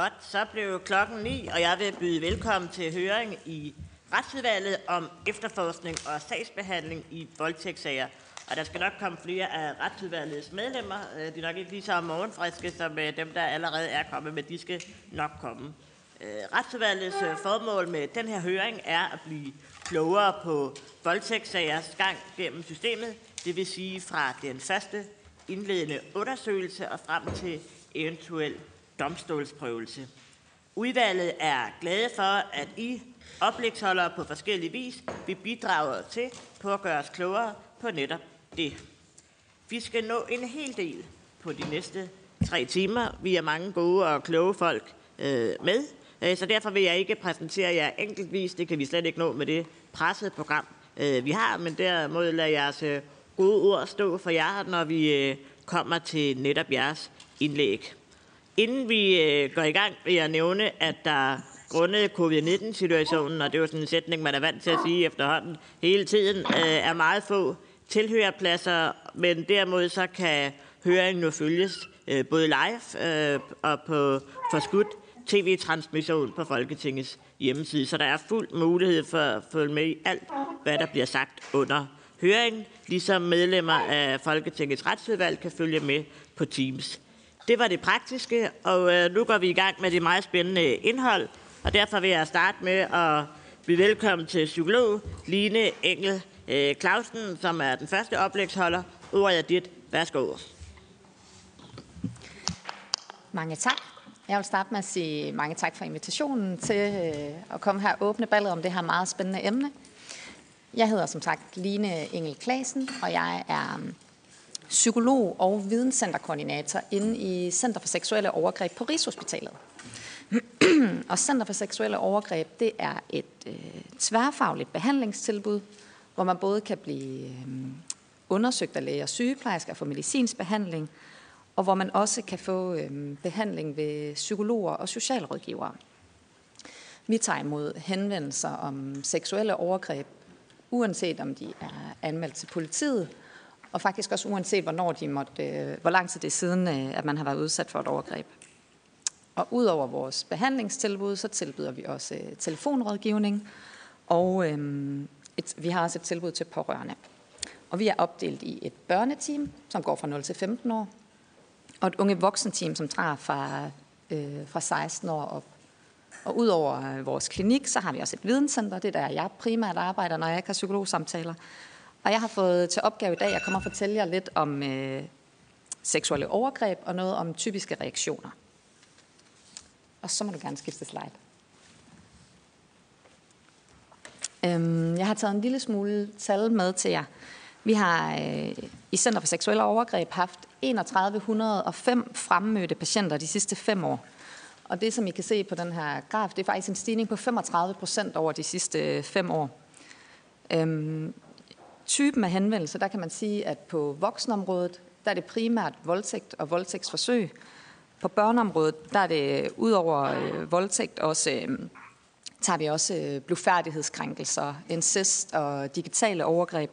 Godt, så blev klokken 9, og jeg vil byde velkommen til høring i Retsudvalget om efterforskning og sagsbehandling i voldtægtssager. Og der skal nok komme flere af Retsudvalgets medlemmer. Øh, de er nok ikke lige så morgenfriske som øh, dem, der allerede er kommet, men de skal nok komme. Øh, retsudvalgets formål med den her høring er at blive klogere på voldtægtssagers gang gennem systemet, det vil sige fra den første indledende undersøgelse og frem til eventuel domstolsprøvelse. Udvalget er glade for, at I oplægsholdere på forskellige vis vil bidrage til på at gøre os klogere på netop det. Vi skal nå en hel del på de næste tre timer. Vi er mange gode og kloge folk øh, med, øh, så derfor vil jeg ikke præsentere jer enkeltvis. Det kan vi slet ikke nå med det pressede program, øh, vi har, men derimod lader jeres øh, gode ord stå for jer, når vi øh, kommer til netop jeres indlæg. Inden vi øh, går i gang, vil jeg nævne, at der grundet covid-19-situationen, og det er jo sådan en sætning, man er vant til at sige efterhånden hele tiden, øh, er meget få tilhørerpladser, men derimod så kan høringen nu følges øh, både live og på forskudt tv-transmission på Folketingets hjemmeside. Så der er fuld mulighed for at følge med i alt, hvad der bliver sagt under høringen, ligesom medlemmer af Folketingets retsudvalg kan følge med på Teams. Det var det praktiske, og øh, nu går vi i gang med det meget spændende indhold, og derfor vil jeg starte med at byde velkommen til psykolog Line Engel øh, Clausen, som er den første oplægsholder. Ordet er dit. Værsgo. Mange tak. Jeg vil starte med at sige mange tak for invitationen til øh, at komme her og åbne ballet om det her meget spændende emne. Jeg hedder som sagt Line Engel Klasen, og jeg er psykolog og videnscenterkoordinator inde i Center for Seksuelle Overgreb på Rigshospitalet. og Center for Seksuelle Overgreb, det er et øh, tværfagligt behandlingstilbud, hvor man både kan blive øh, undersøgt af læger og sygeplejersker for medicinsk behandling, og hvor man også kan få øh, behandling ved psykologer og socialrådgivere. Vi tager imod henvendelser om seksuelle overgreb, uanset om de er anmeldt til politiet, og faktisk også uanset hvornår de måtte, øh, hvor lang tid det er siden, øh, at man har været udsat for et overgreb. Og udover vores behandlingstilbud, så tilbyder vi også øh, telefonrådgivning, og et, vi har også et tilbud til pårørende. Og vi er opdelt i et børneteam, som går fra 0 til 15 år, og et unge voksenteam, som tager fra, øh, fra 16 år op. Og udover vores klinik, så har vi også et videnscenter. Det er der, jeg primært arbejder, når jeg ikke har psykologsamtaler. Og jeg har fået til opgave i dag at komme og fortælle jer lidt om øh, seksuelle overgreb og noget om typiske reaktioner. Og så må du gerne skifte slide. Øhm, jeg har taget en lille smule tal med til jer. Vi har øh, i Center for Seksuelle Overgreb haft 3105 fremmødte patienter de sidste fem år. Og det, som I kan se på den her graf, det er faktisk en stigning på 35 procent over de sidste øh, fem år. Øhm, typen af henvendelse, der kan man sige, at på voksenområdet, der er det primært voldtægt og voldtægtsforsøg. På børneområdet, der er det øh, ud over øh, voldtægt også, øh, tager vi også øh, blufærdighedskrænkelser, incest og digitale overgreb.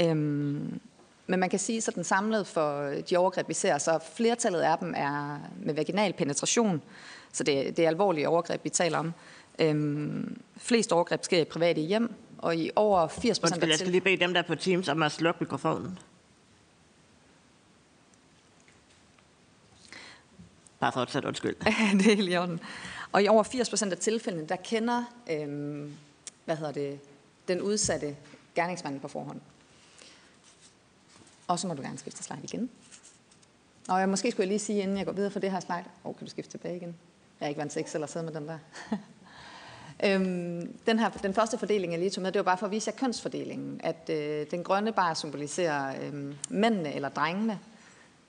Øhm, men man kan sige, så den samlede for øh, de overgreb, vi ser, så flertallet af dem er med vaginal penetration. Så det, det er alvorlige overgreb, vi taler om. Øhm, flest overgreb sker i private hjem, og i over 80 procent af Jeg skal lige bede dem, der er på Teams, om at slukke mikrofonen. Bare fortsat, undskyld. det er lige orden. Og i over 80 procent af tilfældene, der kender øhm, hvad hedder det, den udsatte gerningsmanden på forhånd. Og så må du gerne skifte slide igen. Og jeg, måske skulle jeg lige sige, inden jeg går videre for det her slide, åh, oh, kan du skifte tilbage igen? Jeg er ikke vant til Excel at sidde med den der. øhm, den, her, den første fordeling, jeg lige tog med, det var bare for at vise jer kønsfordelingen. At øh, den grønne bar symboliserer øh, mændene eller drengene.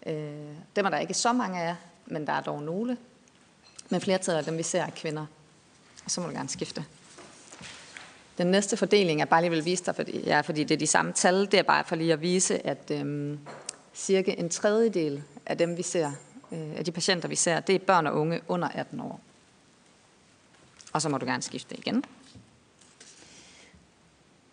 Øh, dem er der ikke så mange af, men der er dog nogle. Men flertallet af dem, vi ser, er kvinder. Og så må du gerne skifte. Den næste fordeling er bare lige vil vise dig, fordi, ja, fordi det er de samme tal. Det er bare for lige at vise, at øh, cirka en tredjedel af dem, vi ser, øh, af de patienter, vi ser, det er børn og unge under 18 år. Og så må du gerne skifte igen.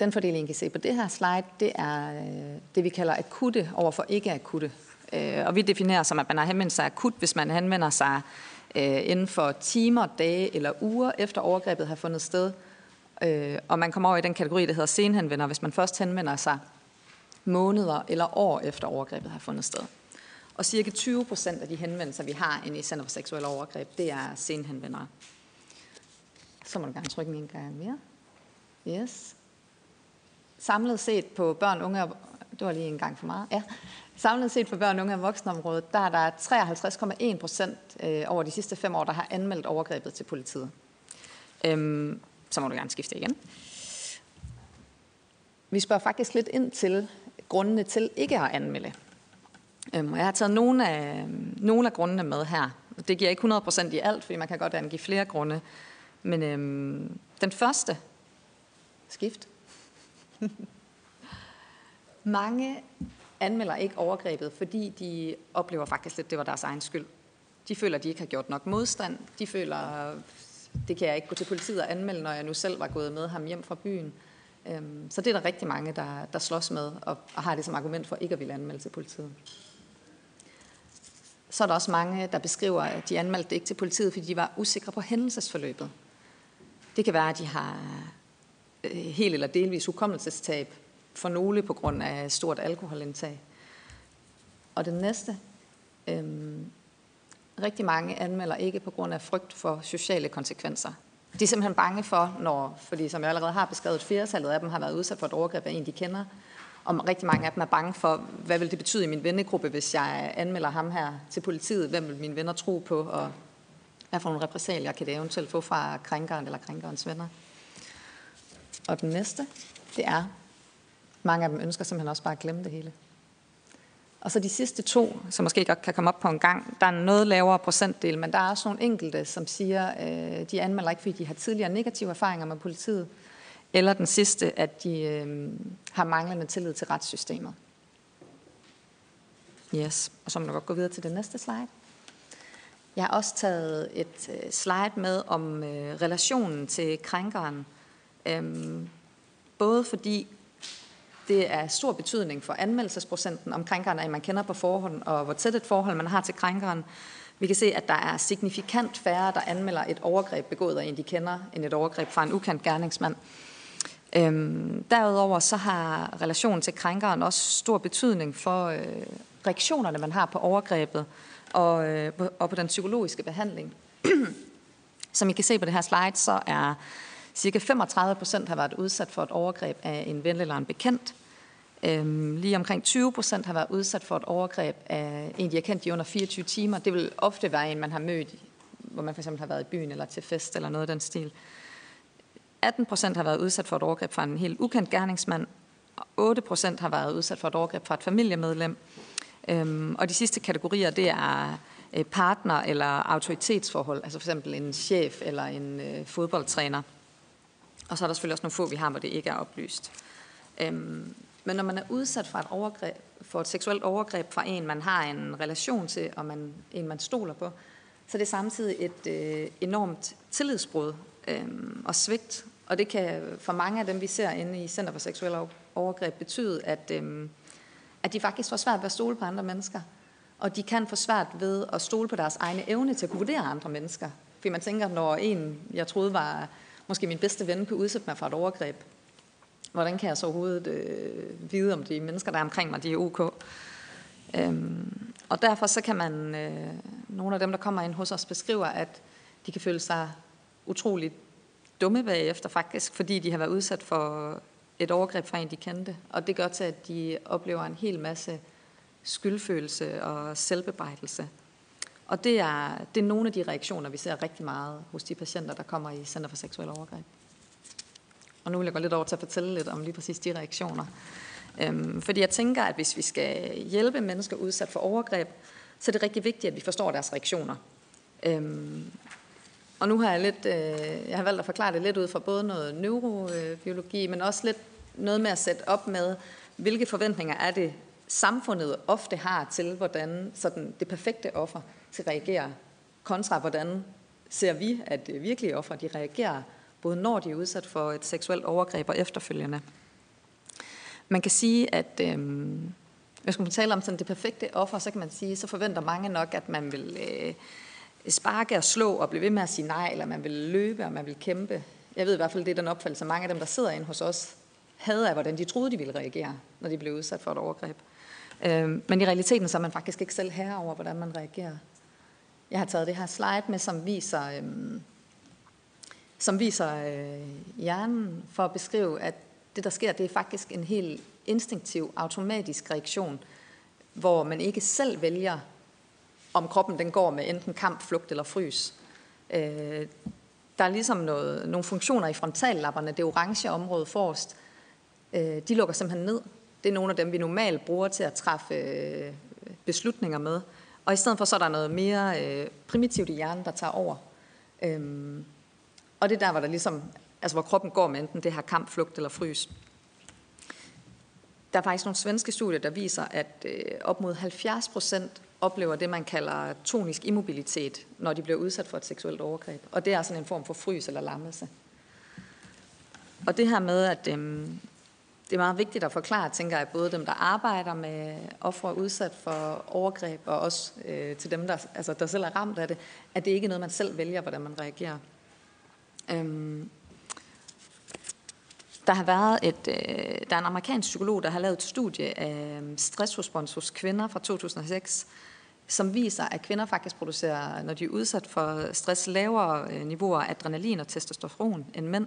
Den fordeling, I kan se på det her slide, det er øh, det, vi kalder akutte overfor ikke akutte. Øh, og vi definerer som, at man har henvendt sig akut, hvis man henvender sig øh, inden for timer, dage eller uger efter overgrebet har fundet sted. Og man kommer over i den kategori, der hedder senhenvender, hvis man først henvender sig måneder eller år efter overgrebet har fundet sted. Og cirka 20 procent af de henvendelser, vi har inde i Center for Seksuelle Overgreb, det er senhenvendere. Så må du gerne trykke en gang mere. Yes. Samlet set på børn, unge og... Det var lige en gang for meget. Ja. Samlet set på børn, unge og voksenområdet, der er der 53,1 procent øh, over de sidste fem år, der har anmeldt overgrebet til politiet. Øhm, så må du gerne skifte igen. Vi spørger faktisk lidt ind til grundene til ikke at anmelde. Øhm, jeg har taget nogle af, nogle af grundene med her. Det giver ikke 100% i alt, fordi man kan godt angive flere grunde. Men øhm, den første, skift. Mange anmelder ikke overgrebet, fordi de oplever faktisk lidt, at det var deres egen skyld. De føler, at de ikke har gjort nok modstand. De føler, det kan jeg ikke gå til politiet og anmelde, når jeg nu selv var gået med ham hjem fra byen. Øhm, så det er der rigtig mange, der, der slås med og, og har det som argument for ikke at ville anmelde til politiet. Så er der også mange, der beskriver, at de anmeldte det ikke til politiet, fordi de var usikre på hændelsesforløbet. Det kan være, at de har øh, helt eller delvis hukommelsestab for nogle på grund af stort alkoholindtag. Og den næste, øhm, rigtig mange anmelder ikke på grund af frygt for sociale konsekvenser. De er simpelthen bange for, når, fordi som jeg allerede har beskrevet, flertallet af dem har været udsat for et overgreb af en, de kender, og rigtig mange af dem er bange for, hvad vil det betyde i min vennegruppe, hvis jeg anmelder ham her til politiet? Hvem vil mine venner tro på, og hvad for nogle repræsalier kan det eventuelt få fra krænkeren eller krænkerens venner? Og den næste, det er, mange af dem ønsker simpelthen også bare at glemme det hele. Og så de sidste to, som måske godt kan komme op på en gang, der er en noget lavere procentdel, men der er også nogle enkelte, som siger, øh, de anmelder ikke, fordi de har tidligere negative erfaringer med politiet, eller den sidste, at de øh, har manglende tillid til retssystemet. Yes, og så må du godt gå videre til det næste slide. Jeg har også taget et øh, slide med om øh, relationen til krænkeren. Øhm, både fordi det er stor betydning for anmeldelsesprocenten om krænkeren, at man kender på forhånd, og hvor tæt et forhold man har til krænkeren. Vi kan se, at der er signifikant færre, der anmelder et overgreb begået af en, de kender, end et overgreb fra en ukendt gerningsmand. Øhm, derudover så har relationen til krænkeren også stor betydning for øh, reaktionerne, man har på overgrebet og, øh, og på den psykologiske behandling. Som I kan se på det her slide, så er cirka 35 procent har været udsat for et overgreb af en ven eller en bekendt. Øhm, lige omkring 20 procent har været udsat for et overgreb af en, de har kendt i under 24 timer. Det vil ofte være en, man har mødt, hvor man fx har været i byen eller til fest eller noget af den stil. 18 procent har været udsat for et overgreb fra en helt ukendt gerningsmand, og 8 procent har været udsat for et overgreb fra et familiemedlem. Øhm, og de sidste kategorier, det er øh, partner eller autoritetsforhold, altså for eksempel en chef eller en øh, fodboldtræner. Og så er der selvfølgelig også nogle få, vi har, hvor det ikke er oplyst. Øhm, men når man er udsat for et, overgreb, for et seksuelt overgreb fra en, man har en relation til, og man, en, man stoler på, så det er samtidig et øh, enormt tillidsbrud øh, og svigt. Og det kan for mange af dem, vi ser inde i Center for Seksuelle Overgreb, betyde, at, øh, at de faktisk får svært ved at stole på andre mennesker. Og de kan få svært ved at stole på deres egne evne til at kunne vurdere andre mennesker. Fordi man tænker, når en, jeg troede var måske min bedste ven, kunne udsætte mig for et overgreb, hvordan kan jeg så overhovedet øh, vide, om de mennesker, der er omkring mig, de er ok? Øhm, og derfor så kan man, øh, nogle af dem, der kommer ind hos os, beskriver, at de kan føle sig utroligt dumme bagefter faktisk, fordi de har været udsat for et overgreb fra en, de kendte. Og det gør til, at de oplever en hel masse skyldfølelse og selvbebrejdelse. Og det er, det er nogle af de reaktioner, vi ser rigtig meget hos de patienter, der kommer i Center for Seksuel Overgreb. Og nu vil jeg gå lidt over til at fortælle lidt om lige præcis de reaktioner. Øhm, fordi jeg tænker, at hvis vi skal hjælpe mennesker udsat for overgreb, så er det rigtig vigtigt, at vi forstår deres reaktioner. Øhm, og nu har jeg lidt, øh, jeg har valgt at forklare det lidt ud fra både noget neurobiologi, men også lidt noget med at sætte op med, hvilke forventninger er det, samfundet ofte har til, hvordan sådan det perfekte offer skal reagere, kontra hvordan ser vi, at virkelige offer de reagerer, både når de er udsat for et seksuelt overgreb og efterfølgende. Man kan sige, at øh, hvis man taler om sådan det perfekte offer, så kan man sige, så forventer mange nok, at man vil øh, sparke og slå og blive ved med at sige nej, eller man vil løbe, og man vil kæmpe. Jeg ved i hvert fald, det er den opfattelse, mange af dem, der sidder inde hos os, havde af, hvordan de troede, de ville reagere, når de blev udsat for et overgreb. Øh, men i realiteten så er man faktisk ikke selv herre over, hvordan man reagerer. Jeg har taget det her slide med, som viser, øh, som viser øh, hjernen for at beskrive, at det, der sker, det er faktisk en helt instinktiv, automatisk reaktion, hvor man ikke selv vælger, om kroppen den går med enten kamp, flugt eller frys. Øh, der er ligesom noget, nogle funktioner i frontallapperne, det orange område forrest, øh, de lukker simpelthen ned. Det er nogle af dem, vi normalt bruger til at træffe øh, beslutninger med. Og i stedet for, så er der noget mere øh, primitivt i hjernen, der tager over. Øhm, og det er der, hvor, der ligesom, altså hvor kroppen går med enten det her kamp, flugt eller frys. Der er faktisk nogle svenske studier, der viser, at øh, op mod 70 procent oplever det, man kalder tonisk immobilitet, når de bliver udsat for et seksuelt overgreb. Og det er sådan en form for frys eller lammelse. Og det her med, at øhm, det er meget vigtigt at forklare, tænker jeg, både dem, der arbejder med ofre udsat for overgreb, og også øh, til dem, der, altså, der selv er ramt af det, at det ikke er noget, man selv vælger, hvordan man reagerer. Øhm, der har været et, øh, der er en amerikansk psykolog, der har lavet et studie af øhm, stressrespons hos kvinder fra 2006, som viser, at kvinder faktisk producerer, når de er udsat for stress, lavere øh, niveauer af adrenalin og testosteron end mænd.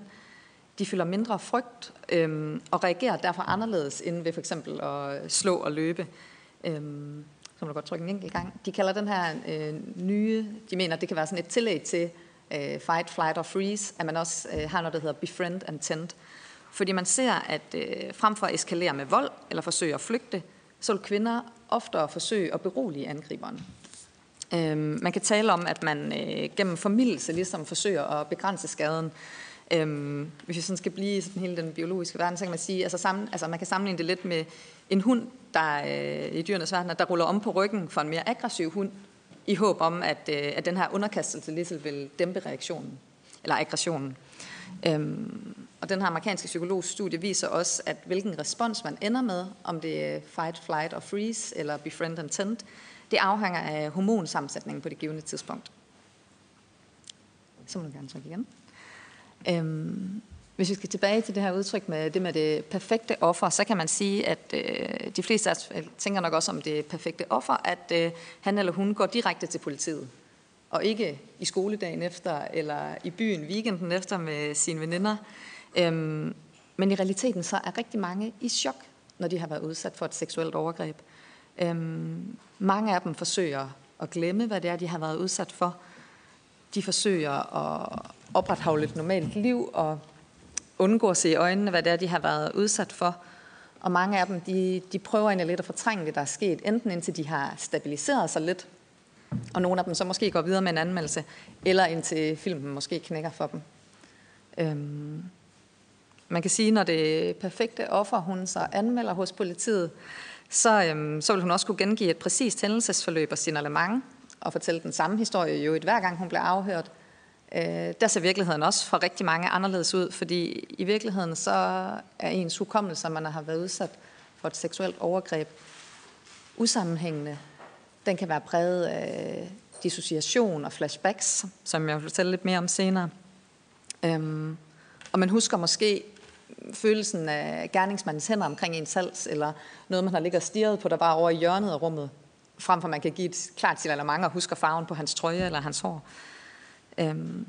De føler mindre frygt øhm, og reagerer derfor anderledes end ved for eksempel at øh, slå og løbe. Øhm, så må du godt trykke en enkelt gang. De kalder den her øh, nye, de mener, det kan være sådan et tillæg til øh, fight, flight og freeze, at man også øh, har noget, der hedder befriend and tend. Fordi man ser, at øh, frem for at eskalere med vold eller forsøge at flygte, så vil kvinder oftere forsøge at berolige angriberen. Øhm, man kan tale om, at man øh, gennem formidelse ligesom forsøger at begrænse skaden. Øhm, hvis vi sådan skal blive i sådan hele den biologiske verden, så kan man sige, altså, sammen, altså man kan sammenligne det lidt med en hund, der øh, i dyrenes verden, der ruller om på ryggen for en mere aggressiv hund, i håb om, at, øh, at den her underkastelse ligesom vil dæmpe reaktionen, eller aggressionen. Øhm, og den her amerikanske psykologstudie viser også, at hvilken respons man ender med, om det er fight, flight og freeze, eller befriend and tend, det afhænger af hormonsammensætningen på det givende tidspunkt. Så må du gerne trykke igen. Øhm, hvis vi skal tilbage til det her udtryk med det med det perfekte offer, så kan man sige, at øh, de fleste af os øh, tænker nok også om det perfekte offer, at øh, han eller hun går direkte til politiet, og ikke i skoledagen efter, eller i byen weekenden efter med sine veninder. Øhm, men i realiteten så er rigtig mange i chok, når de har været udsat for et seksuelt overgreb. Øhm, mange af dem forsøger at glemme, hvad det er, de har været udsat for. De forsøger at opretholde et normalt liv og undgå at se i øjnene, hvad det er, de har været udsat for. Og mange af dem, de, de prøver egentlig lidt at fortrænge det, der er sket, enten indtil de har stabiliseret sig lidt, og nogle af dem så måske går videre med en anmeldelse, eller indtil filmen måske knækker for dem. Øhm, man kan sige, når det perfekte offer, hun så anmelder hos politiet, så, øhm, så vil hun også kunne gengive et præcist hændelsesforløb og signalement, og fortælle den samme historie jo et hver gang hun bliver afhørt. Øh, der ser virkeligheden også for rigtig mange anderledes ud, fordi i virkeligheden så er ens hukommelse, at man har været udsat for et seksuelt overgreb, usammenhængende. Den kan være præget af dissociation og flashbacks, som jeg vil fortælle lidt mere om senere. Øhm, og man husker måske følelsen af gerningsmandens hænder omkring ens hals, eller noget, man har ligget og stirret på, der var over i hjørnet af rummet, frem for man kan give et klart til eller mange og husker farven på hans trøje eller hans hår. Øhm,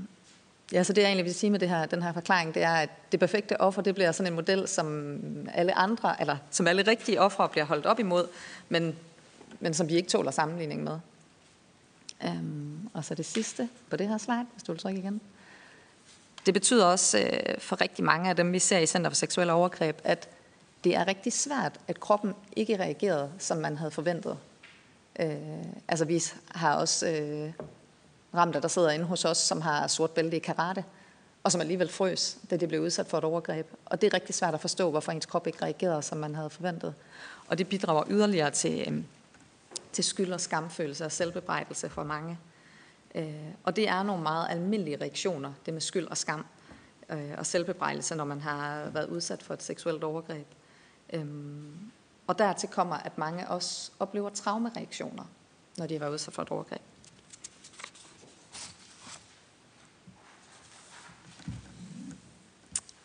ja, så det jeg egentlig vil sige med det her, den her forklaring, det er, at det perfekte offer, det bliver sådan en model, som alle andre, eller som alle rigtige ofre bliver holdt op imod, men, men som vi ikke tåler sammenligning med. Øhm, og så det sidste på det her slide, hvis du vil trykke igen. Det betyder også øh, for rigtig mange af dem, vi ser i Center for Seksuelle Overgreb, at det er rigtig svært, at kroppen ikke reagerede, som man havde forventet. Øh, altså vi har også øh, ramt, der sidder inde hos os, som har sort bælte i karate, og som alligevel frøs, da de blev udsat for et overgreb. Og det er rigtig svært at forstå, hvorfor ens krop ikke reagerede, som man havde forventet. Og det bidrager yderligere til, øh, til skyld og skamfølelse og selvbebrejdelse for mange. Øh, Og det er nogle meget almindelige reaktioner, det med skyld og skam øh, og selvbebrejdelse, når man har været udsat for et seksuelt overgreb. Øhm, og dertil kommer, at mange også oplever traumereaktioner, når de har været udsat for et overgreb.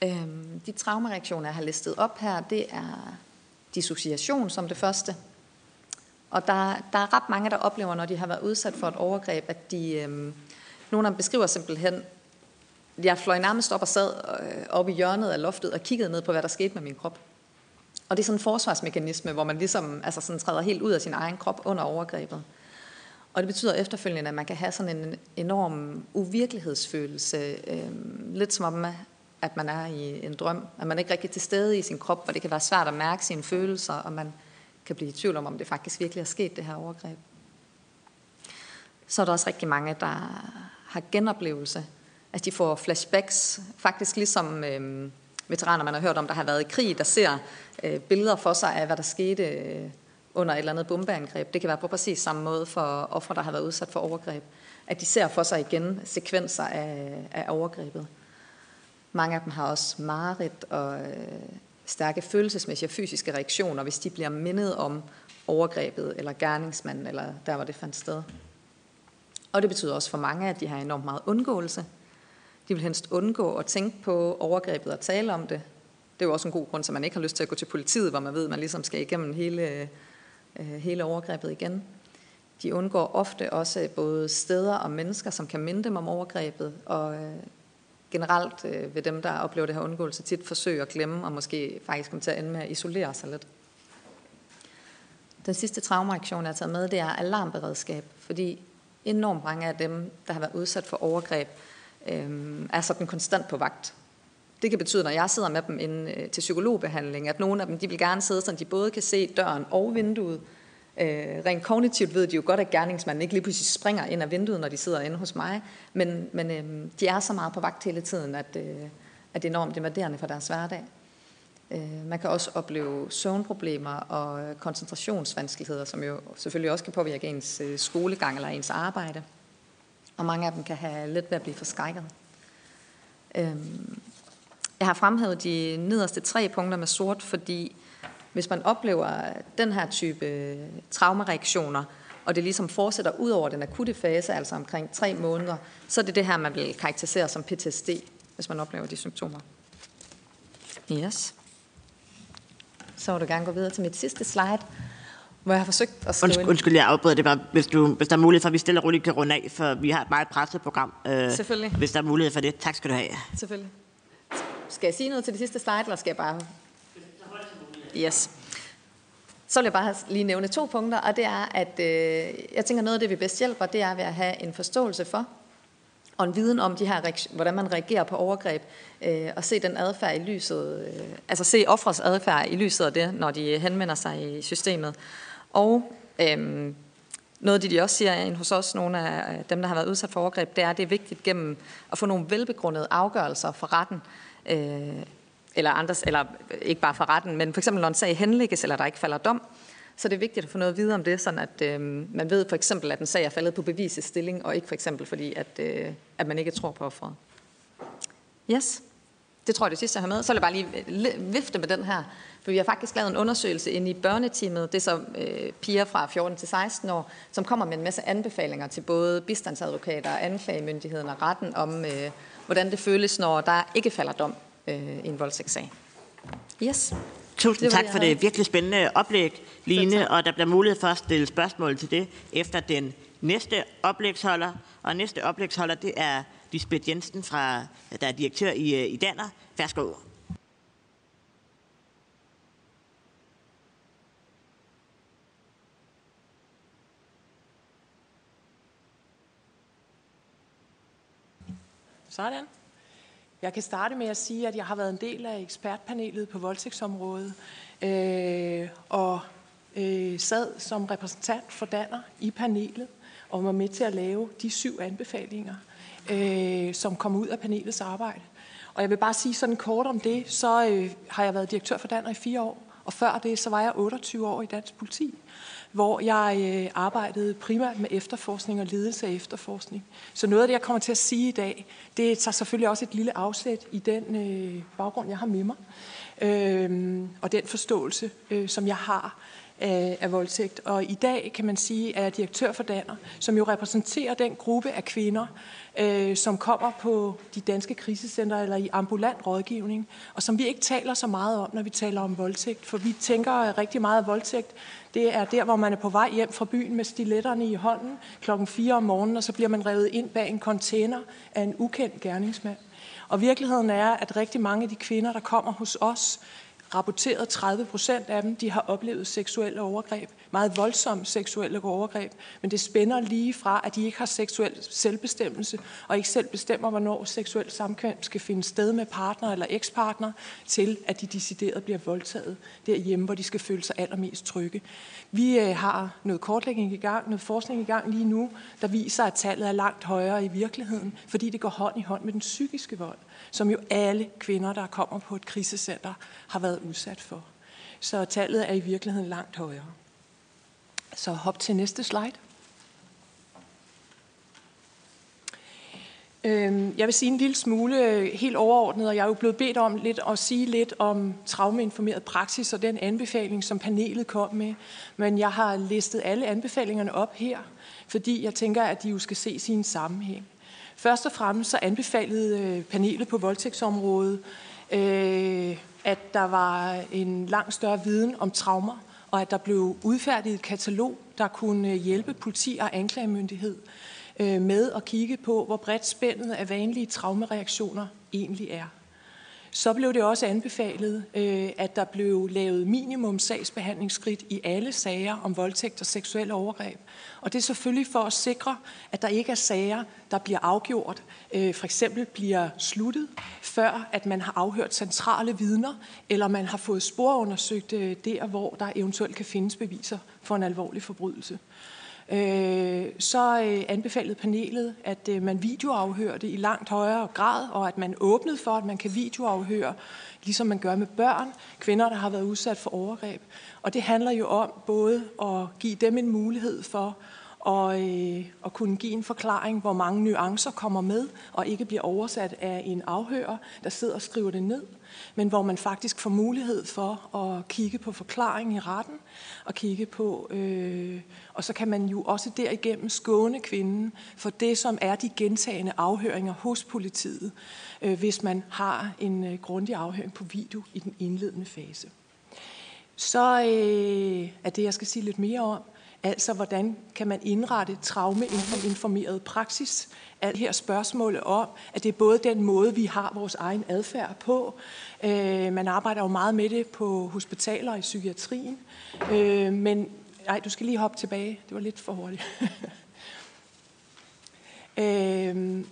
Øhm, de traumereaktioner, jeg har listet op her, det er dissociation som det første, og der, der er ret mange, der oplever, når de har været udsat for et overgreb, at de, Øh, nogle af dem beskriver simpelthen, jeg fløj nærmest op og sad øh, oppe i hjørnet af loftet og kiggede ned på, hvad der skete med min krop. Og det er sådan en forsvarsmekanisme, hvor man ligesom altså sådan træder helt ud af sin egen krop under overgrebet. Og det betyder efterfølgende, at man kan have sådan en enorm uvirkelighedsfølelse, øh, lidt som om, at man er i en drøm, at man ikke rigtig er til stede i sin krop, hvor det kan være svært at mærke sine følelser, og man kan blive i tvivl om, om det faktisk virkelig er sket, det her overgreb. Så er der også rigtig mange, der har genoplevelse. Altså de får flashbacks, faktisk ligesom øh, veteraner, man har hørt om, der har været i krig, der ser øh, billeder for sig af, hvad der skete øh, under et eller andet bombeangreb. Det kan være på præcis samme måde for ofre, der har været udsat for overgreb. At de ser for sig igen sekvenser af, af overgrebet. Mange af dem har også mareridt og øh, stærke følelsesmæssige og fysiske reaktioner, hvis de bliver mindet om overgrebet eller gerningsmanden, eller der, hvor det fandt sted. Og det betyder også for mange, at de har enormt meget undgåelse. De vil helst undgå at tænke på overgrebet og tale om det. Det er jo også en god grund, så man ikke har lyst til at gå til politiet, hvor man ved, at man ligesom skal igennem hele, øh, hele overgrebet igen. De undgår ofte også både steder og mennesker, som kan minde dem om overgrebet, og øh, generelt øh, ved dem, der oplever det her undgåelse, tit forsøge at glemme, og måske faktisk komme til at ende med at isolere sig lidt. Den sidste traumareaktion, jeg har taget med, det er alarmberedskab, fordi enormt mange af dem, der har været udsat for overgreb, øh, er sådan konstant på vagt. Det kan betyde, når jeg sidder med dem ind, øh, til psykologbehandling, at nogle af dem de vil gerne sidde, så de både kan se døren og vinduet. Øh, rent kognitivt ved de jo godt, at gerningsmanden ikke lige pludselig springer ind af vinduet, når de sidder inde hos mig, men, men øh, de er så meget på vagt hele tiden, at, øh, at det er enormt invaderende for deres hverdag. Øh, man kan også opleve søvnproblemer og koncentrationsvanskeligheder, som jo selvfølgelig også kan påvirke ens øh, skolegang eller ens arbejde. Og mange af dem kan have let ved at blive forskrækket. Øh, jeg har fremhævet de nederste tre punkter med sort, fordi hvis man oplever den her type traumareaktioner, og det ligesom fortsætter ud over den akutte fase, altså omkring tre måneder, så er det det her, man vil karakterisere som PTSD, hvis man oplever de symptomer. Yes. Så vil du gerne gå videre til mit sidste slide, hvor jeg har forsøgt at skrive Undskyld, undskyld jeg afbryder det bare, hvis, du, hvis der er mulighed for, at vi stille og roligt kan runde af, for vi har et meget presset program. Øh, Selvfølgelig. Hvis der er mulighed for det. Tak skal du have. Selvfølgelig. Skal jeg sige noget til det sidste slide, eller skal jeg bare... Yes. Så vil jeg bare lige nævne to punkter, og det er, at øh, jeg tænker, noget af det, vi bedst hjælper, det er ved at have en forståelse for, og en viden om de her, hvordan man reagerer på overgreb, øh, og se den adfærd i lyset, øh, altså se offrets adfærd i lyset af det, når de henvender sig i systemet. Og øh, noget af det, de også siger hos os, nogle af øh, dem, der har været udsat for overgreb, det er, at det er vigtigt gennem at få nogle velbegrundede afgørelser for retten, øh, eller, andres, eller øh, ikke bare fra retten, men for eksempel når en sag henlægges, eller der ikke falder dom, så det er vigtigt at få noget videre om det, sådan at øh, man ved for eksempel, at en sag er faldet på bevisets stilling, og ikke for eksempel fordi, at, øh, at man ikke tror på offeret. Yes, det tror jeg det sidste, jeg har med. Så vil jeg bare lige øh, vifte med den her, for vi har faktisk lavet en undersøgelse inde i børneteamet, det er så øh, piger fra 14 til 16 år, som kommer med en masse anbefalinger til både bistandsadvokater, anklagemyndigheden og retten om, øh, hvordan det føles, når der ikke falder dom øh, i en voldtægtssag. Yes. Tusind tak for det virkelig spændende oplæg, Line, og der bliver mulighed for at stille spørgsmål til det efter den næste oplægsholder. Og næste oplægsholder, det er Lisbeth Jensen, fra, der er direktør i, øh, i Danner. Værsgo. Sådan. Jeg kan starte med at sige, at jeg har været en del af ekspertpanelet på voldtægtsområdet, øh, og øh, sad som repræsentant for Danner i panelet, og var med til at lave de syv anbefalinger, øh, som kom ud af panelets arbejde. Og jeg vil bare sige sådan kort om det, så øh, har jeg været direktør for Danner i fire år, og før det, så var jeg 28 år i dansk politi hvor jeg øh, arbejdede primært med efterforskning og ledelse af efterforskning. Så noget af det, jeg kommer til at sige i dag, det tager selvfølgelig også et lille afsæt i den øh, baggrund, jeg har med mig, øh, og den forståelse, øh, som jeg har af, af voldtægt. Og i dag kan man sige, at jeg er direktør for Danner, som jo repræsenterer den gruppe af kvinder, øh, som kommer på de danske krisecenter eller i ambulant rådgivning, og som vi ikke taler så meget om, når vi taler om voldtægt. For vi tænker rigtig meget af voldtægt. Det er der, hvor man er på vej hjem fra byen med stiletterne i hånden klokken 4 om morgenen, og så bliver man revet ind bag en container af en ukendt gerningsmand. Og virkeligheden er, at rigtig mange af de kvinder, der kommer hos os, rapporteret 30 procent af dem, de har oplevet seksuelle overgreb, meget voldsomme seksuelle overgreb, men det spænder lige fra, at de ikke har seksuel selvbestemmelse, og ikke selv bestemmer, hvornår seksuel samkvem skal finde sted med partner eller ekspartner, til at de decideret bliver voldtaget derhjemme, hvor de skal føle sig allermest trygge. Vi øh, har noget kortlægning i gang, noget forskning i gang lige nu, der viser, at tallet er langt højere i virkeligheden, fordi det går hånd i hånd med den psykiske vold som jo alle kvinder, der kommer på et krisecenter, har været udsat for. Så tallet er i virkeligheden langt højere. Så hop til næste slide. Øhm, jeg vil sige en lille smule øh, helt overordnet, og jeg er jo blevet bedt om lidt at sige lidt om traumeinformeret praksis og den anbefaling, som panelet kom med. Men jeg har listet alle anbefalingerne op her, fordi jeg tænker, at de jo skal ses i en sammenhæng. Først og fremmest så anbefalede øh, panelet på voldtægtsområdet, øh, at der var en langt større viden om traumer, og at der blev udfærdiget et katalog, der kunne øh, hjælpe politi og anklagemyndighed øh, med at kigge på, hvor bredt spændet af vanlige traumereaktioner egentlig er. Så blev det også anbefalet, øh, at der blev lavet minimum sagsbehandlingsskridt i alle sager om voldtægt og seksuelle overgreb. Og det er selvfølgelig for at sikre, at der ikke er sager, der bliver afgjort, øh, for eksempel bliver sluttet, før at man har afhørt centrale vidner, eller man har fået sporundersøgt øh, der, hvor der eventuelt kan findes beviser for en alvorlig forbrydelse. Øh, så øh, anbefalede panelet, at øh, man videoafhørte i langt højere grad, og at man åbnede for, at man kan videoafhøre, ligesom man gør med børn, kvinder, der har været udsat for overgreb. Og det handler jo om både at give dem en mulighed for og, øh, at kunne give en forklaring, hvor mange nuancer kommer med, og ikke bliver oversat af en afhører, der sidder og skriver det ned, men hvor man faktisk får mulighed for at kigge på forklaringen i retten, og kigge på, øh, og så kan man jo også derigennem skåne kvinden for det, som er de gentagende afhøringer hos politiet, øh, hvis man har en øh, grundig afhøring på video i den indledende fase. Så øh, er det, jeg skal sige lidt mere om, Altså, hvordan kan man indrette traumeinformeret praksis? Alt her spørgsmålet om, at det er både den måde, vi har vores egen adfærd på. Øh, man arbejder jo meget med det på hospitaler og i psykiatrien. Øh, men nej, du skal lige hoppe tilbage. Det var lidt for hurtigt. øh,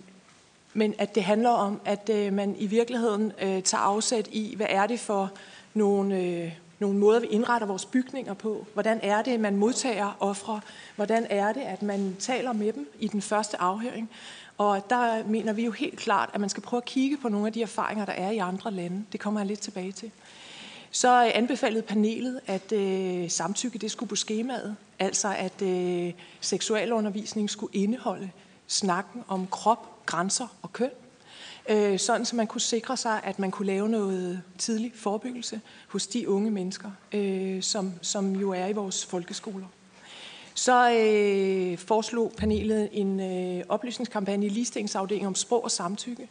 men at det handler om, at øh, man i virkeligheden øh, tager afsæt i, hvad er det for nogle... Øh, nogle måder, vi indretter vores bygninger på. Hvordan er det, man modtager ofre? Hvordan er det, at man taler med dem i den første afhøring? Og der mener vi jo helt klart, at man skal prøve at kigge på nogle af de erfaringer, der er i andre lande. Det kommer jeg lidt tilbage til. Så anbefalede panelet, at øh, samtykke det skulle på skemaet. Altså at øh, seksualundervisning skulle indeholde snakken om krop, grænser og køn øh, sådan så man kunne sikre sig, at man kunne lave noget tidlig forebyggelse hos de unge mennesker, øh, som, som jo er i vores folkeskoler. Så øh, foreslog panelet en øh, oplysningskampagne i ligestillingsafdelingen om sprog og samtykke.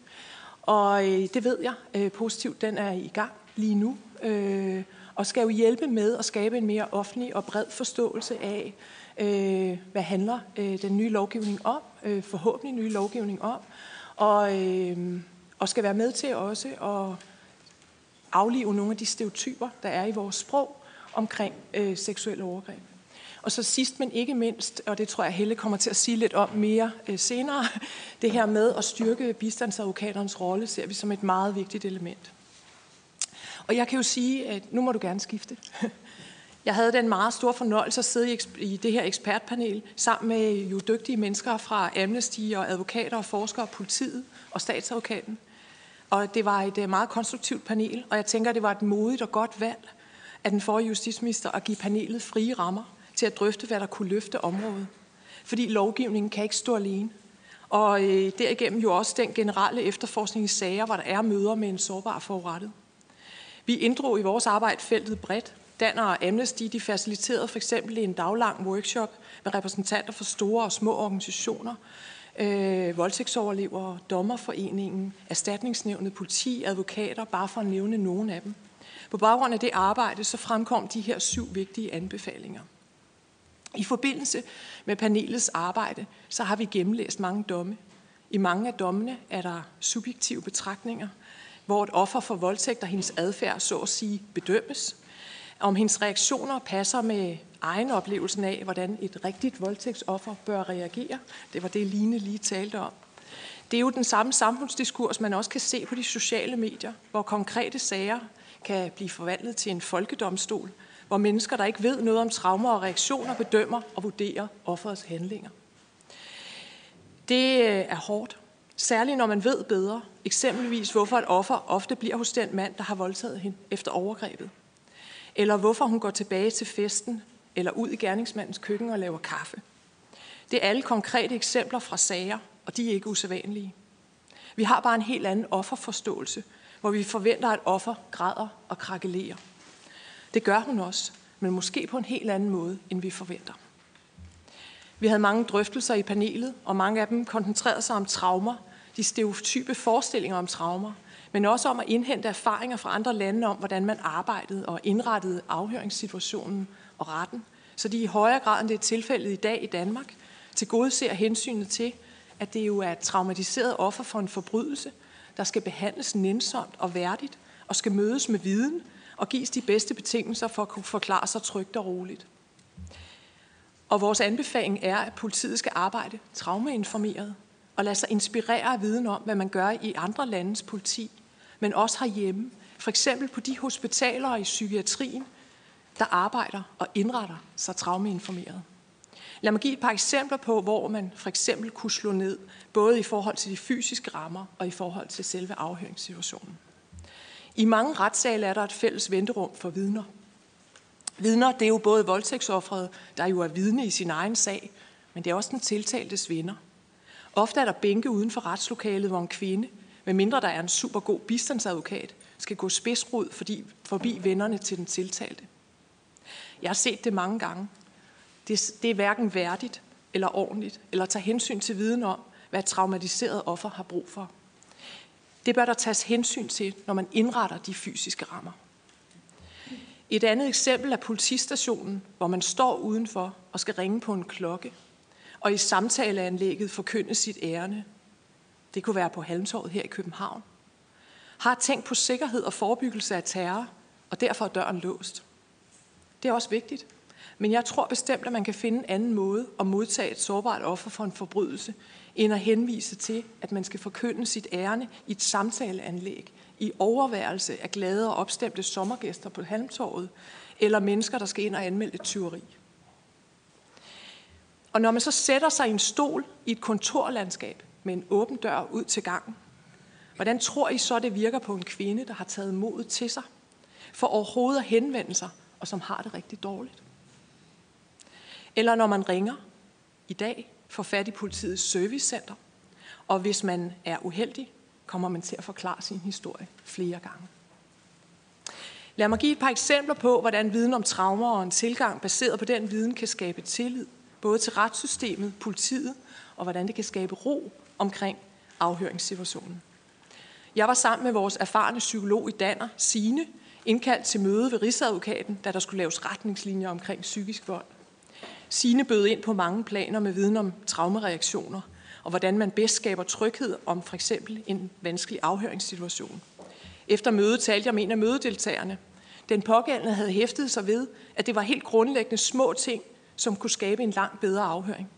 Og øh, det ved jeg øh, positivt, den er i gang lige nu, øh, og skal jo hjælpe med at skabe en mere offentlig og bred forståelse af, øh, hvad handler øh, den nye lovgivning om, øh, forhåbentlig nye lovgivning om, og, øh, og skal være med til også at aflive nogle af de stereotyper, der er i vores sprog omkring øh, seksuelle overgreb. Og så sidst, men ikke mindst, og det tror jeg Helle kommer til at sige lidt om mere øh, senere, det her med at styrke bistandsadvokaternes rolle, ser vi som et meget vigtigt element. Og jeg kan jo sige, at nu må du gerne skifte. Jeg havde den meget store fornøjelse at sidde i det her ekspertpanel sammen med jo dygtige mennesker fra Amnesty og advokater og forskere, politiet og statsadvokaten. Og det var et øh, meget konstruktivt panel, og jeg tænker, at det var et modigt og godt valg af den forrige justitsminister at give panelet frie rammer til at drøfte, hvad der kunne løfte området. Fordi lovgivningen kan ikke stå alene. Og øh, derigennem jo også den generelle efterforskning i sager, hvor der er møder med en sårbar forurettet. Vi inddrog i vores arbejde feltet bredt, Danner og Amnesty de faciliterede for eksempel en daglang workshop med repræsentanter for store og små organisationer, øh, voldtægtsoverlevere, dommerforeningen, erstatningsnævnet, politi, advokater, bare for at nævne nogle af dem. På baggrund af det arbejde, så fremkom de her syv vigtige anbefalinger. I forbindelse med panelets arbejde, så har vi gennemlæst mange domme. I mange af dommene er der subjektive betragtninger, hvor et offer for voldtægt og hendes adfærd, så at sige, bedømmes. Om hendes reaktioner passer med egen oplevelsen af, hvordan et rigtigt voldtægtsoffer bør reagere. Det var det, Line lige talte om. Det er jo den samme samfundsdiskurs, man også kan se på de sociale medier, hvor konkrete sager kan blive forvandlet til en folkedomstol, hvor mennesker, der ikke ved noget om traumer og reaktioner, bedømmer og vurderer offerets handlinger. Det øh, er hårdt, særligt når man ved bedre, eksempelvis hvorfor et offer ofte bliver hos den mand, der har voldtaget hende efter overgrebet, eller hvorfor hun går tilbage til festen eller ud i gerningsmandens køkken og laver kaffe. Det er alle konkrete eksempler fra sager, og de er ikke usædvanlige. Vi har bare en helt anden offerforståelse, hvor vi forventer, at offer græder og krakelerer. Det gør hun også, men måske på en helt anden måde, end vi forventer. Vi havde mange drøftelser i panelet, og mange af dem koncentrerede sig om traumer, de stereotype forestillinger om traumer, men også om at indhente erfaringer fra andre lande om, hvordan man arbejdede og indrettede afhøringssituationen og retten, så de i højere grad end det er tilfældet i dag i Danmark, til gode ser hensynet til, at det jo er et traumatiseret offer for en forbrydelse, der skal behandles nænsomt og værdigt, og skal mødes med viden og gives de bedste betingelser for at kunne forklare sig trygt og roligt. Og vores anbefaling er, at politiet skal arbejde traumainformeret og lade sig inspirere af viden om, hvad man gør i andre landes politi, men også herhjemme. For eksempel på de hospitaler i psykiatrien, der arbejder og indretter sig traumainformeret. Lad mig give et par eksempler på, hvor man for eksempel kunne slå ned, både i forhold til de fysiske rammer og i forhold til selve afhøringssituationen. I mange retssale er der et fælles venterum for vidner. Vidner, det er jo både voldtægtsoffret, der jo er vidne i sin egen sag, men det er også den tiltaltes venner. Ofte er der bænke uden for retslokalet, hvor en kvinde, medmindre der er en super god bistandsadvokat, skal gå spidsrod fordi, forbi vennerne til den tiltalte. Jeg har set det mange gange. Det, det er hverken værdigt eller ordentligt, eller tager hensyn til viden om, hvad et traumatiseret offer har brug for. Det bør der tages hensyn til, når man indretter de fysiske rammer. Et andet eksempel er politistationen, hvor man står udenfor og skal ringe på en klokke, og i samtaleanlægget forkynde sit ærne. Det kunne være på Halmtorvet her i København. Har tænkt på sikkerhed og forebyggelse af terror, og derfor er døren låst. Det er også vigtigt. Men jeg tror bestemt, at man kan finde en anden måde at modtage et sårbart offer for en forbrydelse, end at henvise til, at man skal forkynde sit ærne i et samtaleanlæg, i overværelse af glade og opstemte sommergæster på Halmtorvet, eller mennesker, der skal ind og anmelde et tyveri. Og når man så sætter sig i en stol i et kontorlandskab med en åben dør ud til gangen, hvordan tror I så, det virker på en kvinde, der har taget modet til sig, for overhovedet at henvende sig, og som har det rigtig dårligt? Eller når man ringer i dag, får fat i politiets servicecenter, og hvis man er uheldig, kommer man til at forklare sin historie flere gange. Lad mig give et par eksempler på, hvordan viden om traumer og en tilgang baseret på den viden kan skabe tillid, både til retssystemet, politiet, og hvordan det kan skabe ro omkring afhøringssituationen. Jeg var sammen med vores erfarne psykolog i Danner, Sine, indkaldt til møde ved Rigsadvokaten, da der skulle laves retningslinjer omkring psykisk vold. Sine bød ind på mange planer med viden om traumereaktioner, og hvordan man bedst skaber tryghed om for eksempel en vanskelig afhøringssituation. Efter mødet talte jeg med en af mødedeltagerne. Den pågældende havde hæftet sig ved, at det var helt grundlæggende små ting, som kunne skabe en langt bedre afhøring.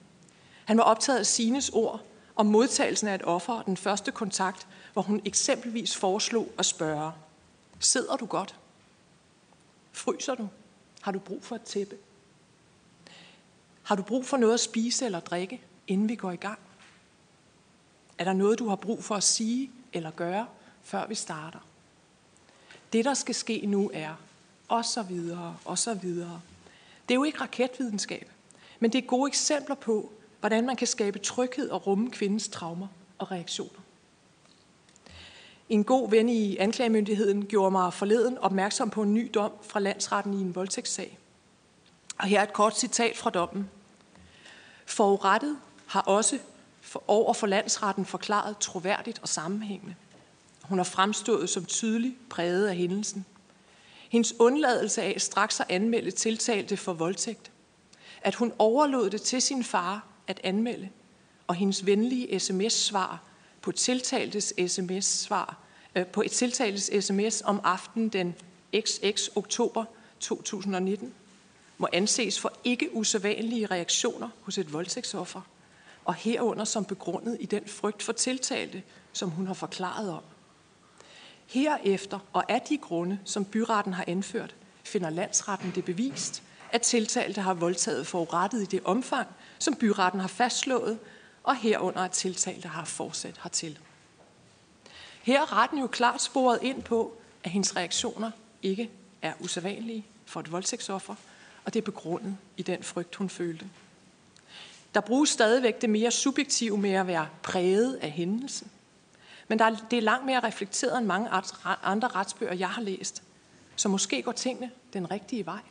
Han var optaget af Sines ord om modtagelsen af et offer og den første kontakt, hvor hun eksempelvis foreslog at spørge, sidder du godt? Fryser du? Har du brug for et tæppe? Har du brug for noget at spise eller drikke, inden vi går i gang? Er der noget, du har brug for at sige eller gøre, før vi starter? Det, der skal ske nu, er og så videre, og så videre. Det er jo ikke raketvidenskab, men det er gode eksempler på, hvordan man kan skabe tryghed og rumme kvindens traumer og reaktioner. En god ven i anklagemyndigheden gjorde mig forleden opmærksom på en ny dom fra landsretten i en voldtægtssag. Og her er et kort citat fra dommen. Forurettet har også over for landsretten forklaret troværdigt og sammenhængende. Hun har fremstået som tydelig præget af hændelsen. Hendes undladelse af straks at anmelde tiltalte for voldtægt. At hun overlod det til sin far at anmelde. Og hendes venlige sms-svar på tiltaltes sms-svar øh, på et tiltaltes sms om aftenen den XX oktober 2019 må anses for ikke usædvanlige reaktioner hos et voldtægtsoffer, og herunder som begrundet i den frygt for tiltalte, som hun har forklaret om. Herefter og af de grunde, som byretten har anført, finder landsretten det bevist, at tiltalte har voldtaget forurettet i det omfang, som byretten har fastslået, og herunder at tiltalte har fortsat hertil. Her er retten jo klart sporet ind på, at hendes reaktioner ikke er usædvanlige for et voldtægtsoffer, og det er begrundet i den frygt, hun følte. Der bruges stadigvæk det mere subjektive med at være præget af hændelsen. Men der er, det er langt mere reflekteret end mange andre retsbøger, jeg har læst. Så måske går tingene den rigtige vej.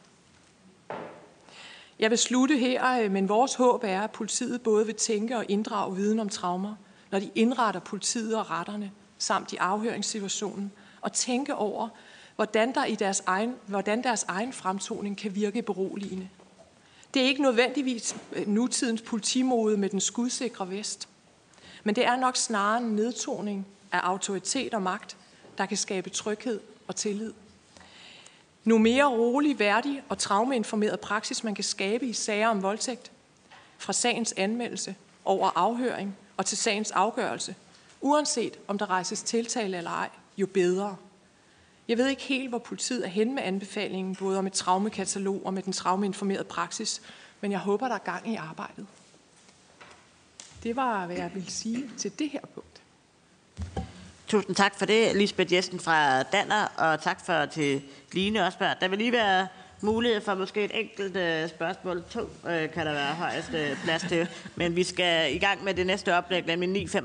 Jeg vil slutte her, øh, men vores håb er, at politiet både vil tænke og inddrage viden om traumer, når de indretter politiet og retterne, samt i afhøringssituationen, og tænke over, hvordan, der i deres egen, hvordan deres egen fremtoning kan virke beroligende. Det er ikke nødvendigvis øh, nutidens politimode med den skudsikre vest, men det er nok snarere en nedtoning af autoritet og magt, der kan skabe tryghed og tillid. Nu mere rolig, værdig og traumeinformeret praksis, man kan skabe i sager om voldtægt, fra sagens anmeldelse over afhøring og til sagens afgørelse, uanset om der rejses tiltale eller ej, jo bedre. Jeg ved ikke helt, hvor politiet er hen med anbefalingen, både om et traumekatalog og med den traumeinformerede praksis, men jeg håber, der er gang i arbejdet. Det var, hvad jeg ville sige til det her punkt. Tusind tak for det, Lisbeth Jessen fra Danner, og tak for til Line også. Der vil lige være mulighed for måske et enkelt øh, spørgsmål. To øh, kan der være højst øh, plads til. Men vi skal i gang med det næste oplæg, nemlig 9.35.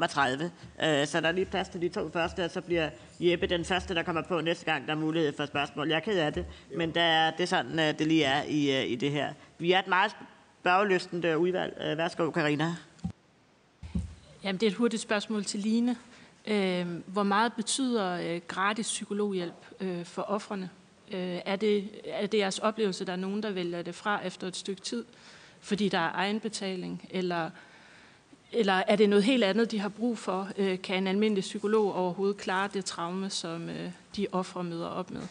Så der er lige plads til de to første, og så bliver Jeppe den første, der kommer på næste gang, der er mulighed for spørgsmål. Jeg er ked af det, men der er, det er sådan, øh, det lige er i, øh, i det her. Vi er et meget spørgelystende øh, udvalg. Værsgo, Karina. Jamen, det er et hurtigt spørgsmål til Line. Øh, hvor meget betyder øh, gratis psykologhjælp øh, for offrene? Øh, er, det, er det jeres oplevelse, der er nogen, der vælger det fra efter et stykke tid, fordi der er egenbetaling? Eller, eller er det noget helt andet, de har brug for? Øh, kan en almindelig psykolog overhovedet klare det traume, som øh, de ofre møder op med?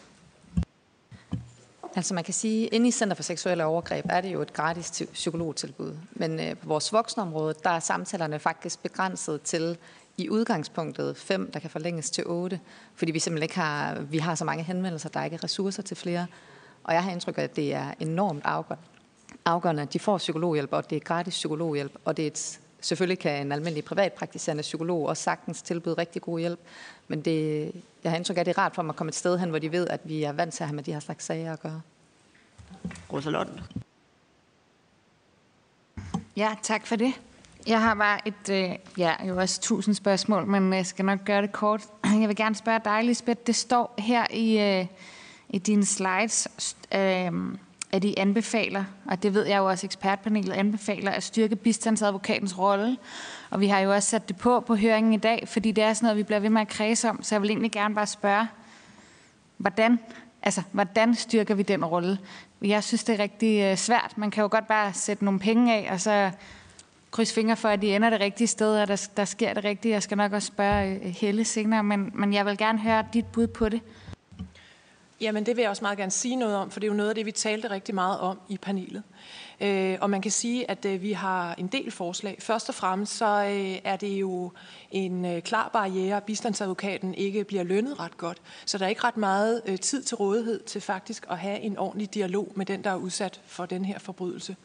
Altså man kan sige, at inde i Center for Seksuelle Overgreb er det jo et gratis psykologtilbud. Men øh, på vores voksenområde, der er samtalerne faktisk begrænset til i udgangspunktet fem, der kan forlænges til otte, fordi vi simpelthen ikke har, vi har så mange henvendelser, der er ikke er ressourcer til flere. Og jeg har indtryk af, at det er enormt afgørende, afgørende at de får psykologhjælp, og det er gratis psykologhjælp, og det er et, selvfølgelig kan en almindelig privatpraktiserende psykolog også sagtens tilbyde rigtig god hjælp, men det, jeg har indtryk af, at det er rart for mig at komme et sted hen, hvor de ved, at vi er vant til at have med de her slags sager at gøre. Rosalotte. Ja, tak for det. Jeg har bare et, øh, ja, jo også tusind spørgsmål, men jeg skal nok gøre det kort. Jeg vil gerne spørge dig, Lisbeth. Det står her i, øh, i dine slides, øh, at I anbefaler, og det ved jeg jo også, ekspertpanelet anbefaler, at styrke bistandsadvokatens rolle. Og vi har jo også sat det på på høringen i dag, fordi det er sådan noget, vi bliver ved med at kredse om. Så jeg vil egentlig gerne bare spørge, hvordan, altså, hvordan styrker vi den rolle? Jeg synes, det er rigtig øh, svært. Man kan jo godt bare sætte nogle penge af, og så krydse fingre for, at de ender det rigtige sted, og der, der sker det rigtige. Jeg skal nok også spørge øh, Helle senere, men, men jeg vil gerne høre dit bud på det. Jamen, det vil jeg også meget gerne sige noget om, for det er jo noget af det, vi talte rigtig meget om i panelet. Øh, og man kan sige, at øh, vi har en del forslag. Først og fremmest så øh, er det jo en øh, klar barriere, at bistandsadvokaten ikke bliver lønnet ret godt. Så der er ikke ret meget øh, tid til rådighed til faktisk at have en ordentlig dialog med den, der er udsat for den her forbrydelse.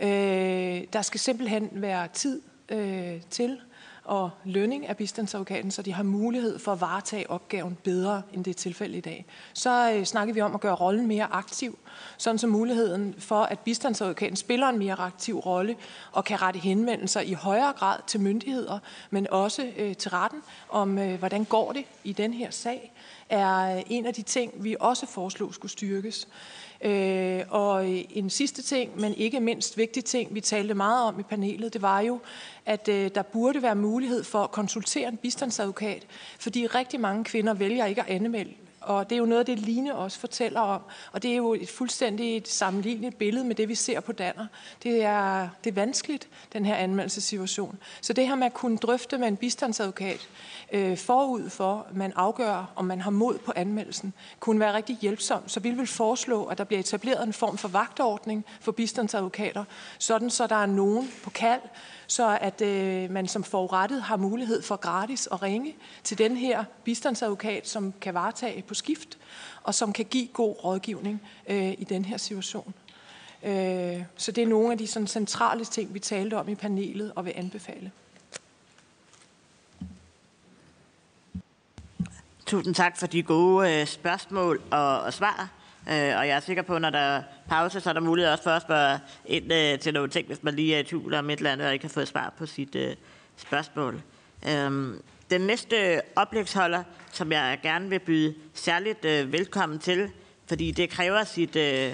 Øh, der skal simpelthen være tid øh, til og lønning af bistandsadvokaten, så de har mulighed for at varetage opgaven bedre, end det er tilfældet i dag. Så øh, snakker vi om at gøre rollen mere aktiv, sådan så muligheden for, at bistandsadvokaten spiller en mere aktiv rolle og kan rette henvendelser i højere grad til myndigheder, men også øh, til retten om, øh, hvordan går det i den her sag, er øh, en af de ting, vi også foreslog skulle styrkes. Øh, og en sidste ting, men ikke mindst vigtig ting, vi talte meget om i panelet, det var jo, at øh, der burde være mulighed for at konsultere en bistandsadvokat, fordi rigtig mange kvinder vælger ikke at anmelde og det er jo noget det, Line også fortæller om. Og det er jo et fuldstændig sammenligneligt billede med det, vi ser på Danner. Det er, det er vanskeligt, den her anmeldelsessituation. Så det her med at kunne drøfte med en bistandsadvokat øh, forud for, at man afgør, om man har mod på anmeldelsen, kunne være rigtig hjælpsom. Så vi vil foreslå, at der bliver etableret en form for vagtordning for bistandsadvokater, sådan så der er nogen på kald, så at øh, man som forurettet har mulighed for gratis at ringe til den her bistandsadvokat, som kan varetage på skift, og som kan give god rådgivning øh, i den her situation. Øh, så det er nogle af de sådan, centrale ting, vi talte om i panelet og vil anbefale. Tusind tak for de gode øh, spørgsmål og, og svar. Øh, og jeg er sikker på, at når der er pause, så er der mulighed også for at spørge ind øh, til nogle ting, hvis man lige er i tvivl om et eller andet, og ikke har fået svar på sit øh, spørgsmål. Øhm, den næste oplægsholder, som jeg gerne vil byde særligt øh, velkommen til, fordi det kræver sit øh,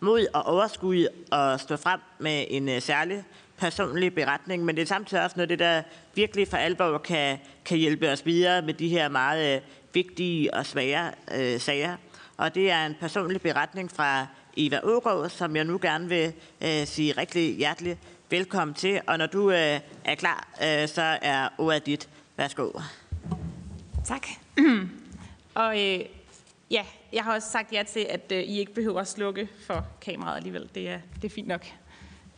mod og overskud at stå frem med en øh, særlig personlig beretning, men det er samtidig også noget det, der virkelig for alvor kan, kan hjælpe os videre med de her meget øh, vigtige og svære øh, sager og det er en personlig beretning fra Eva Ågaard, som jeg nu gerne vil øh, sige rigtig hjertelig velkommen til. Og når du øh, er klar, øh, så er ordet dit. Værsgo. Tak. og øh, ja, jeg har også sagt ja til, at øh, I ikke behøver at slukke for kameraet alligevel. Det er, det er fint nok.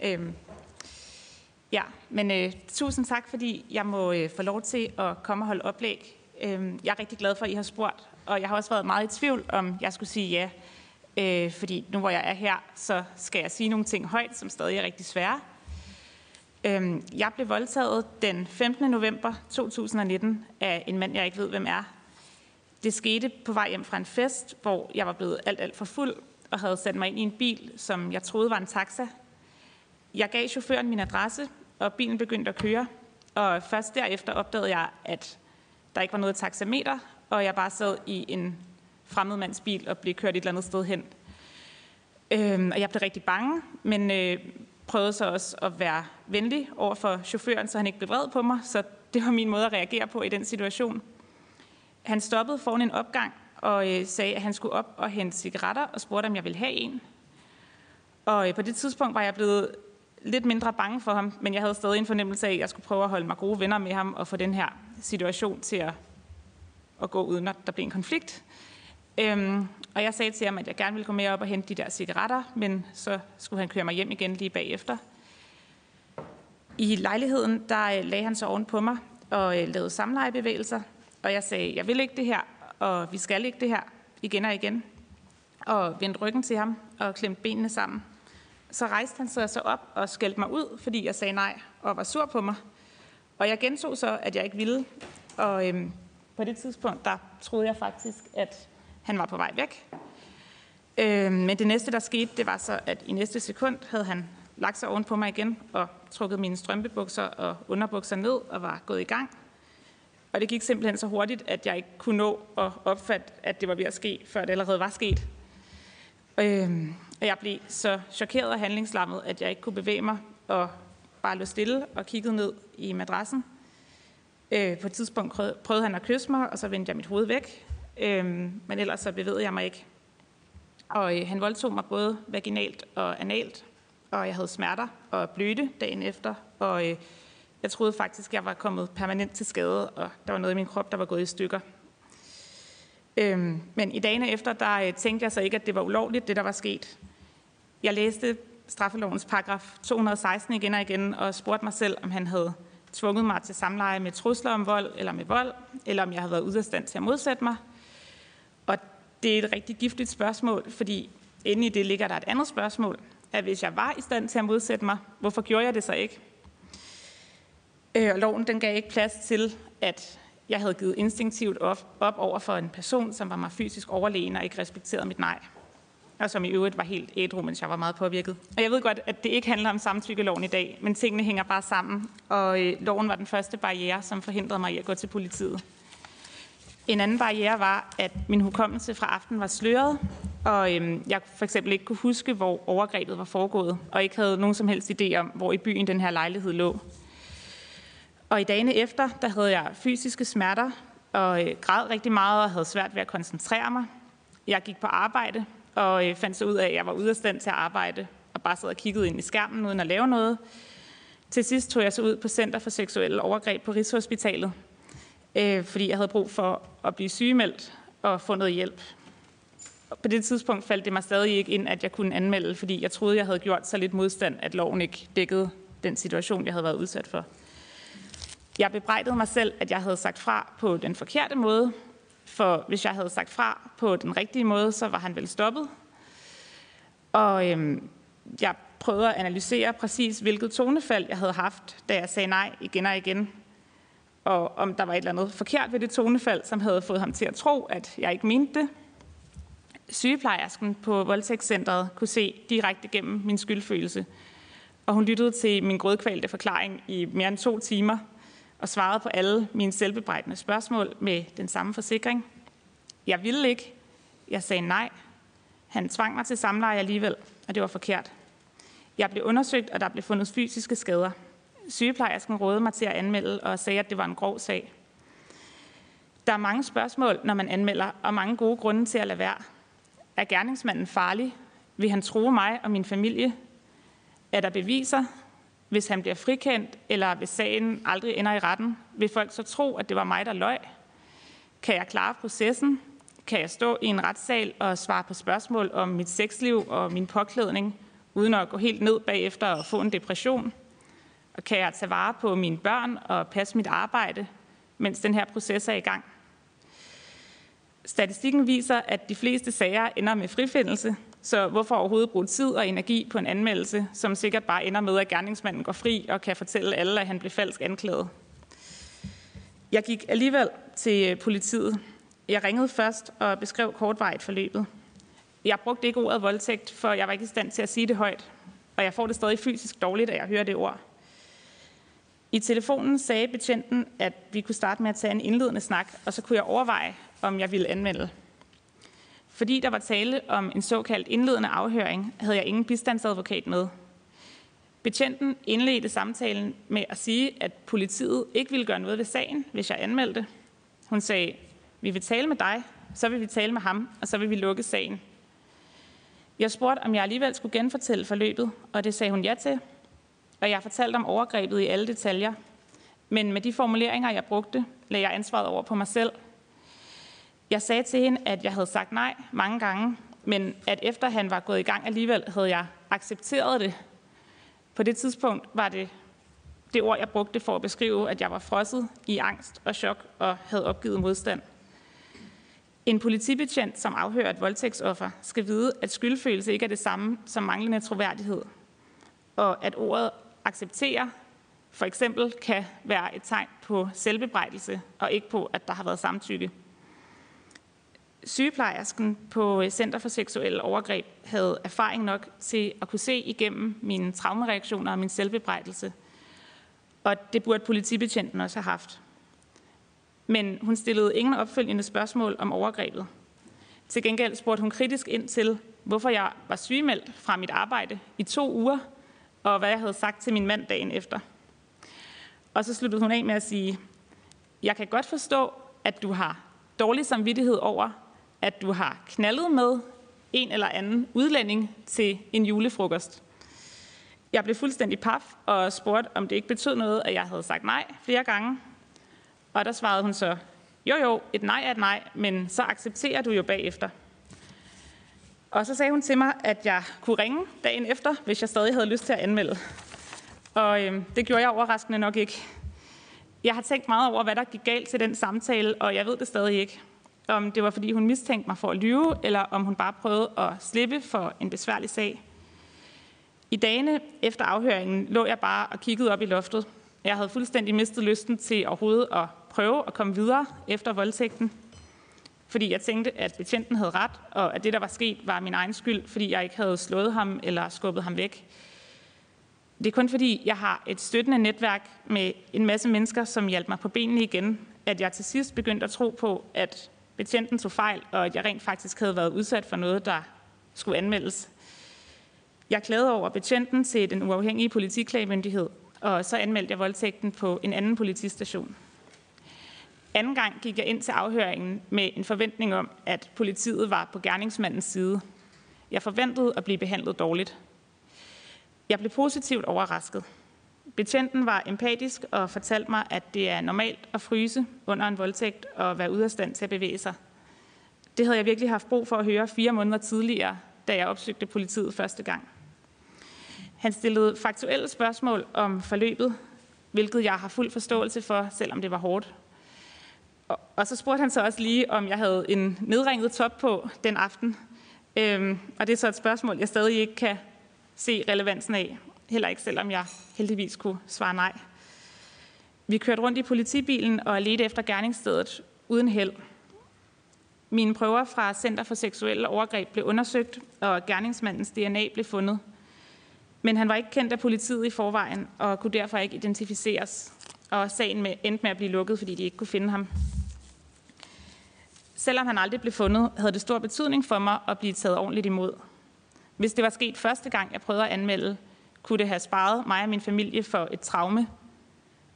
Øhm, ja, men øh, tusind tak, fordi jeg må øh, få lov til at komme og holde oplæg. Øhm, jeg er rigtig glad for, at I har spurgt og jeg har også været meget i tvivl, om jeg skulle sige ja. Øh, fordi nu hvor jeg er her, så skal jeg sige nogle ting højt, som stadig er rigtig svære. Øh, jeg blev voldtaget den 15. november 2019 af en mand, jeg ikke ved, hvem er. Det skete på vej hjem fra en fest, hvor jeg var blevet alt, alt for fuld og havde sat mig ind i en bil, som jeg troede var en taxa. Jeg gav chaufføren min adresse, og bilen begyndte at køre. Og først derefter opdagede jeg, at der ikke var noget taxameter, og jeg bare sad i en fremmed mands bil og blev kørt et eller andet sted hen. Øhm, og jeg blev rigtig bange, men øh, prøvede så også at være venlig over for chaufføren, så han ikke blev vred på mig. Så det var min måde at reagere på i den situation. Han stoppede foran en opgang og øh, sagde, at han skulle op og hente cigaretter og spurgte, om jeg ville have en. Og øh, på det tidspunkt var jeg blevet lidt mindre bange for ham, men jeg havde stadig en fornemmelse af, at jeg skulle prøve at holde mig gode venner med ham og få den her situation til at at gå uden at der blev en konflikt. Øhm, og jeg sagde til ham, at jeg gerne ville gå med op og hente de der cigaretter, men så skulle han køre mig hjem igen lige bagefter. I lejligheden, der øh, lagde han sig oven på mig og øh, lavede samlejebevægelser, og jeg sagde, jeg vil ikke det her, og vi skal ikke det her, igen og igen. Og vendte ryggen til ham og klemte benene sammen. Så rejste han sig så op og skældte mig ud, fordi jeg sagde nej og var sur på mig. Og jeg gentog så, at jeg ikke ville. Og øhm, på det tidspunkt, der troede jeg faktisk, at han var på vej væk. Øh, men det næste, der skete, det var så, at i næste sekund havde han lagt sig oven på mig igen og trukket mine strømpebukser og underbukser ned og var gået i gang. Og det gik simpelthen så hurtigt, at jeg ikke kunne nå at opfatte, at det var ved at ske, før det allerede var sket. Øh, og jeg blev så chokeret og handlingslammet, at jeg ikke kunne bevæge mig og bare lå stille og kiggede ned i madrassen. Øh, på et tidspunkt prøvede han at kysse mig, og så vendte jeg mit hoved væk. Øh, men ellers så bevægede jeg mig ikke. Og øh, han voldtog mig både vaginalt og analt, og jeg havde smerter og blødte dagen efter. Og øh, jeg troede faktisk, jeg var kommet permanent til skade, og der var noget i min krop, der var gået i stykker. Øhm, men i dagene efter, der øh, tænkte jeg så ikke, at det var ulovligt, det der var sket. Jeg læste straffelovens paragraf 216 igen og igen, og spurgte mig selv, om han havde tvunget mig til samleje med trusler om vold eller med vold, eller om jeg har været ude af stand til at modsætte mig. Og det er et rigtig giftigt spørgsmål, fordi inde i det ligger der et andet spørgsmål, at hvis jeg var i stand til at modsætte mig, hvorfor gjorde jeg det så ikke? Øh, loven den gav ikke plads til, at jeg havde givet instinktivt op, op over for en person, som var mig fysisk overlegen og ikke respekterede mit nej. Og som i øvrigt var helt ædru, mens jeg var meget påvirket. Og jeg ved godt, at det ikke handler om samtykkeloven i dag, men tingene hænger bare sammen. Og øh, loven var den første barriere, som forhindrede mig i at gå til politiet. En anden barriere var, at min hukommelse fra aften var sløret, og øhm, jeg for eksempel ikke kunne huske, hvor overgrebet var foregået, og ikke havde nogen som helst idé om, hvor i byen den her lejlighed lå. Og i dagene efter, der havde jeg fysiske smerter, og øh, græd rigtig meget og havde svært ved at koncentrere mig. Jeg gik på arbejde, og øh, fandt så ud af, at jeg var ude af stand til at arbejde, og bare sad og kiggede ind i skærmen uden at lave noget. Til sidst tog jeg så ud på Center for Seksuelle Overgreb på Rigshospitalet, øh, fordi jeg havde brug for at blive sygemeldt og få noget hjælp. Og på det tidspunkt faldt det mig stadig ikke ind, at jeg kunne anmelde, fordi jeg troede, jeg havde gjort så lidt modstand, at loven ikke dækkede den situation, jeg havde været udsat for. Jeg bebrejdede mig selv, at jeg havde sagt fra på den forkerte måde, for hvis jeg havde sagt fra på den rigtige måde, så var han vel stoppet. Og øhm, jeg prøvede at analysere præcis, hvilket tonefald jeg havde haft, da jeg sagde nej igen og igen. Og om der var et eller andet forkert ved det tonefald, som havde fået ham til at tro, at jeg ikke mente det. Sygeplejersken på voldtægtscentret kunne se direkte gennem min skyldfølelse. Og hun lyttede til min grødkvalte forklaring i mere end to timer – og svarede på alle mine selvbebrejdende spørgsmål med den samme forsikring. Jeg ville ikke. Jeg sagde nej. Han tvang mig til samleje alligevel, og det var forkert. Jeg blev undersøgt, og der blev fundet fysiske skader. Sygeplejersken rådede mig til at anmelde og sagde, at det var en grov sag. Der er mange spørgsmål, når man anmelder, og mange gode grunde til at lade være. Er gerningsmanden farlig? Vil han true mig og min familie? Er der beviser? Hvis han bliver frikendt, eller hvis sagen aldrig ender i retten, vil folk så tro, at det var mig, der løj? Kan jeg klare processen? Kan jeg stå i en retssal og svare på spørgsmål om mit sexliv og min påklædning, uden at gå helt ned bagefter og få en depression? Og kan jeg tage vare på mine børn og passe mit arbejde, mens den her proces er i gang? Statistikken viser, at de fleste sager ender med frifindelse, så hvorfor overhovedet bruge tid og energi på en anmeldelse, som sikkert bare ender med, at gerningsmanden går fri og kan fortælle alle, at han blev falsk anklaget? Jeg gik alligevel til politiet. Jeg ringede først og beskrev kortvarigt forløbet. Jeg brugte ikke ordet voldtægt, for jeg var ikke i stand til at sige det højt. Og jeg får det stadig fysisk dårligt, at jeg hører det ord. I telefonen sagde betjenten, at vi kunne starte med at tage en indledende snak, og så kunne jeg overveje, om jeg ville anmelde. Fordi der var tale om en såkaldt indledende afhøring, havde jeg ingen bistandsadvokat med. Betjenten indledte samtalen med at sige, at politiet ikke ville gøre noget ved sagen, hvis jeg anmeldte. Hun sagde, vi vil tale med dig, så vil vi tale med ham, og så vil vi lukke sagen. Jeg spurgte, om jeg alligevel skulle genfortælle forløbet, og det sagde hun ja til. Og jeg fortalte om overgrebet i alle detaljer. Men med de formuleringer, jeg brugte, lagde jeg ansvaret over på mig selv – jeg sagde til hende, at jeg havde sagt nej mange gange, men at efter han var gået i gang alligevel, havde jeg accepteret det. På det tidspunkt var det det ord, jeg brugte for at beskrive, at jeg var frosset i angst og chok og havde opgivet modstand. En politibetjent, som afhører et voldtægtsoffer, skal vide, at skyldfølelse ikke er det samme som manglende troværdighed, og at ordet acceptere for eksempel kan være et tegn på selvbebrejdelse og ikke på, at der har været samtykke. Sygeplejersken på øh, Center for Seksuelle Overgreb havde erfaring nok til at kunne se igennem mine traumereaktioner og min selvbebrejdelse. Og det burde politibetjenten også have haft. Men hun stillede ingen opfølgende spørgsmål om overgrebet. Til gengæld spurgte hun kritisk ind til, hvorfor jeg var sygemeldt fra mit arbejde i to uger, og hvad jeg havde sagt til min mand dagen efter. Og så sluttede hun af med at sige, jeg kan godt forstå, at du har dårlig samvittighed over, at du har knaldet med en eller anden udlænding til en julefrokost. Jeg blev fuldstændig paf og spurgte, om det ikke betød noget, at jeg havde sagt nej flere gange. Og der svarede hun så, jo jo, et nej er et nej, men så accepterer du jo bagefter. Og så sagde hun til mig, at jeg kunne ringe dagen efter, hvis jeg stadig havde lyst til at anmelde. Og øh, det gjorde jeg overraskende nok ikke. Jeg har tænkt meget over, hvad der gik galt til den samtale, og jeg ved det stadig ikke om det var, fordi hun mistænkte mig for at lyve, eller om hun bare prøvede at slippe for en besværlig sag. I dagene efter afhøringen lå jeg bare og kiggede op i loftet, Jeg havde fuldstændig mistet lysten til overhovedet at prøve at komme videre efter voldtægten. Fordi jeg tænkte, at betjenten havde ret, og at det, der var sket, var min egen skyld, fordi jeg ikke havde slået ham eller skubbet ham væk. Det er kun fordi, jeg har et støttende netværk med en masse mennesker, som hjalp mig på benene igen, at jeg til sidst begyndte at tro på, at betjenten tog fejl, og at jeg rent faktisk havde været udsat for noget, der skulle anmeldes. Jeg klagede over betjenten til den uafhængige politiklagemyndighed, og så anmeldte jeg voldtægten på en anden politistation. Anden gang gik jeg ind til afhøringen med en forventning om, at politiet var på gerningsmandens side. Jeg forventede at blive behandlet dårligt. Jeg blev positivt overrasket. Betjenten var empatisk og fortalte mig, at det er normalt at fryse under en voldtægt og være ude af stand til at bevæge sig. Det havde jeg virkelig haft brug for at høre fire måneder tidligere, da jeg opsøgte politiet første gang. Han stillede faktuelle spørgsmål om forløbet, hvilket jeg har fuld forståelse for, selvom det var hårdt. Og, så spurgte han så også lige, om jeg havde en nedringet top på den aften. Øhm, og det er så et spørgsmål, jeg stadig ikke kan se relevansen af. Heller ikke, selvom jeg heldigvis kunne svare nej. Vi kørte rundt i politibilen og ledte efter gerningsstedet uden held. Mine prøver fra Center for Seksuelle Overgreb blev undersøgt, og gerningsmandens DNA blev fundet. Men han var ikke kendt af politiet i forvejen, og kunne derfor ikke identificeres. Og sagen med, endte med at blive lukket, fordi de ikke kunne finde ham. Selvom han aldrig blev fundet, havde det stor betydning for mig at blive taget ordentligt imod. Hvis det var sket første gang, jeg prøvede at anmelde, kunne det have sparet mig og min familie for et traume.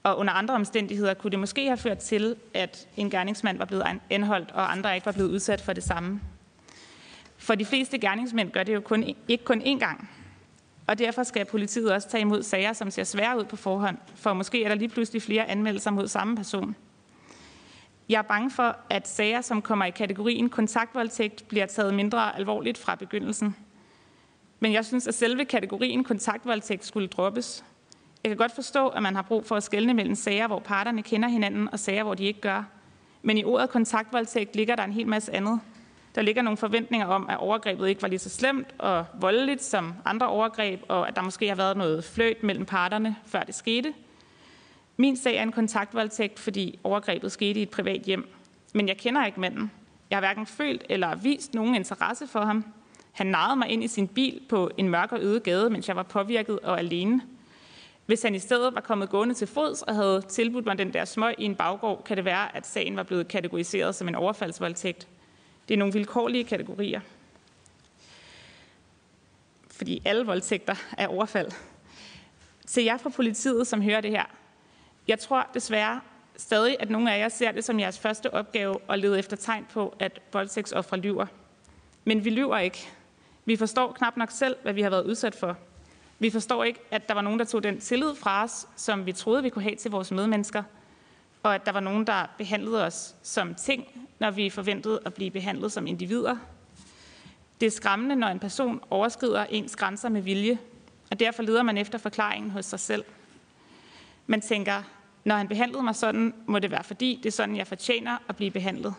Og under andre omstændigheder kunne det måske have ført til, at en gerningsmand var blevet anholdt, og andre ikke var blevet udsat for det samme. For de fleste gerningsmænd gør det jo kun, ikke kun én gang. Og derfor skal politiet også tage imod sager, som ser svære ud på forhånd, for måske er der lige pludselig flere anmeldelser mod samme person. Jeg er bange for, at sager, som kommer i kategorien kontaktvoldtægt, bliver taget mindre alvorligt fra begyndelsen. Men jeg synes, at selve kategorien kontaktvoldtægt skulle droppes. Jeg kan godt forstå, at man har brug for at skelne mellem sager, hvor parterne kender hinanden, og sager, hvor de ikke gør. Men i ordet kontaktvoldtægt ligger der en hel masse andet. Der ligger nogle forventninger om, at overgrebet ikke var lige så slemt og voldeligt som andre overgreb, og at der måske har været noget fløjt mellem parterne, før det skete. Min sag er en kontaktvoldtægt, fordi overgrebet skete i et privat hjem. Men jeg kender ikke manden. Jeg har hverken følt eller vist nogen interesse for ham. Han narrede mig ind i sin bil på en mørk og øde gade, mens jeg var påvirket og alene. Hvis han i stedet var kommet gående til fods og havde tilbudt mig den der smøg i en baggård, kan det være, at sagen var blevet kategoriseret som en overfaldsvoldtægt. Det er nogle vilkårlige kategorier. Fordi alle voldtægter er overfald. Til jer fra politiet, som hører det her. Jeg tror desværre stadig, at nogle af jer ser det som jeres første opgave at lede efter tegn på, at voldtægtsoffre lyver. Men vi lyver ikke. Vi forstår knap nok selv, hvad vi har været udsat for. Vi forstår ikke, at der var nogen, der tog den tillid fra os, som vi troede, vi kunne have til vores medmennesker, og at der var nogen, der behandlede os som ting, når vi forventede at blive behandlet som individer. Det er skræmmende, når en person overskrider ens grænser med vilje, og derfor leder man efter forklaringen hos sig selv. Man tænker, når han behandlede mig sådan, må det være fordi, det er sådan, jeg fortjener at blive behandlet.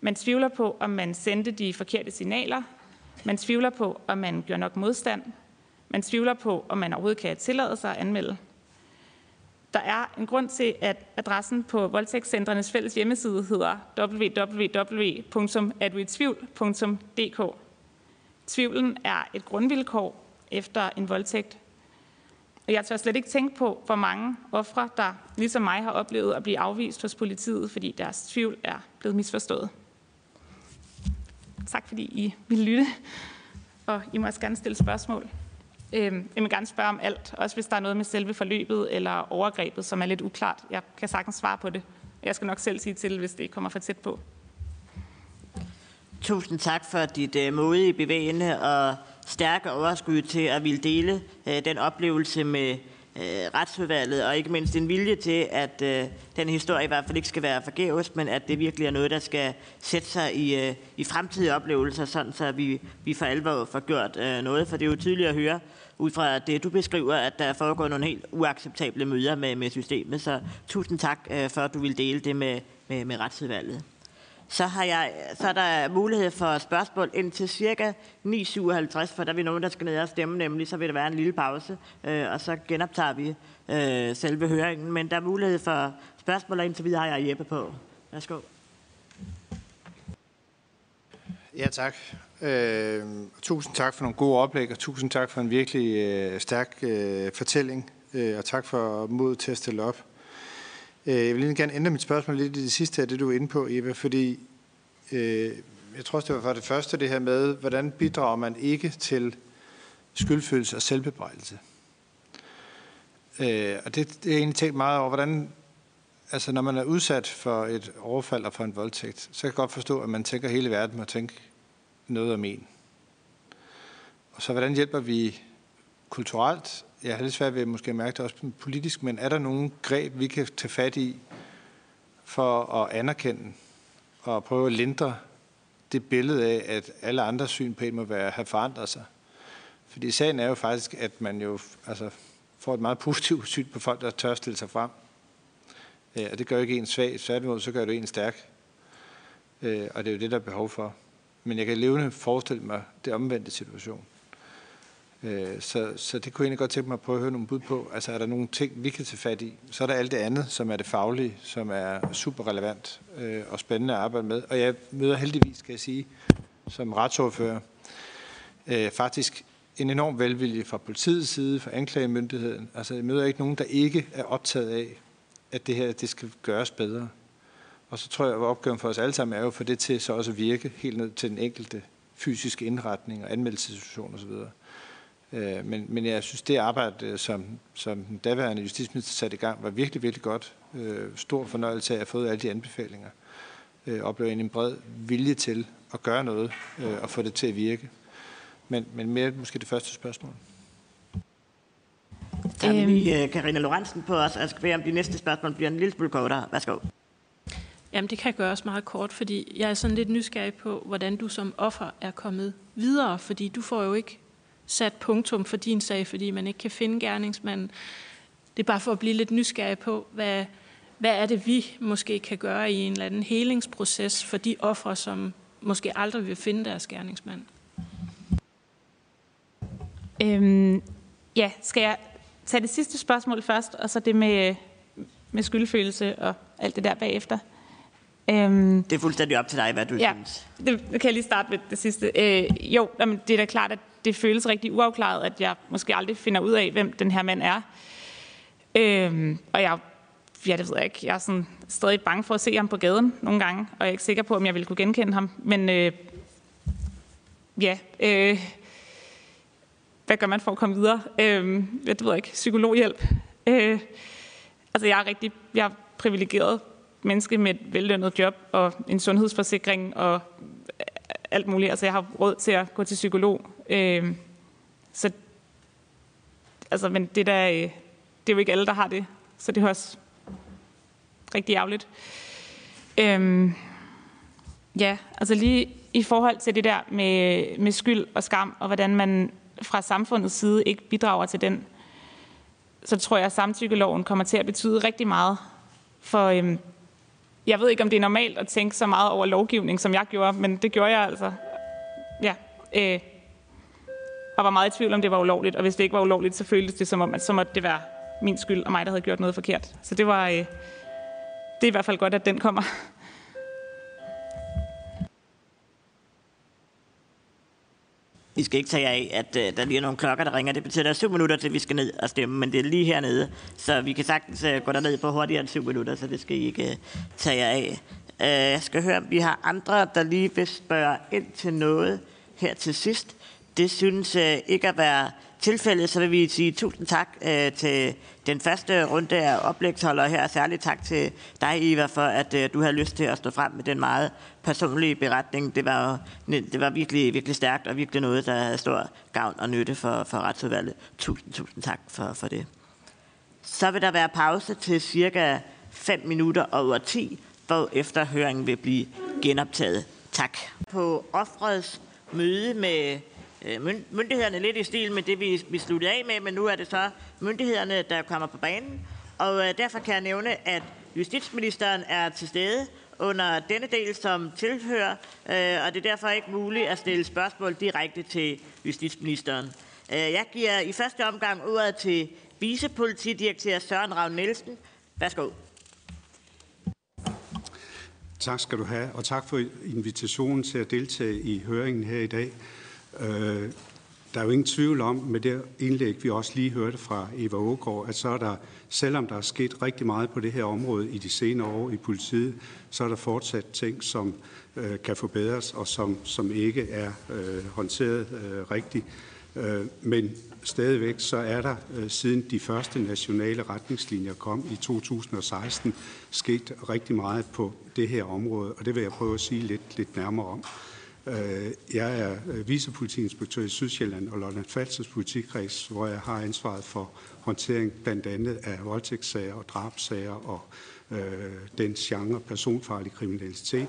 Man tvivler på, om man sendte de forkerte signaler. Man tvivler på, om man gør nok modstand. Man tvivler på, om man overhovedet kan tillade sig at anmelde. Der er en grund til, at adressen på voldtægtscentrenes fælles hjemmeside hedder www.advitvivl.dk. Tvivlen er et grundvilkår efter en voldtægt. Og jeg tør slet ikke tænke på, hvor mange ofre, der ligesom mig har oplevet at blive afvist hos politiet, fordi deres tvivl er blevet misforstået. Tak fordi I ville lytte, og I må også gerne stille spørgsmål. Øhm, jeg vil gerne spørge om alt, også hvis der er noget med selve forløbet eller overgrebet, som er lidt uklart. Jeg kan sagtens svare på det. Jeg skal nok selv sige til, hvis det kommer for tæt på. Tusind tak for dit uh, modige, bevægende og stærke overskud til at ville dele øh, den oplevelse med øh, retsudvalget, og ikke mindst en vilje til, at øh, den historie i hvert fald ikke skal være forgæves, men at det virkelig er noget, der skal sætte sig i, øh, i fremtidige oplevelser, sådan så vi, vi for alvor får gjort øh, noget. For det er jo tydeligt at høre, ud fra det, du beskriver, at der foregår nogle helt uacceptable møder med, med systemet. Så tusind tak øh, for, at du vil dele det med, med, med retsudvalget så, har jeg, så er der mulighed for spørgsmål indtil cirka 9.57, for der er vi nogen, der skal ned og stemme nemlig, så vil der være en lille pause, øh, og så genoptager vi øh, selve høringen. Men der er mulighed for spørgsmål, og indtil videre har jeg Jeppe på. Værsgo. Ja, tak. Øh, tusind tak for nogle gode oplæg, og tusind tak for en virkelig øh, stærk øh, fortælling, øh, og tak for mod til at stille op. Øh, jeg vil lige gerne ændre mit spørgsmål lidt i det sidste af det, du er inde på, Eva, fordi øh, jeg tror også, det var for det første det her med, hvordan bidrager man ikke til skyldfølelse og selvbebrejdelse. Øh, og det, det er jeg egentlig tænkt meget over, hvordan, altså når man er udsat for et overfald og for en voldtægt, så kan jeg godt forstå, at man tænker, hele verden og tænke noget om en. Og så hvordan hjælper vi kulturelt? Jeg har lidt svært ved at måske mærke det også politisk, men er der nogle greb, vi kan tage fat i for at anerkende og prøve at lindre det billede af, at alle andre syn på en må være, have forandret sig? Fordi sagen er jo faktisk, at man jo altså, får et meget positivt syn på folk, der tør stille sig frem. Øh, og det gør ikke en svag, tværtimod så gør det en stærk. Øh, og det er jo det, der er behov for. Men jeg kan levende forestille mig det omvendte situation. Øh, så, så det kunne jeg egentlig godt tænke mig at prøve at høre nogle bud på. Altså er der nogle ting, vi kan tage fat i? Så er der alt det andet, som er det faglige, som er super relevant øh, og spændende at arbejde med. Og jeg møder heldigvis, skal jeg sige, som retsordfører, øh, faktisk en enorm velvilje fra politiets side, fra anklagemyndigheden. Altså jeg møder ikke nogen, der ikke er optaget af, at det her det skal gøres bedre. Og så tror jeg, at opgaven for os alle sammen er jo for det til så også at virke helt ned til den enkelte fysiske indretning og anmeldelsessituation osv. Øh, men, men jeg synes, det arbejde, som, som den daværende justitsminister satte i gang, var virkelig, virkelig godt. Øh, stor fornøjelse af at have fået alle de anbefalinger. Øh, oplever en bred vilje til at gøre noget og få det til at virke. Men, men mere måske det første spørgsmål. Har vi lige Karina Lorentzen på os. Jeg skal bede om de næste spørgsmål bliver en lille smule kortere. Værsgo. Jamen, det kan gøres meget kort, fordi jeg er sådan lidt nysgerrig på, hvordan du som offer er kommet videre, fordi du får jo ikke sat punktum for din sag, fordi man ikke kan finde gerningsmanden. Det er bare for at blive lidt nysgerrig på, hvad, hvad er det, vi måske kan gøre i en eller anden helingsproces for de ofre, som måske aldrig vil finde deres gerningsmand? Øhm, ja, skal jeg tage det sidste spørgsmål først, og så det med, med skyldfølelse og alt det der bagefter? Øhm, det er fuldstændig op til dig, hvad du ja, synes. Det, det kan jeg lige starte med det sidste. Øh, jo, jamen, det er da klart, at det føles rigtig uafklaret, at jeg måske aldrig finder ud af, hvem den her mand er. Øhm, og jeg, ja, det ved jeg ikke, jeg er sådan stadig bange for at se ham på gaden nogle gange, og jeg er ikke sikker på, om jeg vil kunne genkende ham. Men øh, ja, øh, hvad gør man for at komme videre? Øh, jeg ved ikke, psykologhjælp. Øh, altså jeg er rigtig, jeg er privilegeret menneske med et vellønnet job og en sundhedsforsikring og øh, alt muligt. Altså jeg har råd til at gå til psykolog. Øh, så altså, men det, der, øh, det er jo ikke alle, der har det. Så det er også rigtig ærgerligt. Øh, ja, altså lige i forhold til det der med, med skyld og skam, og hvordan man fra samfundets side ikke bidrager til den, så tror jeg, at samtykkeloven kommer til at betyde rigtig meget. For øhm, jeg ved ikke, om det er normalt at tænke så meget over lovgivning, som jeg gjorde, men det gjorde jeg altså. Ja. Øh, og var meget i tvivl om, det var ulovligt. Og hvis det ikke var ulovligt, så føltes det som om, at så måtte det være min skyld og mig, der havde gjort noget forkert. Så det var... Øh, det er i hvert fald godt, at den kommer. Vi skal ikke tage af, at øh, der lige er nogle klokker, der ringer. Det betyder, at der er syv minutter, til vi skal ned og stemme, men det er lige hernede. Så vi kan sagtens øh, gå derned på hurtigere end syv minutter, så det skal I ikke øh, tage af. Øh, jeg skal høre, om vi har andre, der lige vil spørge ind til noget her til sidst. Det synes øh, ikke at være tilfældet, så vil vi sige tusind tak øh, til den første runde af oplægsholdere her. Særligt tak til dig, Eva, for at øh, du har lyst til at stå frem med den meget personlige beretning. Det var, det var virkelig, virkelig stærkt og virkelig noget, der havde stor gavn og nytte for, for retsudvalget. Tusind, tusind tak for, for det. Så vil der være pause til cirka 5 minutter over 10, hvor efter høringen vil blive genoptaget. Tak. På offrets møde med Øh, myndighederne lidt i stil med det, vi, vi sluttede af med, men nu er det så myndighederne, der kommer på banen. Og øh, derfor kan jeg nævne, at justitsministeren er til stede, under denne del, som tilhører, øh, og det er derfor ikke muligt at stille spørgsmål direkte til justitsministeren. Øh, jeg giver i første omgang ordet til vicepolitidirektør Søren Ravn Nielsen. Værsgo. Tak skal du have, og tak for invitationen til at deltage i høringen her i dag. Øh, der er jo ingen tvivl om, med det indlæg, vi også lige hørte fra Eva Ågaard, at så er der, selvom der er sket rigtig meget på det her område i de senere år i politiet, så er der fortsat ting, som øh, kan forbedres, og som, som ikke er øh, håndteret øh, rigtigt. Øh, men stadigvæk så er der øh, siden de første nationale retningslinjer kom i 2016 sket rigtig meget på det her område, og det vil jeg prøve at sige lidt, lidt nærmere om. Øh, jeg er øh, vicepolitiinspektør i Sydsjælland og Lolland Falsters politikreds, hvor jeg har ansvaret for håndtering blandt andet af voldtægtssager og drabsager og øh, den genre personfarlig kriminalitet.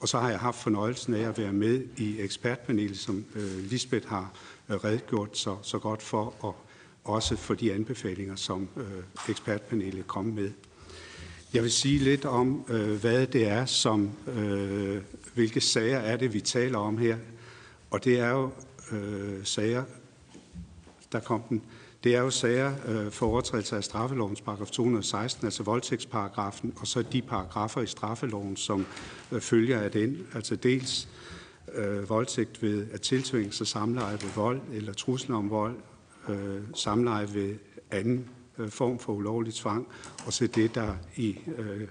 Og så har jeg haft fornøjelsen af at være med i ekspertpanelet, som øh, Lisbeth har øh, redegjort så, så godt for, og også for de anbefalinger, som øh, ekspertpanelet kom med. Jeg vil sige lidt om, øh, hvad det er, som, øh, hvilke sager er det, vi taler om her. Og det er jo øh, sager, der kom den, det er jo sager øh, for overtrædelse af straffelovens paragraf 216, altså voldtægtsparagrafen, og så de paragrafer i straffeloven, som øh, følger af den. Altså dels øh, voldtægt ved at tiltvinge sig samleje ved vold eller trusler om vold, øh, samleje ved anden øh, form for ulovlig tvang, og så det, der i øh,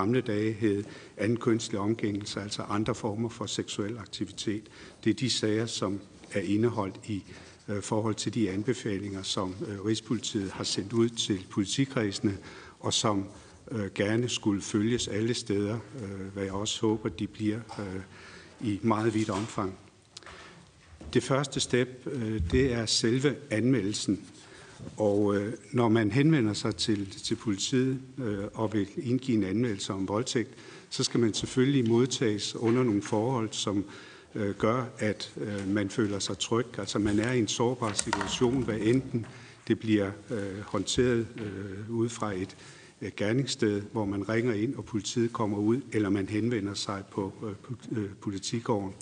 gamle dage hed anden kønslig omgængelse, altså andre former for seksuel aktivitet. Det er de sager, som er indeholdt i øh, forhold til de anbefalinger, som øh, Rigspolitiet har sendt ud til politikredsene, og som øh, gerne skulle følges alle steder, øh, hvad jeg også håber, de bliver øh, i meget vidt omfang. Det første step, øh, det er selve anmeldelsen og øh, når man henvender sig til, til politiet øh, og vil indgive en anmeldelse om voldtægt, så skal man selvfølgelig modtages under nogle forhold, som øh, gør, at øh, man føler sig tryg. Altså man er i en sårbar situation, hvad enten det bliver øh, håndteret øh, ud fra et øh, gerningssted, hvor man ringer ind, og politiet kommer ud, eller man henvender sig på øh, øh politigården.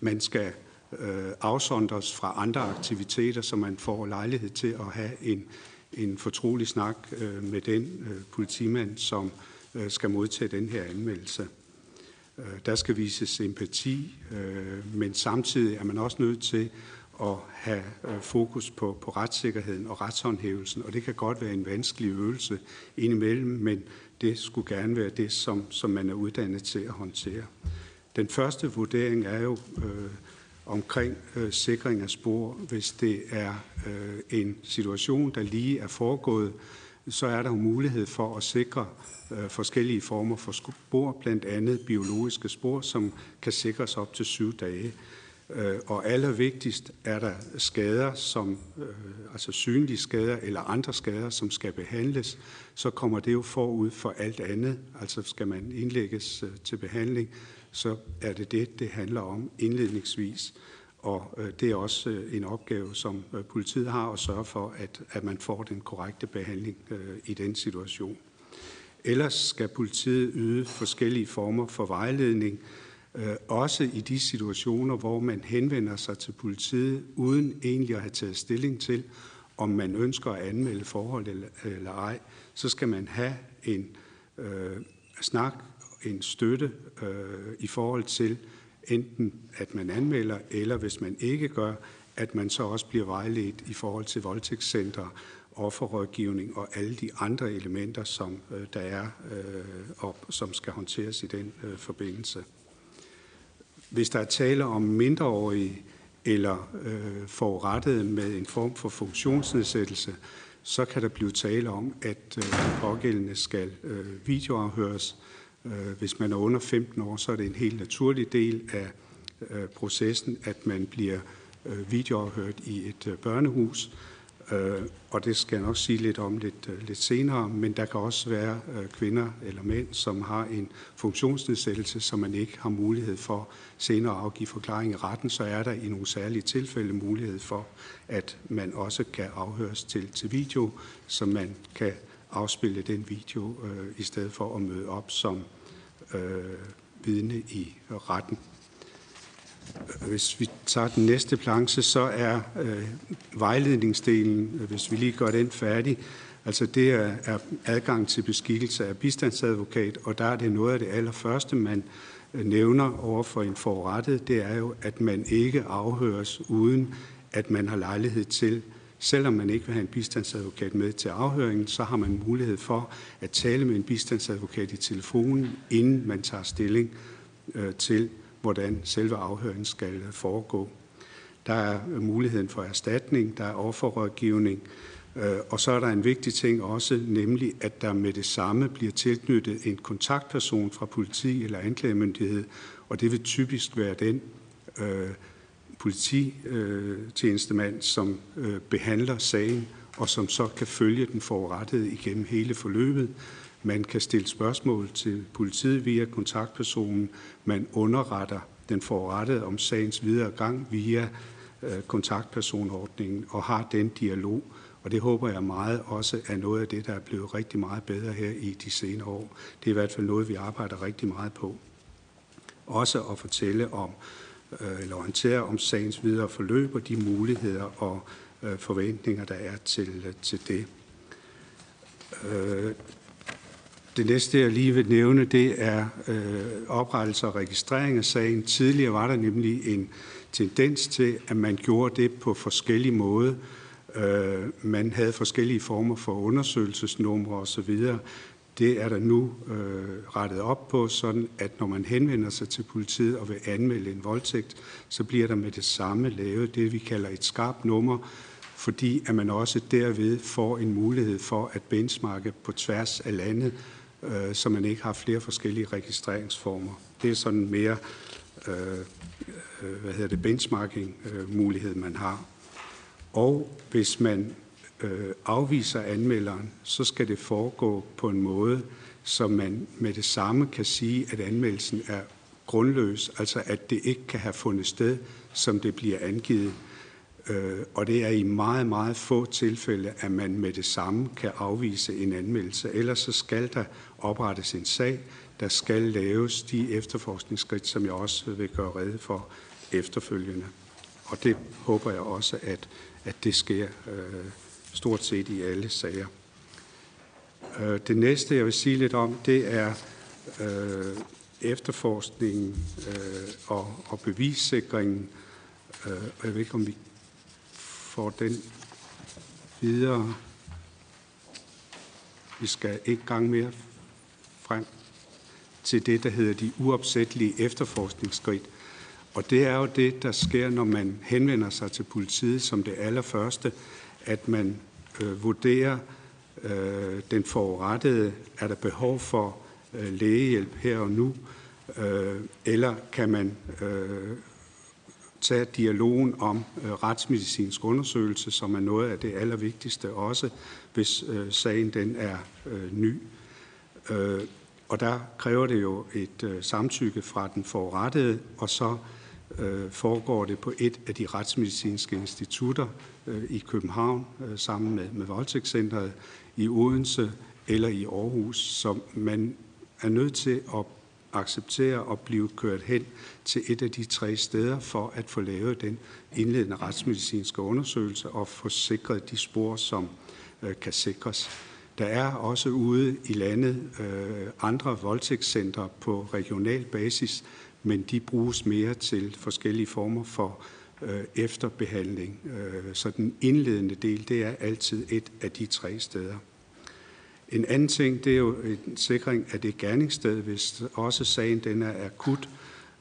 Man skal øh, afsondres fra andre aktiviteter, så man får lejlighed til at have en, en fortrolig snak øh, med den øh, politimand, som øh, skal modtage den her anmeldelse. Øh, der skal vises empati, øh, men samtidig er man også nødt til at have øh, fokus på, på retssikkerheden og retshåndhævelsen, og det kan godt være en vanskelig øvelse indimellem, men det skulle gerne være det, som, som man er uddannet til at håndtere. Den første vurdering er jo øh, omkring øh, sikring af spor. Hvis det er øh, en situation, der lige er foregået, så er der jo mulighed for at sikre øh, forskellige former for spor, blandt andet biologiske spor, som kan sikres op til syv dage. Øh, og allervigtigst er der skader, som, øh, altså synlige skader eller andre skader, som skal behandles, så kommer det jo forud for alt andet. Altså skal man indlægges øh, til behandling, så er det det, det handler om indledningsvis. Og øh, det er også øh, en opgave, som øh, politiet har at sørge for, at, at man får den korrekte behandling øh, i den situation. Ellers skal politiet yde forskellige former for vejledning, øh, også i de situationer, hvor man henvender sig til politiet, uden egentlig at have taget stilling til, om man ønsker at anmelde forhold eller, eller ej, så skal man have en øh, snak en støtte øh, i forhold til enten at man anmelder, eller hvis man ikke gør, at man så også bliver vejledt i forhold til voldtægtscenter, offerrådgivning og alle de andre elementer, som øh, der er øh, og som skal håndteres i den øh, forbindelse. Hvis der er tale om mindreårige eller øh, forurettede med en form for funktionsnedsættelse, så kan der blive tale om, at øh, de pågældende skal øh, videoafhøres, Øh, Øh, hvis man er under 15 år, så er det en helt naturlig del af øh, processen, at man bliver øh, videoafhørt i et børnehus. Og det skal jeg nok sige lidt om lidt, lidt senere, men der kan også være kvinder eller mænd, som har en funktionsnedsættelse, som man ikke har mulighed for senere at afgive forklaring i retten, så er der i nogle særlige tilfælde mulighed for, at man også kan afhøres til, til video, så man kan afspille den video, øh, i stedet for at møde op som øh, vidne i retten. Hvis vi tager den næste planche, så er øh, vejledningsdelen, hvis vi lige gør den færdig, altså det er, er adgang til beskikkelse af bistandsadvokat, og der er det noget af det allerførste, man øh, nævner over for en forrettet, det er jo, at man ikke afhøres uden, at man har lejlighed til Selvom man ikke vil have en bistandsadvokat med til afhøringen, så har man mulighed for at tale med en bistandsadvokat i telefonen, inden man tager stilling øh, til, hvordan selve afhøringen skal øh, foregå. Der er øh, muligheden for erstatning, der er offerrådgivning, og så er der en vigtig ting også, nemlig at der med det samme bliver tilknyttet en kontaktperson fra politi eller anklagemyndighed, og det vil typisk være den øh, polititjenestemand, som øh, behandler sagen, og som så kan følge den forurettede igennem hele forløbet. Man kan stille spørgsmål til politiet via kontaktpersonen. Man underretter den forurettede om sagens videre gang via øh, kontaktpersonordningen og har den dialog. Og det håber jeg meget også er noget af det, der er blevet rigtig meget bedre her i de senere år. Det er i hvert fald noget, vi arbejder rigtig meget på. Også at fortælle om Øh, eller orientere om sagens videre forløb og de muligheder og øh, forventninger, der er til, øh, til det. Øh, det næste, jeg lige vil nævne, det er øh, oprettelse og registrering af sagen. Tidligere var der nemlig en tendens til, at man gjorde det på forskellige måder. Øh, man havde forskellige former for undersøgelsesnumre osv. Det er der nu øh, rettet op på, sådan at når man henvender sig til politiet og vil anmelde en voldtægt, så bliver der med det samme lavet det, vi kalder et skarpt nummer, fordi at man også derved får en mulighed for at benchmarke på tværs af landet, øh, så man ikke har flere forskellige registreringsformer. Det er sådan mere øh, øh hvad hedder det, benchmarking-mulighed, øh, man har. Og hvis man øh, afviser anmelderen, så skal det foregå på en måde, så man med det samme kan sige, at anmeldelsen er grundløs, altså at det ikke kan have fundet sted, som det bliver angivet. Øh, og det er i meget, meget få tilfælde, at man med det samme kan afvise en anmeldelse. Ellers så skal der oprettes en sag, der skal laves de efterforskningsskridt, som jeg også vil gøre rede for efterfølgende. Og det håber jeg også, at, at det sker øh, stort set i alle sager. Øh, det næste, jeg vil sige lidt om, det er øh, efterforskningen øh, og, og bevissikringen. Øh, og jeg ved ikke, om vi får den videre. Vi skal ikke gang mere frem til det, der hedder de uopsættelige efterforskningsskridt. Og det er jo det, der sker, når man henvender sig til politiet som det allerførste at man øh, vurderer øh, den forurettede, er der behov for øh, lægehjælp her og nu, øh, eller kan man øh, tage dialogen om øh, retsmedicinsk undersøgelse, som er noget af det allervigtigste også, hvis øh, sagen den er øh, ny. Øh, og der kræver det jo et øh, samtykke fra den forurettede, og så øh, Øh, foregår det på et af de retsmedicinske institutter øh, i København øh, sammen med, med Voldtægtscenteret i Odense eller i Aarhus, som man er nødt til at acceptere og blive kørt hen til et af de tre steder for at få lavet den indledende retsmedicinske undersøgelse og få sikret de spor, som øh, kan sikres. Der er også ude i landet øh, andre voldtægtscentre på regional basis, men de bruges mere til forskellige former for øh, efterbehandling. Øh, så den indledende del, det er altid et af de tre steder. En anden ting, det er jo en sikring af det gerningssted, hvis også sagen den er akut,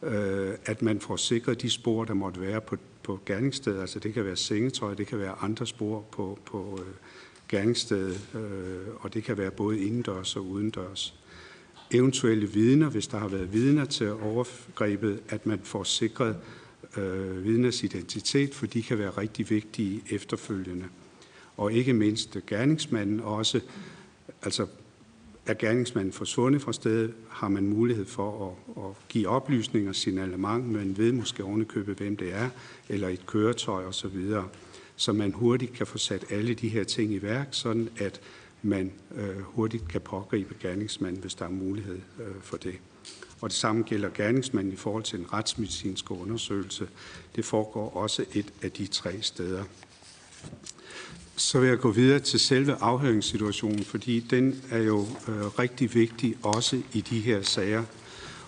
øh, at man får sikret de spor, der måtte være på, på gerningsstedet. Altså det kan være sengetøj, det kan være andre spor på, på øh, gerningsstedet, øh, og det kan være både indendørs og udendørs eventuelle vidner, hvis der har været vidner til overgrebet, at man får sikret øh, vidners identitet, for de kan være rigtig vigtige efterfølgende. Og ikke mindst gerningsmanden også, altså er gerningsmanden forsvundet fra stedet, har man mulighed for at, at give oplysninger, signalement, men ved måske ovenikøbet, hvem det er, eller et køretøj osv., så man hurtigt kan få sat alle de her ting i værk, sådan at man øh, hurtigt kan pågribe gerningsmanden, hvis der er mulighed øh, for det. og det samme gælder gerningsmanden i forhold til en retsmedicinsk undersøgelse. Det foregår også et af de tre steder. Så vil jeg gå videre til selve afhøringssituationen, fordi den er jo øh, rigtig vigtig også i de her sager.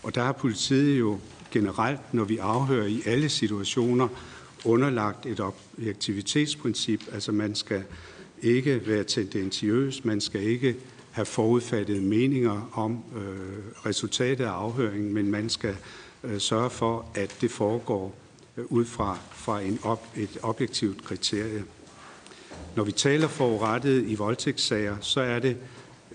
Og der har politiet jo generelt, når vi afhører i alle situationer, underlagt et objektivitetsprincip. Altså man skal ikke være tendentiøs, man skal ikke have forudfattede meninger om øh, resultatet af afhøringen, men man skal øh, sørge for, at det foregår øh, ud fra, fra en op, et objektivt kriterie. Når vi taler forurettet i voldtægtssager, så er det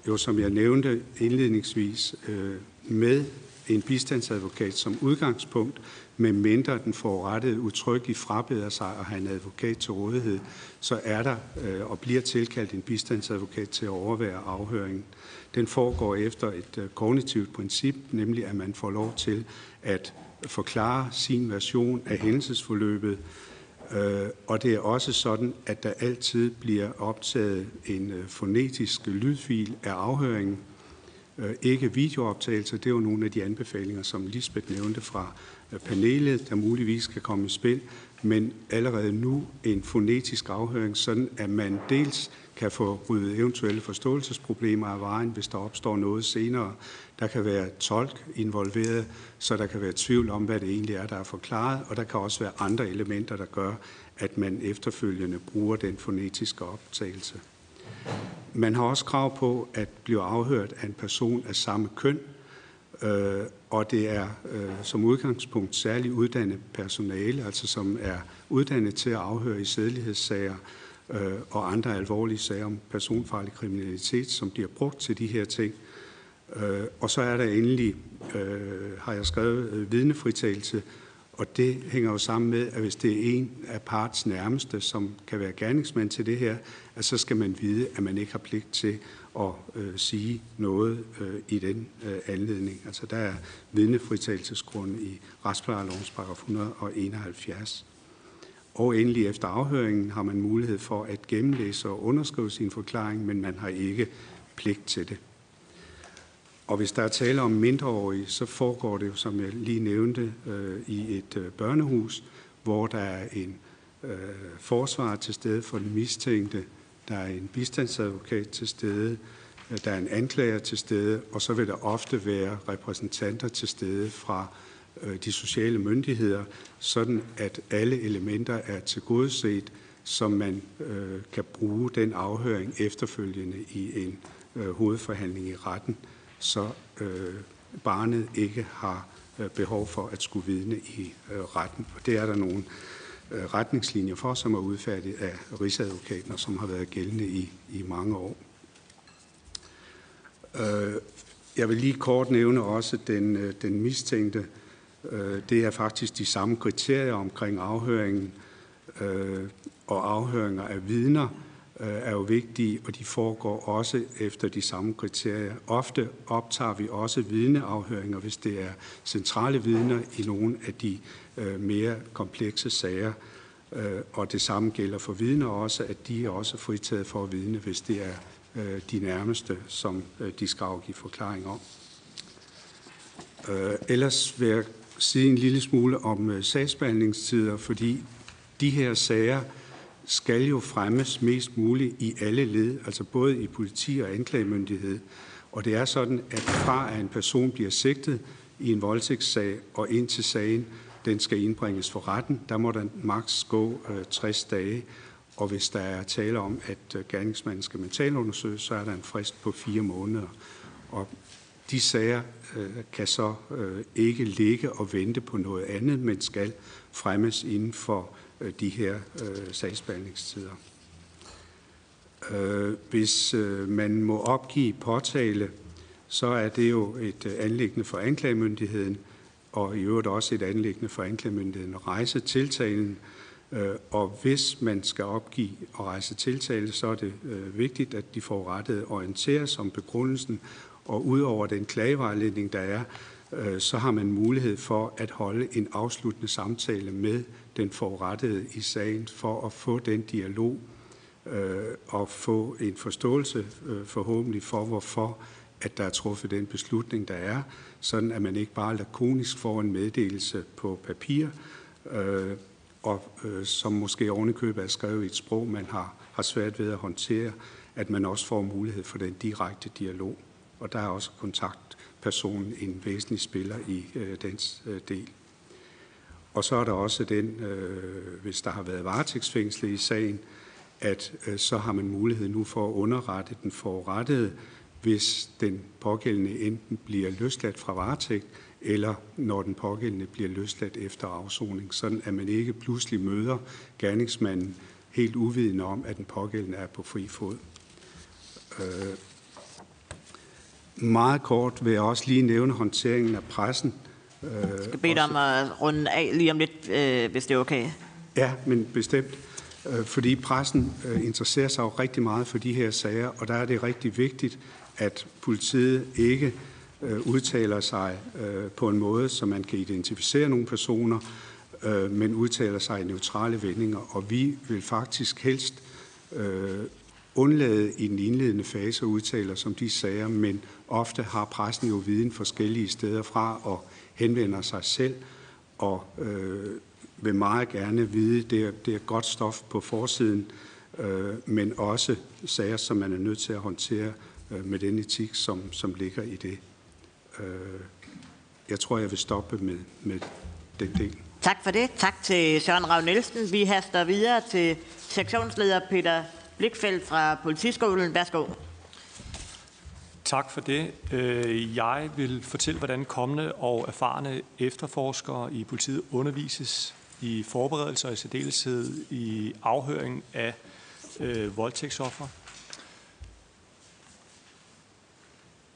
jo, som jeg nævnte indledningsvis, øh, med en bistandsadvokat som udgangspunkt, med mindre den forurettede utryggeligt frabeder sig at have en advokat til rådighed, så er der øh, og bliver tilkaldt en bistandsadvokat til at overvære afhøringen. Den foregår efter et øh, kognitivt princip, nemlig at man får lov til at forklare sin version af hændelsesforløbet, øh, og det er også sådan, at der altid bliver optaget en øh, fonetisk lydfil af afhøringen, øh, ikke videooptagelser. Det er jo nogle af de anbefalinger, som Lisbeth nævnte fra panelet, der muligvis kan komme i spil, men allerede nu en fonetisk afhøring, sådan at man dels kan få ryddet eventuelle forståelsesproblemer af vejen, hvis der opstår noget senere. Der kan være tolk involveret, så der kan være tvivl om, hvad det egentlig er, der er forklaret, og der kan også være andre elementer, der gør, at man efterfølgende bruger den fonetiske optagelse. Man har også krav på at blive afhørt af en person af samme køn, øh, og det er øh, som udgangspunkt særligt uddannet personale, altså som er uddannet til at afhøre i sædelighedssager øh, og andre alvorlige sager om personfarlig kriminalitet, som bliver brugt til de her ting. Øh, og så er der endelig, øh, har jeg skrevet, øh, vidnefritagelse, og det hænger jo sammen med, at hvis det er en af parts nærmeste, som kan være gerningsmand til det her, at så skal man vide, at man ikke har pligt til at øh, sige noget øh, i den øh, anledning. Altså der er vidnefritagelsesgrund i retsplejelovens paragraf 171. Og endelig efter afhøringen har man mulighed for at gennemlæse og underskrive sin forklaring, men man har ikke pligt til det. Og hvis der er tale om mindreårige, så foregår det jo, som jeg lige nævnte, øh, i et øh, børnehus, hvor der er en øh, forsvar til stede for den mistænkte, der er en bistandsadvokat til stede, øh, der er en anklager til stede, og så vil der ofte være repræsentanter til stede fra øh, de sociale myndigheder, sådan at alle elementer er tilgodeset, som man øh, kan bruge den afhøring efterfølgende i en øh, hovedforhandling i retten, så øh, barnet ikke har øh, behov for at skulle vidne i øh, retten. Og det er der nogle Øh, retningslinjer for, som er udfærdiget af Rigsadvokaten, og som har været gældende i, i mange år. Øh, jeg vil lige kort nævne også den, øh, den mistænkte. Øh, det er faktisk de samme kriterier omkring afhøringen, øh, og afhøringer af vidner Øh, er jo vigtige, og de foregår også efter de samme kriterier. Ofte optager vi også vidneafhøringer, hvis det er centrale vidner i nogle af de øh, mere komplekse sager. Øh, og det samme gælder for vidner også, at de er også fritaget for at vidne, hvis det er de nærmeste, som de skal afgive forklaring om. Ellers vil jeg sige en lille smule om sagsbehandlingstider, fordi de her sager skal jo fremmes mest muligt i alle led, altså både i politi og anklagemyndighed. Og det er sådan, at fra at en person bliver sigtet i en voldtægtssag og ind til sagen, den skal indbringes for retten. Der må der maks gå øh, 60 dage, og hvis der er tale om, at øh, gerningsmanden skal mentalundersøges, så er der en frist på fire måneder. Og de sager øh, kan så øh, ikke ligge og vente på noget andet, men skal fremmes inden for øh, de her øh, sagsbehandlingstider. Øh, hvis øh, man må opgive påtale, så er det jo et øh, anlæggende for anklagemyndigheden, og i øvrigt også et anlæggende for anklagemyndigheden at rejse tiltalen. Øh, og hvis man skal opgive og rejse tiltale, så er det øh, vigtigt, at de får rettet orienteres om begrundelsen, og udover den klagevejledning, der er, øh, så har man mulighed for at holde en afsluttende samtale med den forurettede i sagen, for at få den dialog øh, og få en forståelse øh, forhåbentlig for, hvorfor at der er truffet den beslutning, der er, sådan at man ikke bare lakonisk får en meddelelse på papir, øh, og øh, som måske ovenikøbet er skrevet i et sprog, man har, har svært ved at håndtere, at man også får mulighed for den direkte dialog. Og der er også kontaktpersonen en væsentlig spiller i øh, dens øh, del. Og så er der også den, øh, hvis der har været varetægtsfængslet i sagen, at øh, så har man mulighed nu for at underrette den forurettede, hvis den pågældende enten bliver løsladt fra varetægt, eller når den pågældende bliver løsladt efter afsoning, sådan at man ikke pludselig møder gerningsmanden helt uvidende om, at den pågældende er på fri fod. Øh, meget kort vil jeg også lige nævne håndteringen af pressen. Øh, jeg skal bede dig om at runde af lige om lidt, øh, hvis det er okay. Ja, men bestemt. Øh, fordi pressen øh, interesserer sig jo rigtig meget for de her sager, og der er det rigtig vigtigt, at politiet ikke øh, udtaler sig øh, på en måde, så man kan identificere nogle personer, øh, men udtaler sig i neutrale vendinger. Og vi vil faktisk helst øh, undlade i den indledende fase at udtale som de sager, men ofte har pressen jo viden forskellige steder fra og henvender sig selv og øh, vil meget gerne vide, det er, det er godt stof på forsiden, øh, men også sager, som man er nødt til at håndtere øh, med den etik, som, som ligger i det. Øh, jeg tror, jeg vil stoppe med, med den del. Tak for det. Tak til Søren Rav Nielsen. Vi haster videre til sektionsleder Peter Blikfeldt fra Politiskolen. Værsgo. Tak for det. Øh, jeg vil fortælle, hvordan kommende og erfarne efterforskere i politiet undervises i forberedelser og i særdeleshed i afhøring af øh, voldtægtsoffer.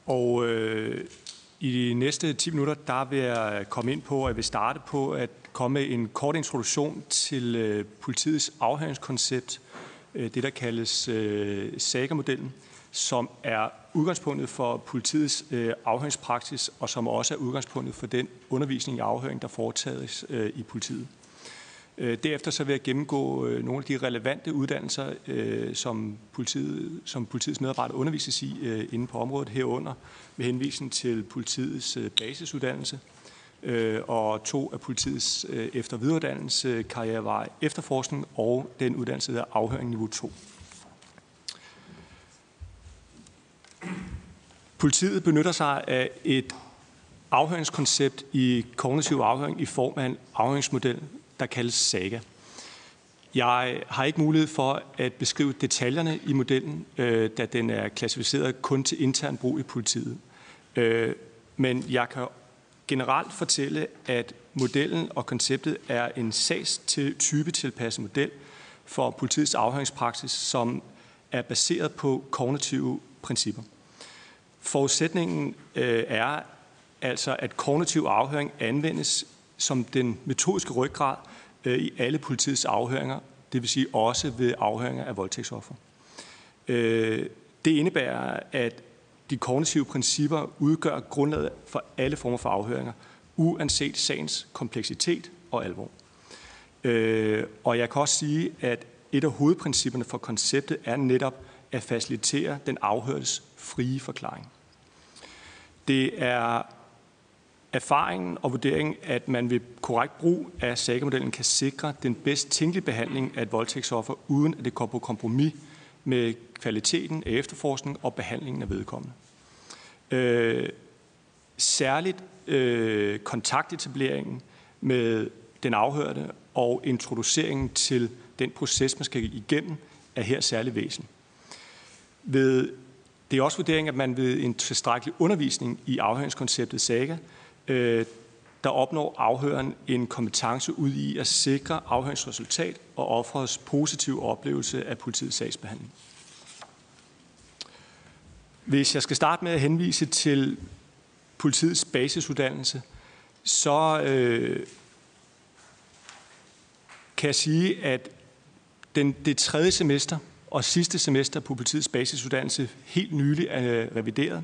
Og øh, i de næste 10 minutter, der vil jeg komme ind på, at jeg vil starte på at komme med en kort introduktion til øh, politiets afhøringskoncept, øh, det der kaldes øh, sagermodellen, som er udgangspunktet for politiets øh, afhøringspraksis, og som også er udgangspunktet for den undervisning i afhøring, der foretages øh, i politiet. Øh, derefter så vil jeg gennemgå øh, nogle af de relevante uddannelser, øh, som, politiet, som politiets medarbejdere undervises i øh, inde på området herunder, med henvisning til politiets øh, basisuddannelse øh, og to af politiets efter videreuddannelse, karrierevej efterforskning og den uddannelse, der er afhøring niveau 2. Politiet benytter sig af et afhøringskoncept i kognitiv afhøring i form af en afhøringsmodel, der kaldes SAGA. Jeg har ikke mulighed for at beskrive detaljerne i modellen, øh, da den er klassificeret kun til intern brug i politiet. Øh, men jeg kan generelt fortælle, at modellen og konceptet er en sags type tilpasset model for politiets afhøringspraksis, som er baseret på kognitive principper. Forudsætningen øh, er altså, at kognitiv afhøring anvendes som den metodiske ryggrad øh, i alle politiets afhøringer, det vil sige også ved afhøringer af voldtægtsoffer. Øh, det indebærer, at de kognitive principper udgør grundlaget for alle former for afhøringer, uanset sagens kompleksitet og alvor. Øh, og jeg kan også sige, at et af hovedprincipperne for konceptet er netop at facilitere den afhørtes frie forklaring. Det er erfaringen og vurderingen, at man ved korrekt brug af SAGA-modellen kan sikre den bedst tænkelige behandling af et voldtægtsoffer, uden at det går på kompromis med kvaliteten af efterforskning og behandlingen af vedkommende. Øh, særligt øh, kontaktetableringen med den afhørte og introduceringen til den proces, man skal igennem, er her særlig væsen. Ved, det er også vurderingen, at man ved en tilstrækkelig undervisning i afhøringskonceptet SAGA øh, der opnår afhøren en kompetence ud i at sikre afhøringsresultat og offerets positive oplevelse af politiets sagsbehandling. Hvis jeg skal starte med at henvise til politiets basisuddannelse, så øh, kan jeg sige, at den, det tredje semester og sidste semester på politiets basisuddannelse helt nylig er revideret,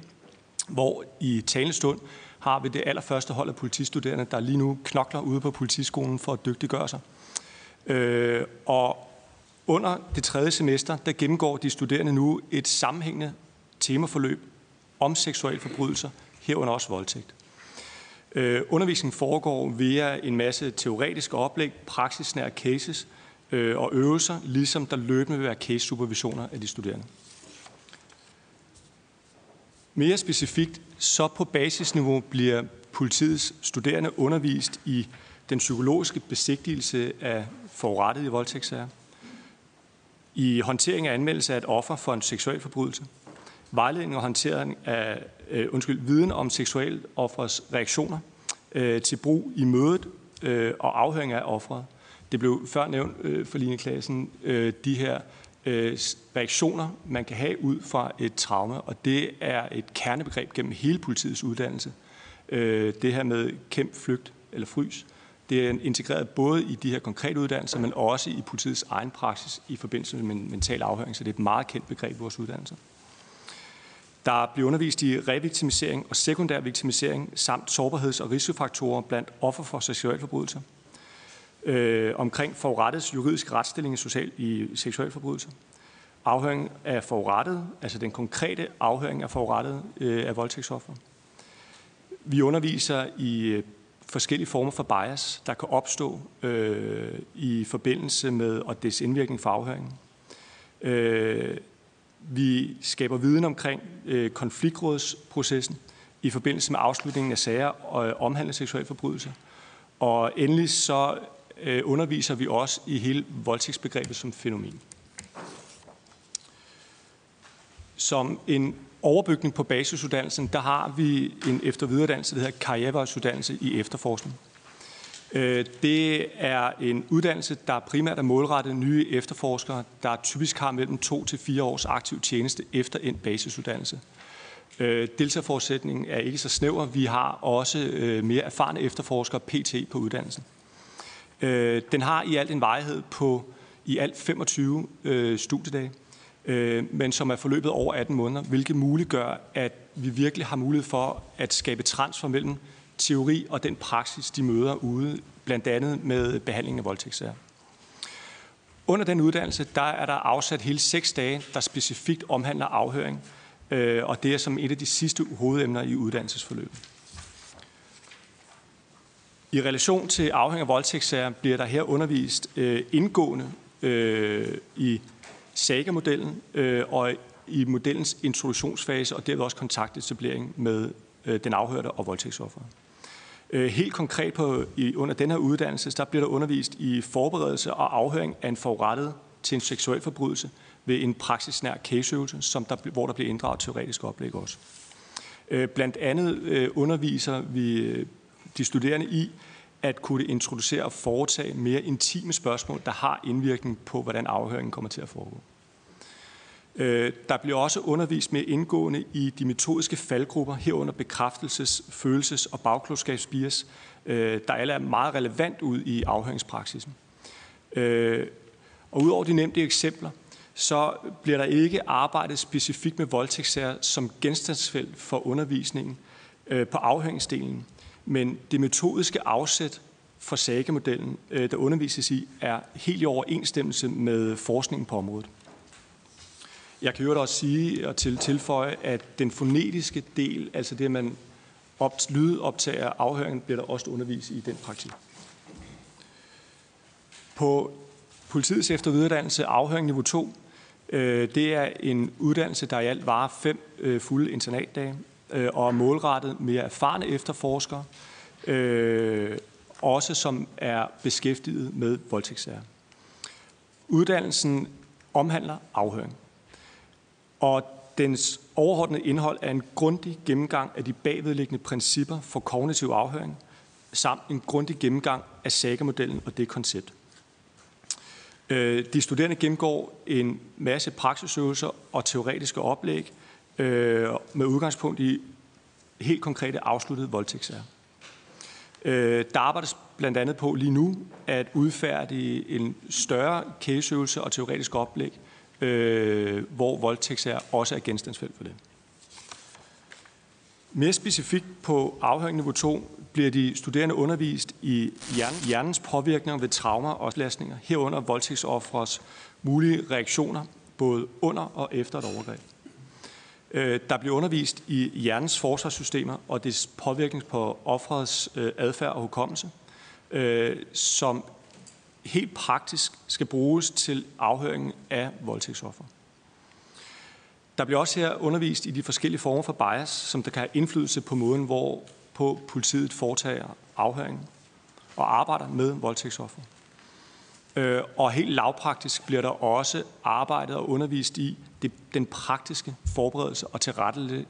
hvor i talestund har vi det allerførste hold af politistuderende, der lige nu knokler ude på politiskolen for at dygtiggøre sig. Øh, og under det tredje semester, der gennemgår de studerende nu et sammenhængende temaforløb om seksuelle forbrydelser, herunder også voldtægt. Øh, undervisningen foregår via en masse teoretiske oplæg, praksisnære cases øh, og øvelser, ligesom der løbende vil være case-supervisioner af de studerende. Mere specifikt, så på basisniveau bliver politiets studerende undervist i den psykologiske besigtigelse af forurettet i voldtægtssager, i håndtering af anmeldelse af et offer for en seksuel forbrydelse, vejledning og håndtering af øh, undskyld, viden om seksuel offers reaktioner øh, til brug i mødet øh, og afhøring af offeret. Det blev før nævnt øh, for Line Klassen, øh, de her øh, reaktioner, man kan have ud fra et traume, og det er et kernebegreb gennem hele politiets uddannelse. Øh, det her med kæmp, flygt eller frys, det er integreret både i de her konkrete uddannelser, men også i politiets egen praksis i forbindelse med mental afhøring, så det er et meget kendt begreb i vores uddannelser. Der bliver undervist i revictimisering og sekundær victimisering samt sårbarheds- og risikofaktorer blandt offer for seksualforbrydelser. Øh, omkring forurettets juridiske retsstilling i, social, i seksualforbrydelser. Afhøring af forurettet, altså den konkrete afhøring af forurettet øh, af voldtægtsoffer. Vi underviser i øh, forskellige former for bias, der kan opstå øh, i forbindelse med og dets indvirkning for afhøringen. Øh, vi skaber viden omkring øh, konfliktrådsprocessen i forbindelse med afslutningen af sager og omhandlende seksuelle forbrydelser. Og endelig så øh, underviser vi også i hele voldtægtsbegrebet som fænomen. Som en overbygning på basisuddannelsen, der har vi en eftervidereuddannelse, der hedder karrierevejsuddannelse i efterforskning. Øh, det er en uddannelse, der primært er målrettet nye efterforskere, der typisk har mellem to til fire års aktiv tjeneste efter en basisuddannelse. Øh, deltagerforudsætningen er ikke så snæver. Vi har også øh, mere erfarne efterforskere, PT, på uddannelsen. Øh, Den har i alt en vejhed på i alt 25 øh, studiedage, øh, men som er forløbet over 18 måneder, hvilket muliggør, at vi virkelig har mulighed for at skabe transfer mellem teori og den praksis, de møder ude, blandt andet med behandlingen af voldtægtssager. Under den uddannelse, der er der afsat hele seks dage, der specifikt omhandler afhøring, øh, og det er som et af de sidste hovedemner i uddannelsesforløbet. I relation til afhæng af voldtægtssager bliver der her undervist øh, indgående øh, i SAGA-modellen øh, og i modellens introduktionsfase, og derved også kontaktetablering med øh, den afhørte og voldtægtsofferet. Øh, helt konkret på, i, under den her uddannelse, der bliver der undervist i forberedelse og afhøring af en forurettet til en seksuel forbrydelse ved en praksisnær caseøvelse, som der, hvor der bliver inddraget teoretisk oplæg også. Øh, blandt andet øh, underviser vi øh, de studerende i at kunne introducere og foretage mere intime spørgsmål, der har indvirkning på, hvordan afhøringen kommer til at foregå. Øh, der bliver også undervist mere indgående i de metodiske faldgrupper herunder bekræftelses-, følelses- og bagklodskabsbias, øh, der alle er meget relevant ud i afhøringspraksisen. Øh, og udover de nævnte eksempler, så bliver der ikke arbejdet specifikt med voldtægtssager som genstandsfelt for undervisningen på afhøringsdelen, men det metodiske afsæt for SAGE-modellen, øh, der undervises i, er helt i overensstemmelse med forskningen på området. Jeg kan jo også sige og til tilføje, at den fonetiske del, altså det, at man op, lydoptager afhøringen, bliver der også undervist i den praktik. På politiets efteruddannelse afhøring niveau 2, øh, det er en uddannelse, der i alt varer fem øh, fulde internatdage øh, og er målrettet mere erfarne efterforskere, øh, også som er beskæftiget med voldtægtssager. Uddannelsen omhandler afhøring og dens overordnede indhold er en grundig gennemgang af de bagvedliggende principper for kognitiv afhøring, samt en grundig gennemgang af SAGA-modellen og det koncept. Øh, de studerende gennemgår en masse praksisøvelser og teoretiske oplæg øh, med udgangspunkt i helt konkrete afsluttede voldtægtssager. Øh, der arbejdes blandt andet på lige nu at udfærdige en større caseøvelse og teoretisk oplæg øh, hvor voldtægtssager også er genstandsfelt for det. Mere specifikt på afhøring niveau 2 bliver de studerende undervist i hjernens påvirkninger ved traumer og belastninger, herunder voldtægtsoffres mulige reaktioner både under og efter et overgreb. Øh, der bliver undervist i hjernens forsvarssystemer og dets påvirkning på offrets øh, adfærd og hukommelse, øh, som helt praktisk skal bruges til afhøringen af voldtægtsoffer. Der bliver også her undervist i de forskellige former for bias, som der kan have indflydelse på måden, hvor på politiet foretager afhøringen og arbejder med voldtægtsoffer. Øh, og helt lavpraktisk bliver der også arbejdet og undervist i det, den praktiske forberedelse og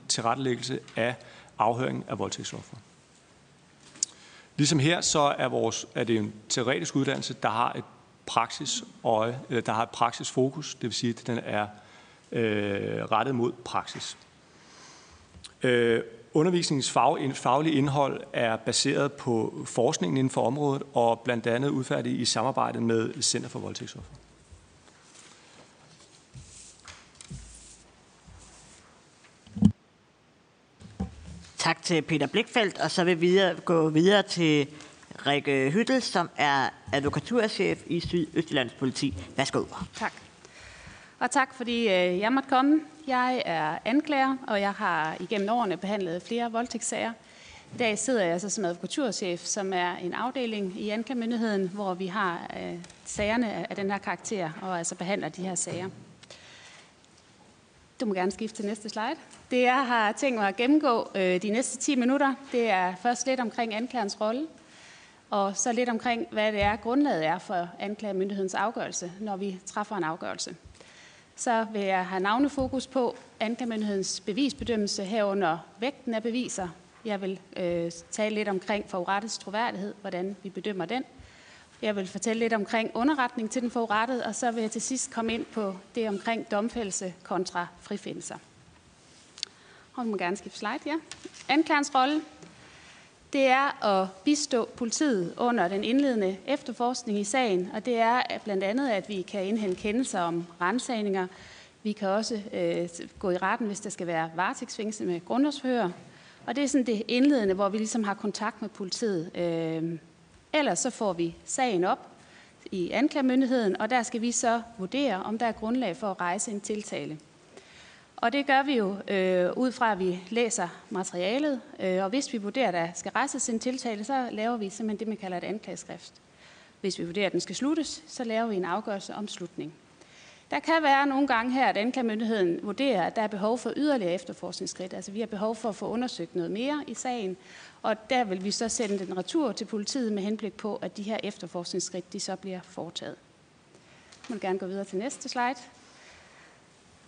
tilrettelæggelse af afhøringen af voldtægtsoffer. Ligesom her, så er, vores, er det en teoretisk uddannelse, der har et praksis øje, eller der har et praksisfokus, det vil sige, at den er øh, rettet mod praksis. Øh, undervisningens fag, faglige indhold er baseret på forskningen inden for området, og blandt andet udfærdigt i samarbejde med Center for Voldtægtsoffer. Tak til Peter Blikfeldt, og så vil vi videre, gå videre til Rikke Hyttel, som er advokaturchef i Sydøstjyllands Politi. Værsgo. Tak. Og tak, fordi øh, jeg måtte komme. Jeg er anklager, og jeg har igennem årene behandlet flere voldtægtssager. I dag sidder jeg så som advokaturchef, som er en afdeling i anklagemyndigheden, hvor vi har øh, sagerne af den her karakter, og altså behandler de her sager. Du må gerne skifte til næste slide. Det jeg har tænkt mig at gennemgå øh, de næste 10 minutter, det er først lidt omkring anklagerens rolle, og så lidt omkring, hvad det er, grundlaget er for anklagemyndighedens afgørelse, når vi træffer en afgørelse. Så vil jeg have navnefokus på anklagemyndighedens bevisbedømmelse herunder vægten af beviser. Jeg vil øh, tale lidt omkring forurettets troværdighed, hvordan vi bedømmer den. Jeg vil fortælle lidt omkring underretning til den forurettede, og så vil jeg til sidst komme ind på det omkring domfældelse kontra frifindelser. Og vi må gerne skifte slide, ja. Anklagerens rolle, det er at bistå politiet under den indledende efterforskning i sagen, og det er blandt andet, at vi kan indhente kendelser om rensagninger. Vi kan også øh, gå i retten, hvis der skal være varetægtsfængsel med grundlovsforhør. Og det er sådan det indledende, hvor vi ligesom har kontakt med politiet. Øh, ellers så får vi sagen op i anklagemyndigheden, og der skal vi så vurdere, om der er grundlag for at rejse en tiltale. Og det gør vi jo øh, ud fra, at vi læser materialet, øh, og hvis vi vurderer, at der skal rejses en tiltale, så laver vi simpelthen det, man kalder et anklageskrift. Hvis vi vurderer, at den skal sluttes, så laver vi en afgørelse om slutning. Der kan være nogle gange her, at anklagemyndigheden vurderer, at der er behov for yderligere efterforskningsskridt. Altså vi har behov for at få undersøgt noget mere i sagen, og der vil vi så sende den retur til politiet med henblik på, at de her efterforskningsskridt de så bliver foretaget. Man vil gerne gå videre til næste slide.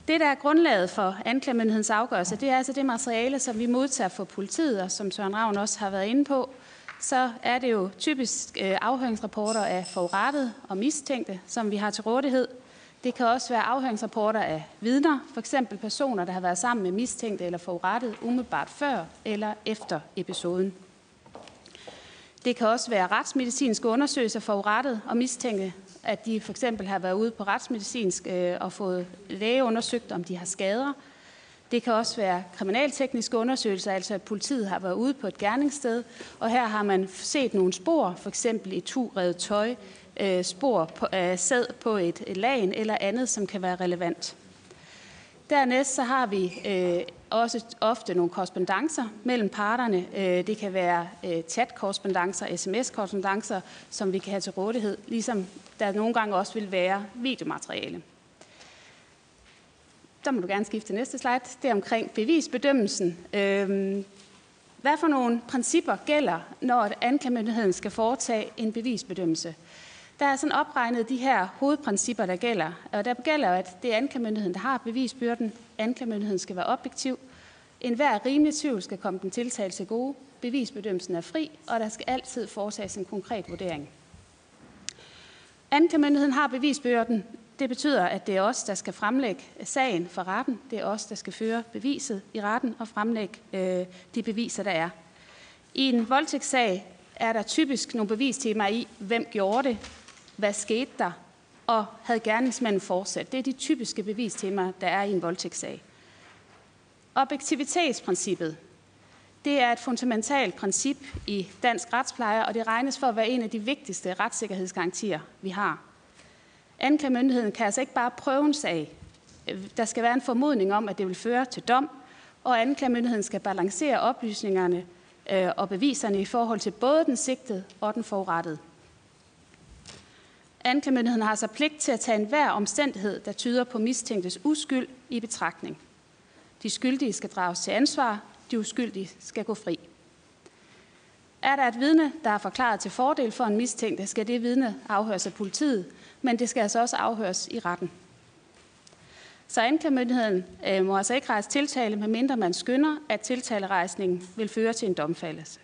Det, der er grundlaget for anklagemyndighedens afgørelse, det er altså det materiale, som vi modtager fra politiet, og som Søren Ravn også har været inde på. Så er det jo typisk øh, afhøringsrapporter af forurettet og mistænkte, som vi har til rådighed. Det kan også være afhøringsrapporter af vidner, for eksempel personer, der har været sammen med mistænkte eller forurettet umiddelbart før eller efter episoden. Det kan også være retsmedicinske undersøgelser forurettet og mistænkte, at de for eksempel har været ude på retsmedicinsk øh, og fået læge undersøgt, om de har skader. Det kan også være kriminaltekniske undersøgelser, altså at politiet har været ude på et gerningssted, og her har man set nogle spor, for eksempel i turedet tøj, øh, spor af sæd på et, lagen eller andet, som kan være relevant. Dernæst så har vi øh, også ofte nogle korrespondencer mellem parterne. Øh, det kan være øh, chat-korrespondencer, sms-korrespondencer, som vi kan have til rådighed, ligesom der nogle gange også vil være videomateriale. Der må du gerne skifte til næste slide. Det er omkring bevisbedømmelsen. Øh, hvad for nogle principper gælder, når anklagemyndigheden skal foretage en bevisbedømmelse? Der er sådan opregnet de her hovedprincipper, der gælder. Og der gælder at det er anklagemyndigheden, der har bevisbyrden. Anklagemyndigheden skal være objektiv. En hver rimelig tvivl skal komme den tiltalte til gode. Bevisbedømmelsen er fri, og der skal altid foretages en konkret vurdering. Anklagemyndigheden har bevisbyrden. Det betyder, at det er os, der skal fremlægge sagen for retten. Det er os, der skal føre beviset i retten og fremlægge øh, de beviser, der er. I en voldtægtssag er der typisk nogle bevistemaer i, hvem gjorde det, hvad skete der, og havde gerningsmanden fortsat. Det er de typiske bevistemaer, der er i en voldtægtssag. Objektivitetsprincippet, det er et fundamentalt princip i dansk retspleje, og det regnes for at være en af de vigtigste retssikkerhedsgarantier, vi har. Anklagemyndigheden kan altså ikke bare prøve en sag. Der skal være en formodning om, at det vil føre til dom, og anklagemyndigheden skal balancere oplysningerne øh, og beviserne i forhold til både den sigtede og den forurettede. Anklagemyndigheden har så pligt til at tage enhver omstændighed, der tyder på mistænktes uskyld i betragtning. De skyldige skal drages til ansvar, de uskyldige skal gå fri. Er der et vidne, der er forklaret til fordel for en mistænkt, skal det vidne afhøres af politiet, men det skal altså også afhøres i retten. Så anklagemyndigheden øh, må altså ikke rejse tiltale, medmindre man skynder, at tiltalerejsningen vil føre til en domfaldelse.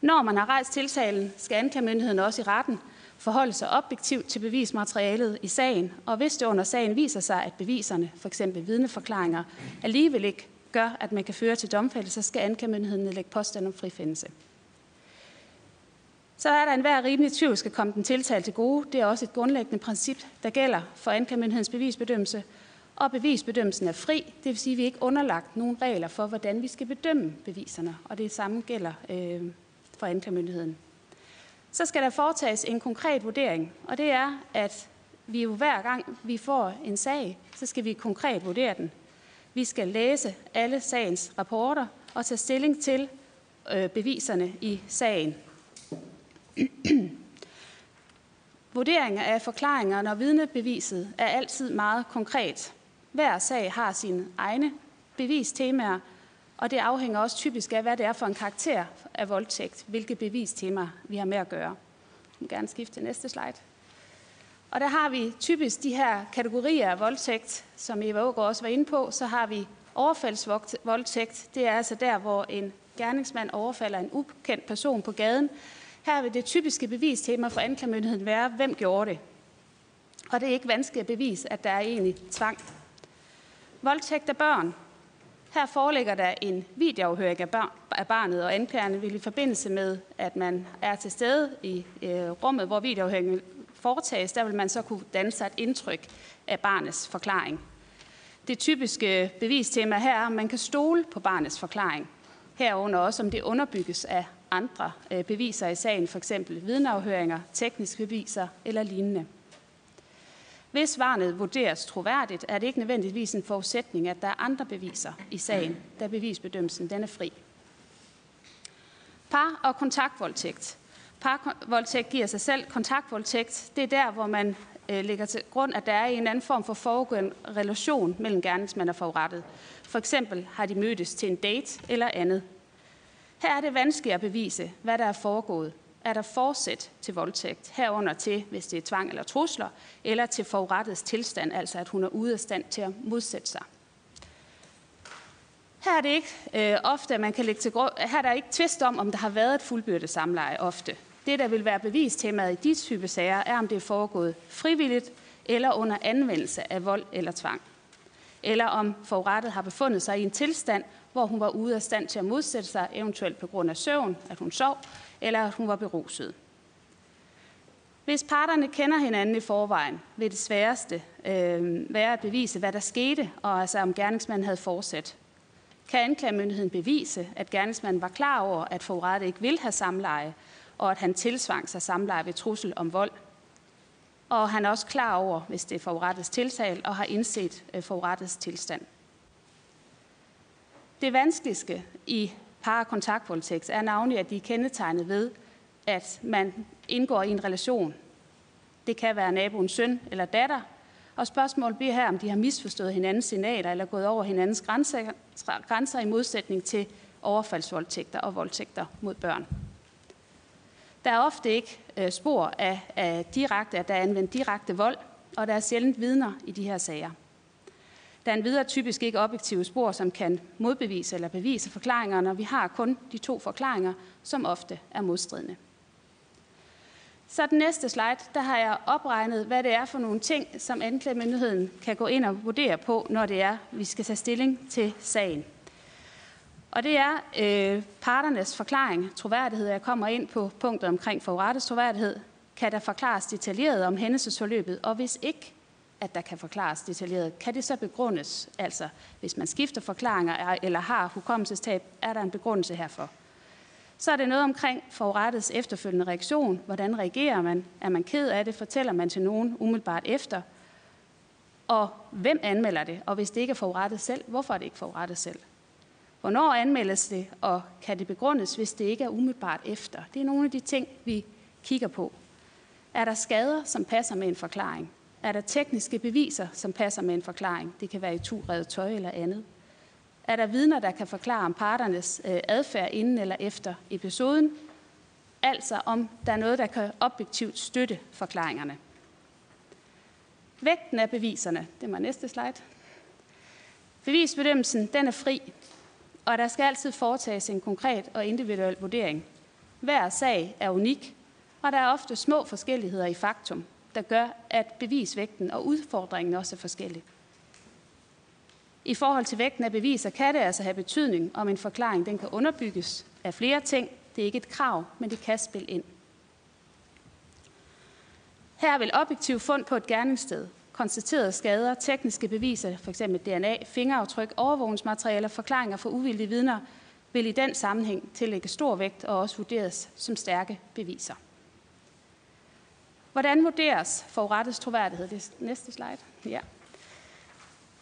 Når man har rejst tiltalen, skal anklagemyndigheden også i retten forholde sig objektivt til bevismaterialet i sagen, og hvis det under sagen viser sig, at beviserne, f.eks. vidneforklaringer, alligevel ikke gør, at man kan føre til domfældelse, så skal anklagemyndigheden nedlægge påstand om frifindelse. Så er der enhver rimelig tvivl, skal komme den tiltalte til gode. Det er også et grundlæggende princip, der gælder for anklagemyndighedens bevisbedømmelse. Og bevisbedømmelsen er fri, det vil sige, at vi ikke underlagt nogen regler for, hvordan vi skal bedømme beviserne. Og det samme gælder øh, for anklagemyndigheden. Så skal der foretages en konkret vurdering, og det er, at vi jo hver gang vi får en sag, så skal vi konkret vurdere den. Vi skal læse alle sagens rapporter og tage stilling til øh, beviserne i sagen. Vurderinger af forklaringer, når vidnebeviset er altid meget konkret. Hver sag har sine egne bevistemaer, og det afhænger også typisk af, hvad det er for en karakter af voldtægt, hvilke bevistemaer vi har med at gøre. Jeg vil gerne skifte til næste slide. Og der har vi typisk de her kategorier af voldtægt, som Eva Ågaard også var inde på. Så har vi overfaldsvoldtægt. Det er altså der, hvor en gerningsmand overfalder en ukendt person på gaden. Her vil det typiske bevistema for anklagemyndigheden være, hvem gjorde det. Og det er ikke vanskeligt at bevise, at der er egentlig tvang. Voldtægt af børn. Her foreligger der en videoafhøring af barnet, og anklagerne vil i forbindelse med, at man er til stede i øh, rummet, hvor videoafhøringen foretages, der vil man så kunne danne sig et indtryk af barnets forklaring. Det typiske bevistema her er, at man kan stole på barnets forklaring. Herunder også, om det underbygges af andre øh, beviser i sagen, f.eks. vidneafhøringer, tekniske beviser eller lignende. Hvis varnet vurderes troværdigt, er det ikke nødvendigvis en forudsætning, at der er andre beviser i sagen, da bevisbedømmelsen den er fri. Par- og kontaktvoldtægt. Parvoldtægt giver sig selv. Kontaktvoldtægt, det er der, hvor man øh, lægger til grund, at der er en anden form for foregående relation mellem gerningsmand og forurettet. For eksempel har de mødtes til en date eller andet. Her er det vanskeligt at bevise, hvad der er foregået. Er der forsæt til voldtægt, herunder til, hvis det er tvang eller trusler, eller til forurettets tilstand, altså at hun er ude af stand til at modsætte sig. Her er det ikke øh, ofte, at man kan lægge til grund, her er der ikke tvist om, om der har været et fuldbyrdet samleje ofte. Det, der vil være bevistemaet i de type sager, er, om det er foregået frivilligt eller under anvendelse af vold eller tvang. Eller om forurettet har befundet sig i en tilstand, hvor hun var ude af stand til at modsætte sig, eventuelt på grund af søvn, at hun sov, eller at hun var beruset. Hvis parterne kender hinanden i forvejen, vil det sværeste øh, være at bevise, hvad der skete, og altså om gerningsmanden havde fortsat. Kan anklagemyndigheden bevise, at gerningsmanden var klar over, at forurettet ikke vil have samleje, og at han tilsvang sig samleje ved trussel om vold. Og han er også klar over, hvis det er forurettets tiltal, og har indset øh, forurettets tilstand. Det vanskeligste i parakontaktvoldtægt er navnlig, at de er kendetegnet ved, at man indgår i en relation. Det kan være naboens søn eller datter, og spørgsmålet bliver her, om de har misforstået hinandens signaler eller gået over hinandens grænser, grænser i modsætning til overfaldsvoldtægter og voldtægter mod børn. Der er ofte ikke øh, spor af, af direkte, at der er anvendt direkte vold, og der er sjældent vidner i de her sager. Der er en videre typisk ikke objektive spor, som kan modbevise eller bevise forklaringerne, og vi har kun de to forklaringer, som ofte er modstridende. Så den næste slide, der har jeg opregnet, hvad det er for nogle ting, som anklagemyndigheden kan gå ind og vurdere på, når det er, vi skal tage stilling til sagen. Og det er øh, parternes forklaring, troværdighed. Jeg kommer ind på punktet omkring forurettets troværdighed. Kan der forklares detaljeret om hændelsesforløbet? Og hvis ikke, at der kan forklares detaljeret, kan det så begrundes? Altså, hvis man skifter forklaringer eller har hukommelsestab, er der en begrundelse herfor. Så er det noget omkring forurettets efterfølgende reaktion. Hvordan reagerer man? Er man ked af det? Fortæller man til nogen umiddelbart efter? Og hvem anmelder det? Og hvis det ikke er forurettet selv, hvorfor er det ikke forurettet selv? Hvornår anmeldes det, og kan det begrundes, hvis det ikke er umiddelbart efter? Det er nogle af de ting, vi kigger på. Er der skader, som passer med en forklaring? Er der tekniske beviser, som passer med en forklaring? Det kan være i to reddet tøj eller andet. Er der vidner, der kan forklare om parternes øh, adfærd inden eller efter episoden? Altså om der er noget, der kan objektivt støtte forklaringerne. Vægten af beviserne, det var næste slide. Bevisbedømmelsen, den er fri, og der skal altid foretages en konkret og individuel vurdering. Hver sag er unik, og der er ofte små forskelligheder i faktum, der gør, at bevisvægten og udfordringen også er forskellig. I forhold til vægten af beviser kan det altså have betydning, om en forklaring den kan underbygges af flere ting. Det er ikke et krav, men det kan spille ind. Her vil objektiv fund på et gerningssted, konstaterede skader, tekniske beviser, f.eks. DNA, fingeraftryk, overvågningsmaterialer, forklaringer for uvildige vidner, vil i den sammenhæng tillægge stor vægt og også vurderes som stærke beviser. Hvordan vurderes forurettes troværdighed? Det er næste slide. Ja.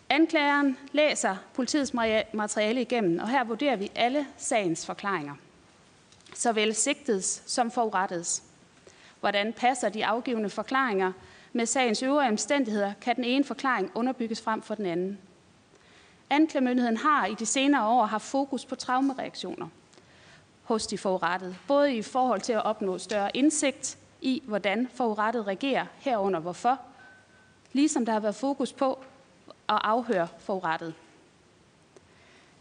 Anklageren læser politiets materiale igennem, og her vurderer vi alle sagens forklaringer. Såvel sigtets som forurettes. Hvordan passer de afgivende forklaringer med sagens øvrige omstændigheder, kan den ene forklaring underbygges frem for den anden. Anklagemyndigheden har i de senere år haft fokus på traumereaktioner hos de forurettede, både i forhold til at opnå større indsigt i, hvordan forurettet reagerer, herunder hvorfor, ligesom der har været fokus på at afhøre forurettet.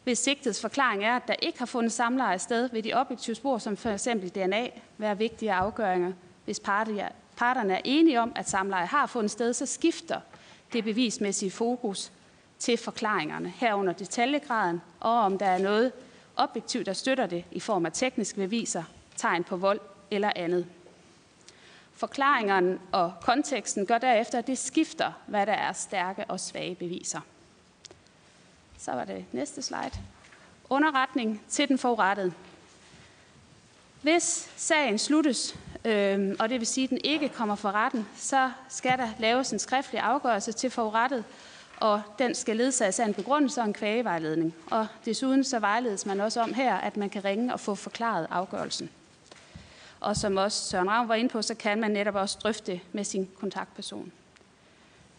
Hvis sigtets forklaring er, at der ikke har fundet samleje sted ved de objektive spor, som for eksempel DNA, være vigtige afgøringer. Hvis parterne er enige om, at samleje har fundet sted, så skifter det bevismæssige fokus til forklaringerne, herunder detaljegraden, og om der er noget objektivt, der støtter det i form af tekniske beviser, tegn på vold eller andet. Forklaringerne og konteksten gør derefter, at det skifter, hvad der er stærke og svage beviser. Så var det næste slide. Underretning til den forurettede. Hvis sagen sluttes, øh, og det vil sige, at den ikke kommer for retten, så skal der laves en skriftlig afgørelse til forurettet, og den skal ledsages af en begrundelse og en kvagevejledning. Og desuden så vejledes man også om her, at man kan ringe og få forklaret afgørelsen. Og som også Søren Ravn var inde på, så kan man netop også drøfte med sin kontaktperson.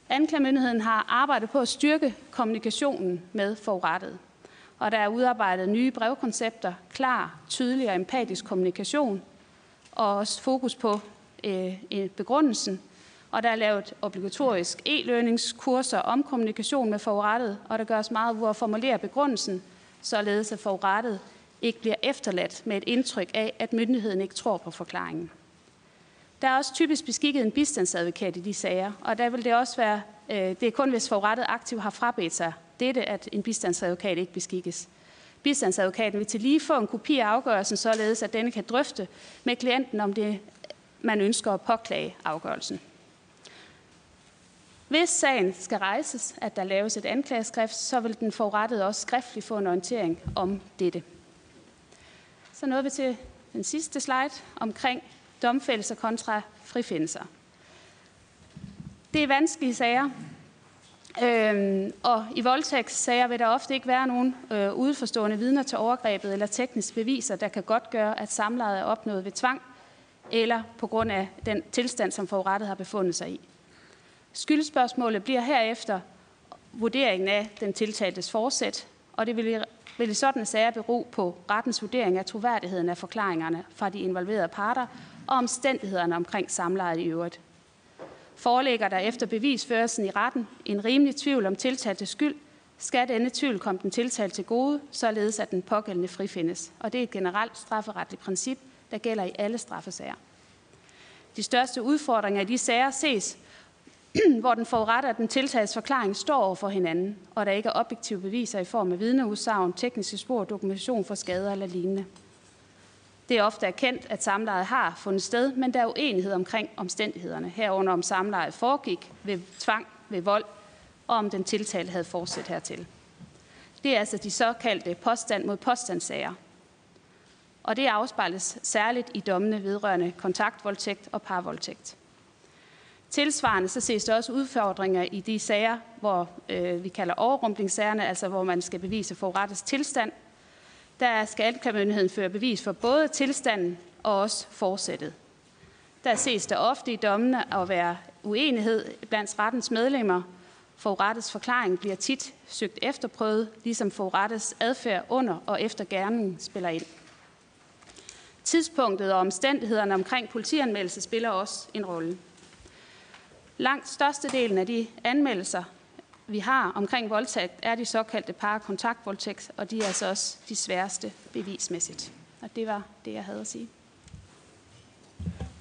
Anklagemyndigheden har arbejdet på at styrke kommunikationen med forurettet. Og der er udarbejdet nye brevkoncepter, klar, tydelig og empatisk kommunikation, og også fokus på øh, begrundelsen. Og der er lavet obligatorisk e-learningskurser om kommunikation med forurettet, og der gøres meget ud at formulere begrundelsen, således at forurettet ikke bliver efterladt med et indtryk af, at myndigheden ikke tror på forklaringen. Der er også typisk beskikket en bistandsadvokat i de sager, og der vil det også være, øh, det er kun hvis forurettet aktiv har frabedt sig dette, at en bistandsadvokat ikke beskikkes. Bistandsadvokaten vil til lige få en kopi af afgørelsen, således at denne kan drøfte med klienten, om det man ønsker at påklage afgørelsen. Hvis sagen skal rejses, at der laves et anklageskrift, så vil den forurettede også skriftligt få en orientering om dette. Så nåede vi til den sidste slide omkring domfældelser kontra frifindelser. Det er vanskelige sager, Øhm, og i voldtægtssager vil der ofte ikke være nogen øh, udforstående vidner til overgrebet eller tekniske beviser, der kan godt gøre, at samlejet er opnået ved tvang eller på grund af den tilstand, som forurettet har befundet sig i. Skyldspørgsmålet bliver herefter vurderingen af den tiltaltes forsæt, og det vil vil i sådanne sager bero på rettens vurdering af troværdigheden af forklaringerne fra de involverede parter og omstændighederne omkring samlejet i øvrigt. Forelægger der efter bevisførelsen i retten en rimelig tvivl om tiltaltes skyld, skal denne tvivl komme den tiltalte til gode, således at den pågældende frifindes. Og det er et generelt strafferetligt princip, der gælder i alle straffesager. De største udfordringer i de sager ses hvor den foruretter at den tiltaltes forklaring står over for hinanden, og der ikke er objektive beviser i form af vidneudsagn, tekniske spor, dokumentation for skader eller lignende. Det er ofte erkendt, at samlejet har fundet sted, men der er uenighed omkring omstændighederne, herunder om samlejet foregik ved tvang, ved vold, og om den tiltalte havde fortsat hertil. Det er altså de såkaldte påstand mod påstandssager. Og det afspejles særligt i dommene vedrørende kontaktvoldtægt og parvoldtægt. Tilsvarende så ses der også udfordringer i de sager, hvor øh, vi kalder overrumplingssagerne, altså hvor man skal bevise forurettets tilstand, der skal anklagemyndigheden føre bevis for både tilstanden og også forsættet. Der ses der ofte i dommene at være uenighed blandt rettens medlemmer. Forurettets forklaring bliver tit søgt efterprøvet, ligesom forurettets adfærd under og efter gerningen spiller ind. Tidspunktet og omstændighederne omkring politianmeldelse spiller også en rolle. Langt størstedelen af de anmeldelser, vi har omkring voldtægt, er de såkaldte parakontaktvoldtægt, og de er altså også de sværeste bevismæssigt. Og det var det, jeg havde at sige.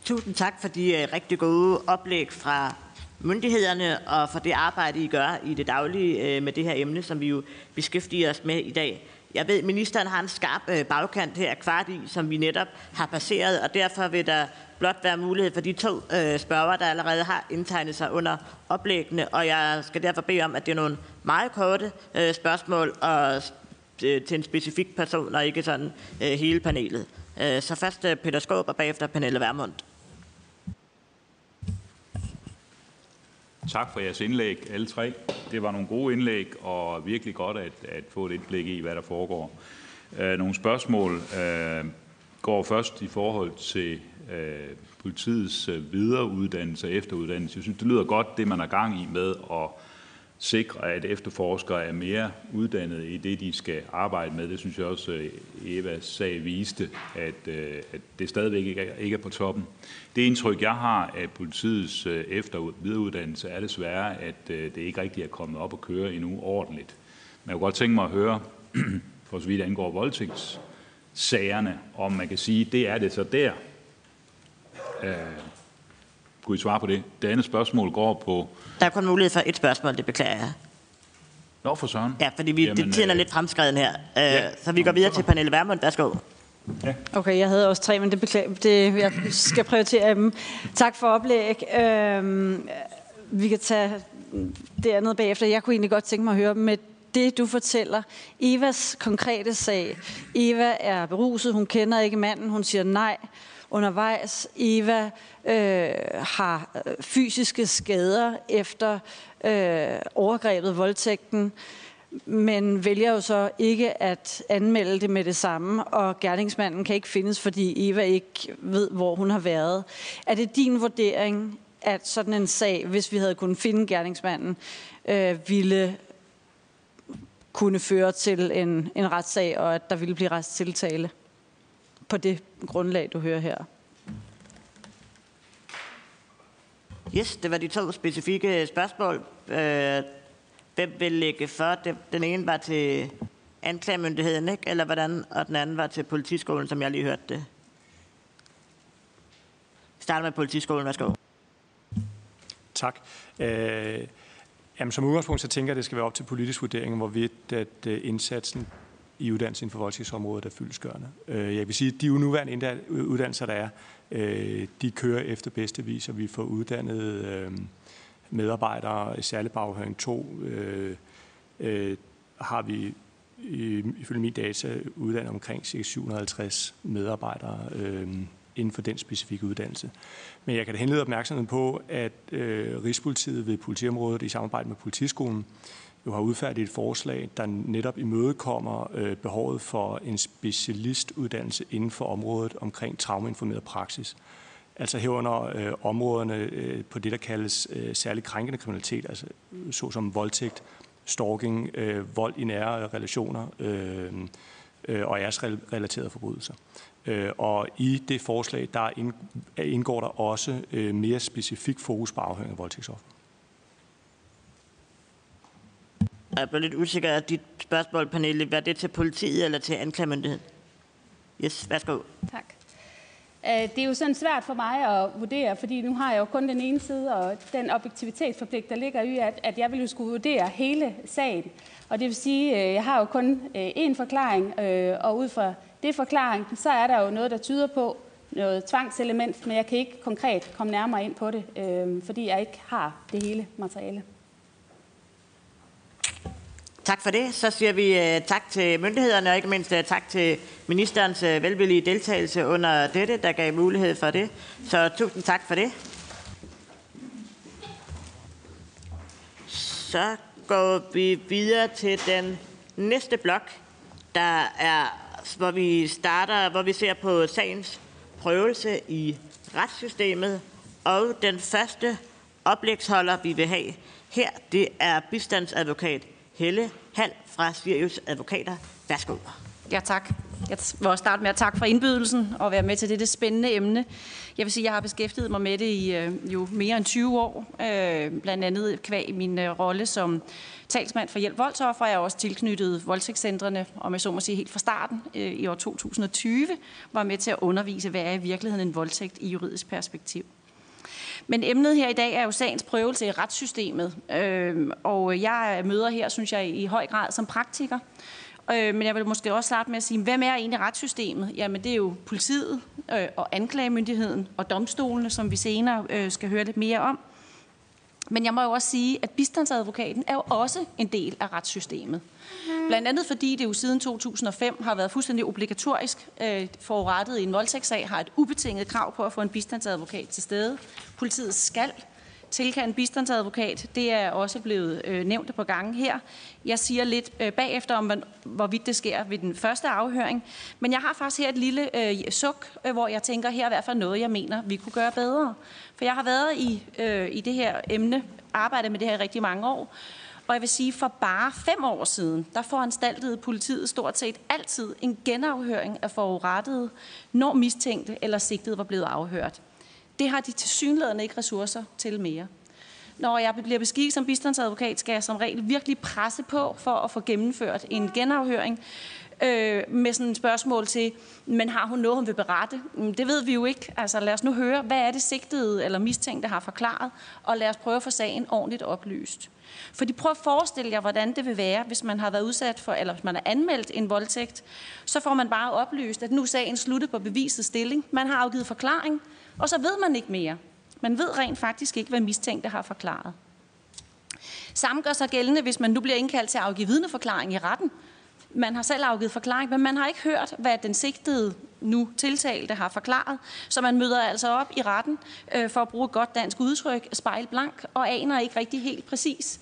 Tusind tak for de øh, rigtig gode oplæg fra myndighederne og for det arbejde, I gør i det daglige øh, med det her emne, som vi jo beskæftiger os med i dag. Jeg ved, at ministeren har en skarp øh, bagkant her kvart i, som vi netop har passeret, og derfor vil der blot være mulighed for de to øh, spørgere, spørger, der allerede har indtegnet sig under oplæggene, og jeg skal derfor bede om, at det er nogle meget korte øh, spørgsmål og øh, til en specifik person, og ikke sådan hele panelet. Så først Peter Skåb, og bagefter Pernille Vermund. Tak for jeres indlæg, alle tre. Det var nogle gode indlæg, og virkelig godt at, at få et indblik i, hvad der foregår. Øh, nogle spørgsmål øh, går først i forhold til øh, politiets øh, videreuddannelse og efteruddannelse. Jeg synes, det lyder godt, det man er gang i med at sikre, at efterforskere er mere uddannede i det, de skal arbejde med. Det synes jeg også, Eva Evas sag viste, at, øh, at det stadigvæk ikke er på toppen. Det indtryk, jeg har af politiets efter- og videreuddannelse, er desværre, at det ikke rigtig er kommet op at køre endnu ordentligt. Men jeg kunne godt tænke mig at høre, for så vidt angår voldtægtssagerne, om man kan sige, det er det så der. Øh, kunne I svare på det? Det andet spørgsmål går på... Der er kun mulighed for et spørgsmål, det beklager jeg. Nå, for søren. Ja, fordi vi, Jamen, det tjener øh... lidt fremskreden her. Øh, ja. Så vi går videre til Pernille Vermund. Værsgo. Ja. Okay, jeg havde også tre, men det, beklager, det jeg skal prioritere dem. Tak for oplæg. Øhm, vi kan tage det andet bagefter. Jeg kunne egentlig godt tænke mig at høre med det, du fortæller. Evas konkrete sag. Eva er beruset, hun kender ikke manden, hun siger nej undervejs. Eva øh, har øh, fysiske skader efter øh, overgrebet, voldtægten, men vælger jo så ikke at anmelde det med det samme, og gerningsmanden kan ikke findes, fordi Eva ikke ved, hvor hun har været. Er det din vurdering, at sådan en sag, hvis vi havde kunnet finde gerningsmanden, øh, ville kunne føre til en, en retssag, og at der ville blive retstiltale? På det grundlag, du hører her. Yes, det var de to specifikke spørgsmål. Øh, hvem vil lægge for? Den ene var til anklagemyndigheden, ikke? eller hvordan? Og den anden var til politiskolen, som jeg lige hørte det. Start med politiskolen, værsgo. Tak. Øh, jamen, som udgangspunkt så tænker jeg, at det skal være op til politisk vurdering, hvorvidt at uh, indsatsen i uddannelsen for voldtægtsområdet er fyldesgørende. Øh, jeg vil sige, at de nuværende uddannelser, der er, øh, de kører efter bedste vis, og vi får uddannet øh, medarbejdere, særligt baghøring 2, har vi ifølge min data uddannet omkring 750 medarbejdere inden for den specifikke uddannelse. Men jeg kan da henlede opmærksomheden på, at Rigspolitiet ved politiområdet i samarbejde med politiskolen jo har udfærdigt et forslag, der netop imødekommer øh, behovet for en specialistuddannelse inden for området omkring traumeinformeret praksis. Altså herunder øh, områderne øh, på det, der kaldes øh, særligt krænkende kriminalitet, altså såsom voldtægt, stalking, øh, vold i nære relationer øh, øh, og æresrelaterede forbrydelser. Øh, og i det forslag, der indgår der også øh, mere specifik fokus på afhøring af voldtægtsoffer. Jeg er lidt usikker af dit spørgsmål, Pernille. Hvad er det til politiet eller til anklagemyndigheden? Yes, værsgo. Tak. Øh, det er jo sådan svært for mig at vurdere, fordi nu har jeg jo kun den ene side, og den objektivitetsforpligt, der ligger i, at, at jeg vil jo skulle vurdere hele sagen. Og det vil sige, at jeg har jo kun øh, én forklaring, og ud fra det forklaring, så er der jo noget, der tyder på noget tvangselement, men jeg kan ikke konkret komme nærmere ind på det, fordi jeg ikke har det hele materiale. Tak for det. Så siger vi uh, tak til myndighederne, og ikke mindst uh, tak til ministerens uh, velvillige deltagelse under dette, der gav mulighed for det. Så tusind tak for det. Så går vi videre til den næste blok, der er hvor vi starter, hvor vi ser på sagens prøvelse i retssystemet. Og den første oplægsholder, vi vil have her, det er bistandsadvokat Helle Hall fra Sirius Advokater. Værsgo. Ja, tak. Jeg vil også starte med at takke for indbydelsen og være med til dette spændende emne. Jeg vil sige, at jeg har beskæftiget mig med det i øh, jo mere end 20 år, øh, blandt andet kvæg min øh, rolle som talsmand for hjælp voldsoffer. Jeg er også tilknyttet voldtægtscentrene, og med så må sige helt fra starten øh, i år 2020, var med til at undervise, hvad er i virkeligheden en voldtægt i juridisk perspektiv. Men emnet her i dag er jo sagens prøvelse i retssystemet, øhm, og jeg møder her, synes jeg, i høj grad som praktiker, Øh, men jeg vil måske også starte med at sige, hvem er egentlig retssystemet? Jamen det er jo politiet øh, og anklagemyndigheden og domstolene, som vi senere øh, skal høre lidt mere om. Men jeg må jo også sige, at bistandsadvokaten er jo også en del af retssystemet. Blandt andet fordi det jo siden 2005 har været fuldstændig obligatorisk. Øh, forurettet i en voldtægtssag har et ubetinget krav på at få en bistandsadvokat til stede. Politiet skal tilkalde bistandsadvokat. Det er også blevet øh, nævnt på gange her. Jeg siger lidt øh, bagefter om, hvorvidt det sker ved den første afhøring. Men jeg har faktisk her et lille øh, suk, øh, hvor jeg tænker, her er i hvert fald noget, jeg mener, vi kunne gøre bedre. For jeg har været i, øh, i det her emne, arbejdet med det her i rigtig mange år. Og jeg vil sige, for bare fem år siden, der foranstaltede politiet stort set altid en genafhøring af forurettede, når mistænkte eller sigtede var blevet afhørt. Det har de tilsyneladende ikke ressourcer til mere. Når jeg bliver beskikket som bistandsadvokat, skal jeg som regel virkelig presse på for at få gennemført en genafhøring øh, med sådan et spørgsmål til, men har hun noget, hun vil berette? Mm, det ved vi jo ikke. Altså lad os nu høre, hvad er det sigtede eller mistænkte har forklaret, og lad os prøve at få sagen ordentligt oplyst. For de prøv at forestille jer, hvordan det vil være, hvis man har været udsat for, eller hvis man har anmeldt en voldtægt, så får man bare oplyst, at nu er sagen sluttet på bevisets stilling. Man har afgivet forklaring, og så ved man ikke mere. Man ved rent faktisk ikke, hvad mistænkte har forklaret. Samme gør sig gældende, hvis man nu bliver indkaldt til at afgive vidneforklaring i retten. Man har selv afgivet forklaring, men man har ikke hørt, hvad den sigtede nu tiltalte har forklaret. Så man møder altså op i retten øh, for at bruge et godt dansk udtryk, spejlblank, og aner ikke rigtig helt præcis,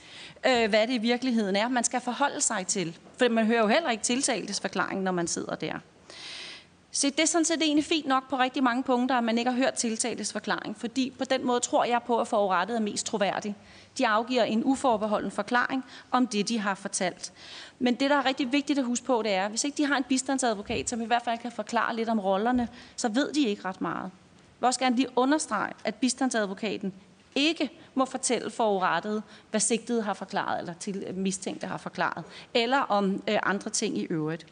øh, hvad det i virkeligheden er, man skal forholde sig til. For man hører jo heller ikke tiltaltes forklaring, når man sidder der. Se, det er sådan set egentlig fint nok på rigtig mange punkter, at man ikke har hørt tiltaltes forklaring, fordi på den måde tror jeg på, at forurettet er mest troværdig. De afgiver en uforbeholden forklaring om det, de har fortalt. Men det, der er rigtig vigtigt at huske på, det er, at hvis ikke de har en bistandsadvokat, som i hvert fald kan forklare lidt om rollerne, så ved de ikke ret meget. Jeg vil også gerne lige understrege, at bistandsadvokaten ikke må fortælle forurettet, hvad sigtede har forklaret, eller til mistænkte har forklaret, eller om øh, andre ting i øvrigt.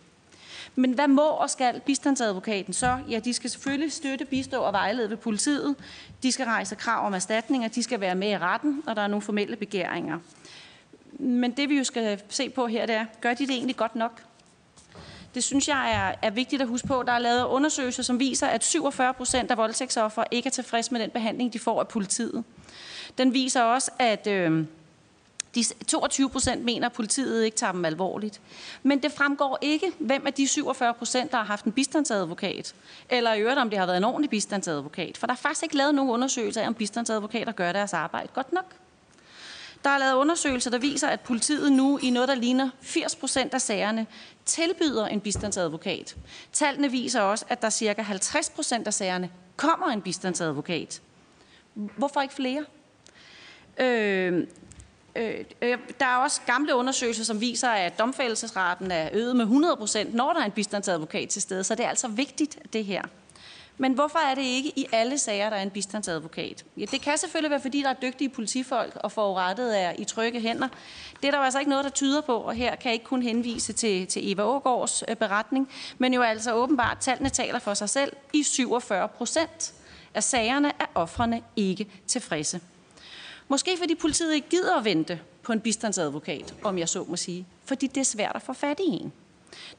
Men hvad må og skal bistandsadvokaten så? Ja, de skal selvfølgelig støtte, bistå og vejlede ved politiet. De skal rejse krav om erstatninger. De skal være med i retten, og der er nogle formelle begæringer. Men det vi jo skal se på her, det er, gør de det egentlig godt nok? Det synes jeg er, er vigtigt at huske på. Der er lavet undersøgelser, som viser, at 47 procent af voldtægtsoffer ikke er tilfredse med den behandling, de får af politiet. Den viser også, at øh, de 22 procent mener, at politiet ikke tager dem alvorligt. Men det fremgår ikke, hvem af de 47 procent, der har haft en bistandsadvokat, eller i øvrigt, om det har været en ordentlig bistandsadvokat. For der er faktisk ikke lavet nogen undersøgelser af, om bistandsadvokater gør deres arbejde godt nok. Der er lavet undersøgelser, der viser, at politiet nu i noget, der ligner 80 procent af sagerne, tilbyder en bistandsadvokat. Tallene viser også, at der cirka 50 procent af sagerne kommer en bistandsadvokat. Hvorfor ikke flere? Øh, Øh, øh, der er også gamle undersøgelser, som viser, at domfældelsesraten er øget med 100 procent, når der er en bistandsadvokat til stede. Så det er altså vigtigt, det her. Men hvorfor er det ikke i alle sager, der er en bistandsadvokat? Ja, det kan selvfølgelig være, fordi der er dygtige politifolk, og forurettet er i trygge hænder. Det er der jo altså ikke noget, der tyder på, og her kan jeg ikke kun henvise til, til Eva Ågaards øh, beretning, men jo altså åbenbart, tallene taler for sig selv. I 47 procent af sagerne er offrene ikke tilfredse. Måske fordi politiet ikke gider at vente på en bistandsadvokat, om jeg så må sige. Fordi det er svært at få fat i en.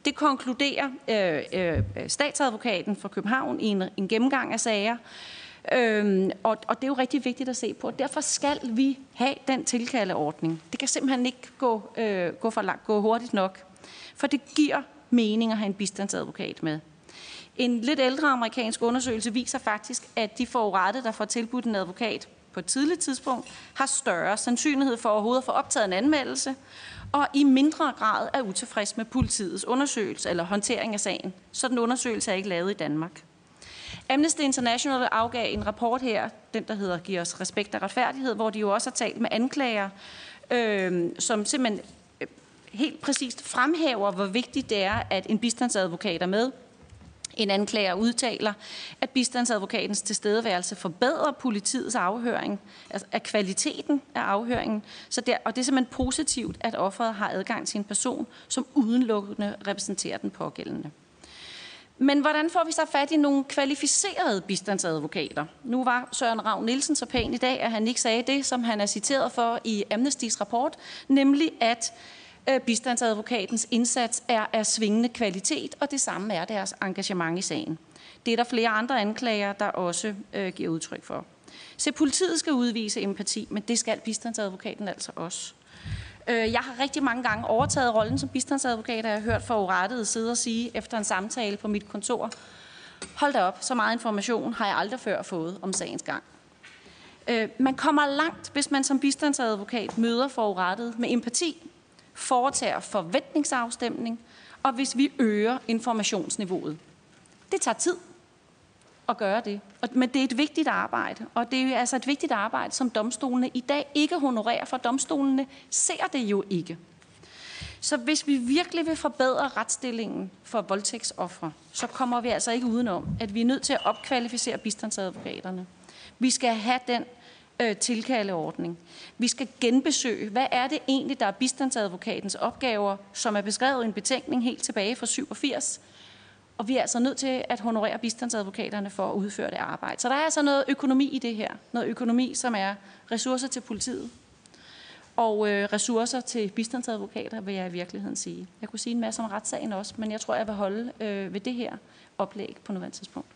Det konkluderer øh, øh, statsadvokaten fra København i en, en gennemgang af sager. Øhm, og, og det er jo rigtig vigtigt at se på. Derfor skal vi have den tilkaldeordning. Det kan simpelthen ikke gå, øh, gå, for langt, gå hurtigt nok. For det giver mening at have en bistandsadvokat med. En lidt ældre amerikansk undersøgelse viser faktisk, at de forurettede, der får tilbudt en advokat, på et tidligt tidspunkt har større sandsynlighed for overhovedet at få optaget en anmeldelse, og i mindre grad er utilfreds med politiets undersøgelse eller håndtering af sagen. Så den undersøgelse er ikke lavet i Danmark. Amnesty International afgav en rapport her, den der hedder Giver os respekt og retfærdighed, hvor de jo også har talt med anklager, øh, som simpelthen øh, helt præcist fremhæver, hvor vigtigt det er, at en bistandsadvokat er med, en anklager udtaler, at bistandsadvokatens tilstedeværelse forbedrer politiets afhøring, altså af kvaliteten af afhøringen. Så der, og det er simpelthen positivt, at offeret har adgang til en person, som udelukkende repræsenterer den pågældende. Men hvordan får vi så fat i nogle kvalificerede bistandsadvokater? Nu var Søren Ravn Nielsen så pæn i dag, at han ikke sagde det, som han er citeret for i Amnestys rapport, nemlig at Øh, bistandsadvokatens indsats er af svingende kvalitet, og det samme er deres engagement i sagen. Det er der flere andre anklager, der også øh, giver udtryk for. Så politiet skal udvise empati, men det skal bistandsadvokaten altså også. Øh, jeg har rigtig mange gange overtaget rollen som bistandsadvokat, og jeg har hørt forurettede sidde og sige efter en samtale på mit kontor, hold da op, så meget information har jeg aldrig før fået om sagens gang. Øh, man kommer langt, hvis man som bistandsadvokat møder forurettet med empati, foretager forventningsafstemning, og hvis vi øger informationsniveauet. Det tager tid at gøre det. Men det er et vigtigt arbejde, og det er altså et vigtigt arbejde, som domstolene i dag ikke honorerer, for domstolene ser det jo ikke. Så hvis vi virkelig vil forbedre retsstillingen for voldtægtsoffre, så kommer vi altså ikke udenom, at vi er nødt til at opkvalificere bistandsadvokaterne. Vi skal have den øh, tilkaldeordning. Vi skal genbesøge, hvad er det egentlig, der er bistandsadvokatens opgaver, som er beskrevet i en betænkning helt tilbage fra 87, og vi er altså nødt til at honorere bistandsadvokaterne for at udføre det arbejde. Så der er altså noget økonomi i det her. Noget økonomi, som er ressourcer til politiet. Og øh, ressourcer til bistandsadvokater, vil jeg i virkeligheden sige. Jeg kunne sige en masse om retssagen også, men jeg tror, jeg vil holde øh, ved det her oplæg på nuværende tidspunkt.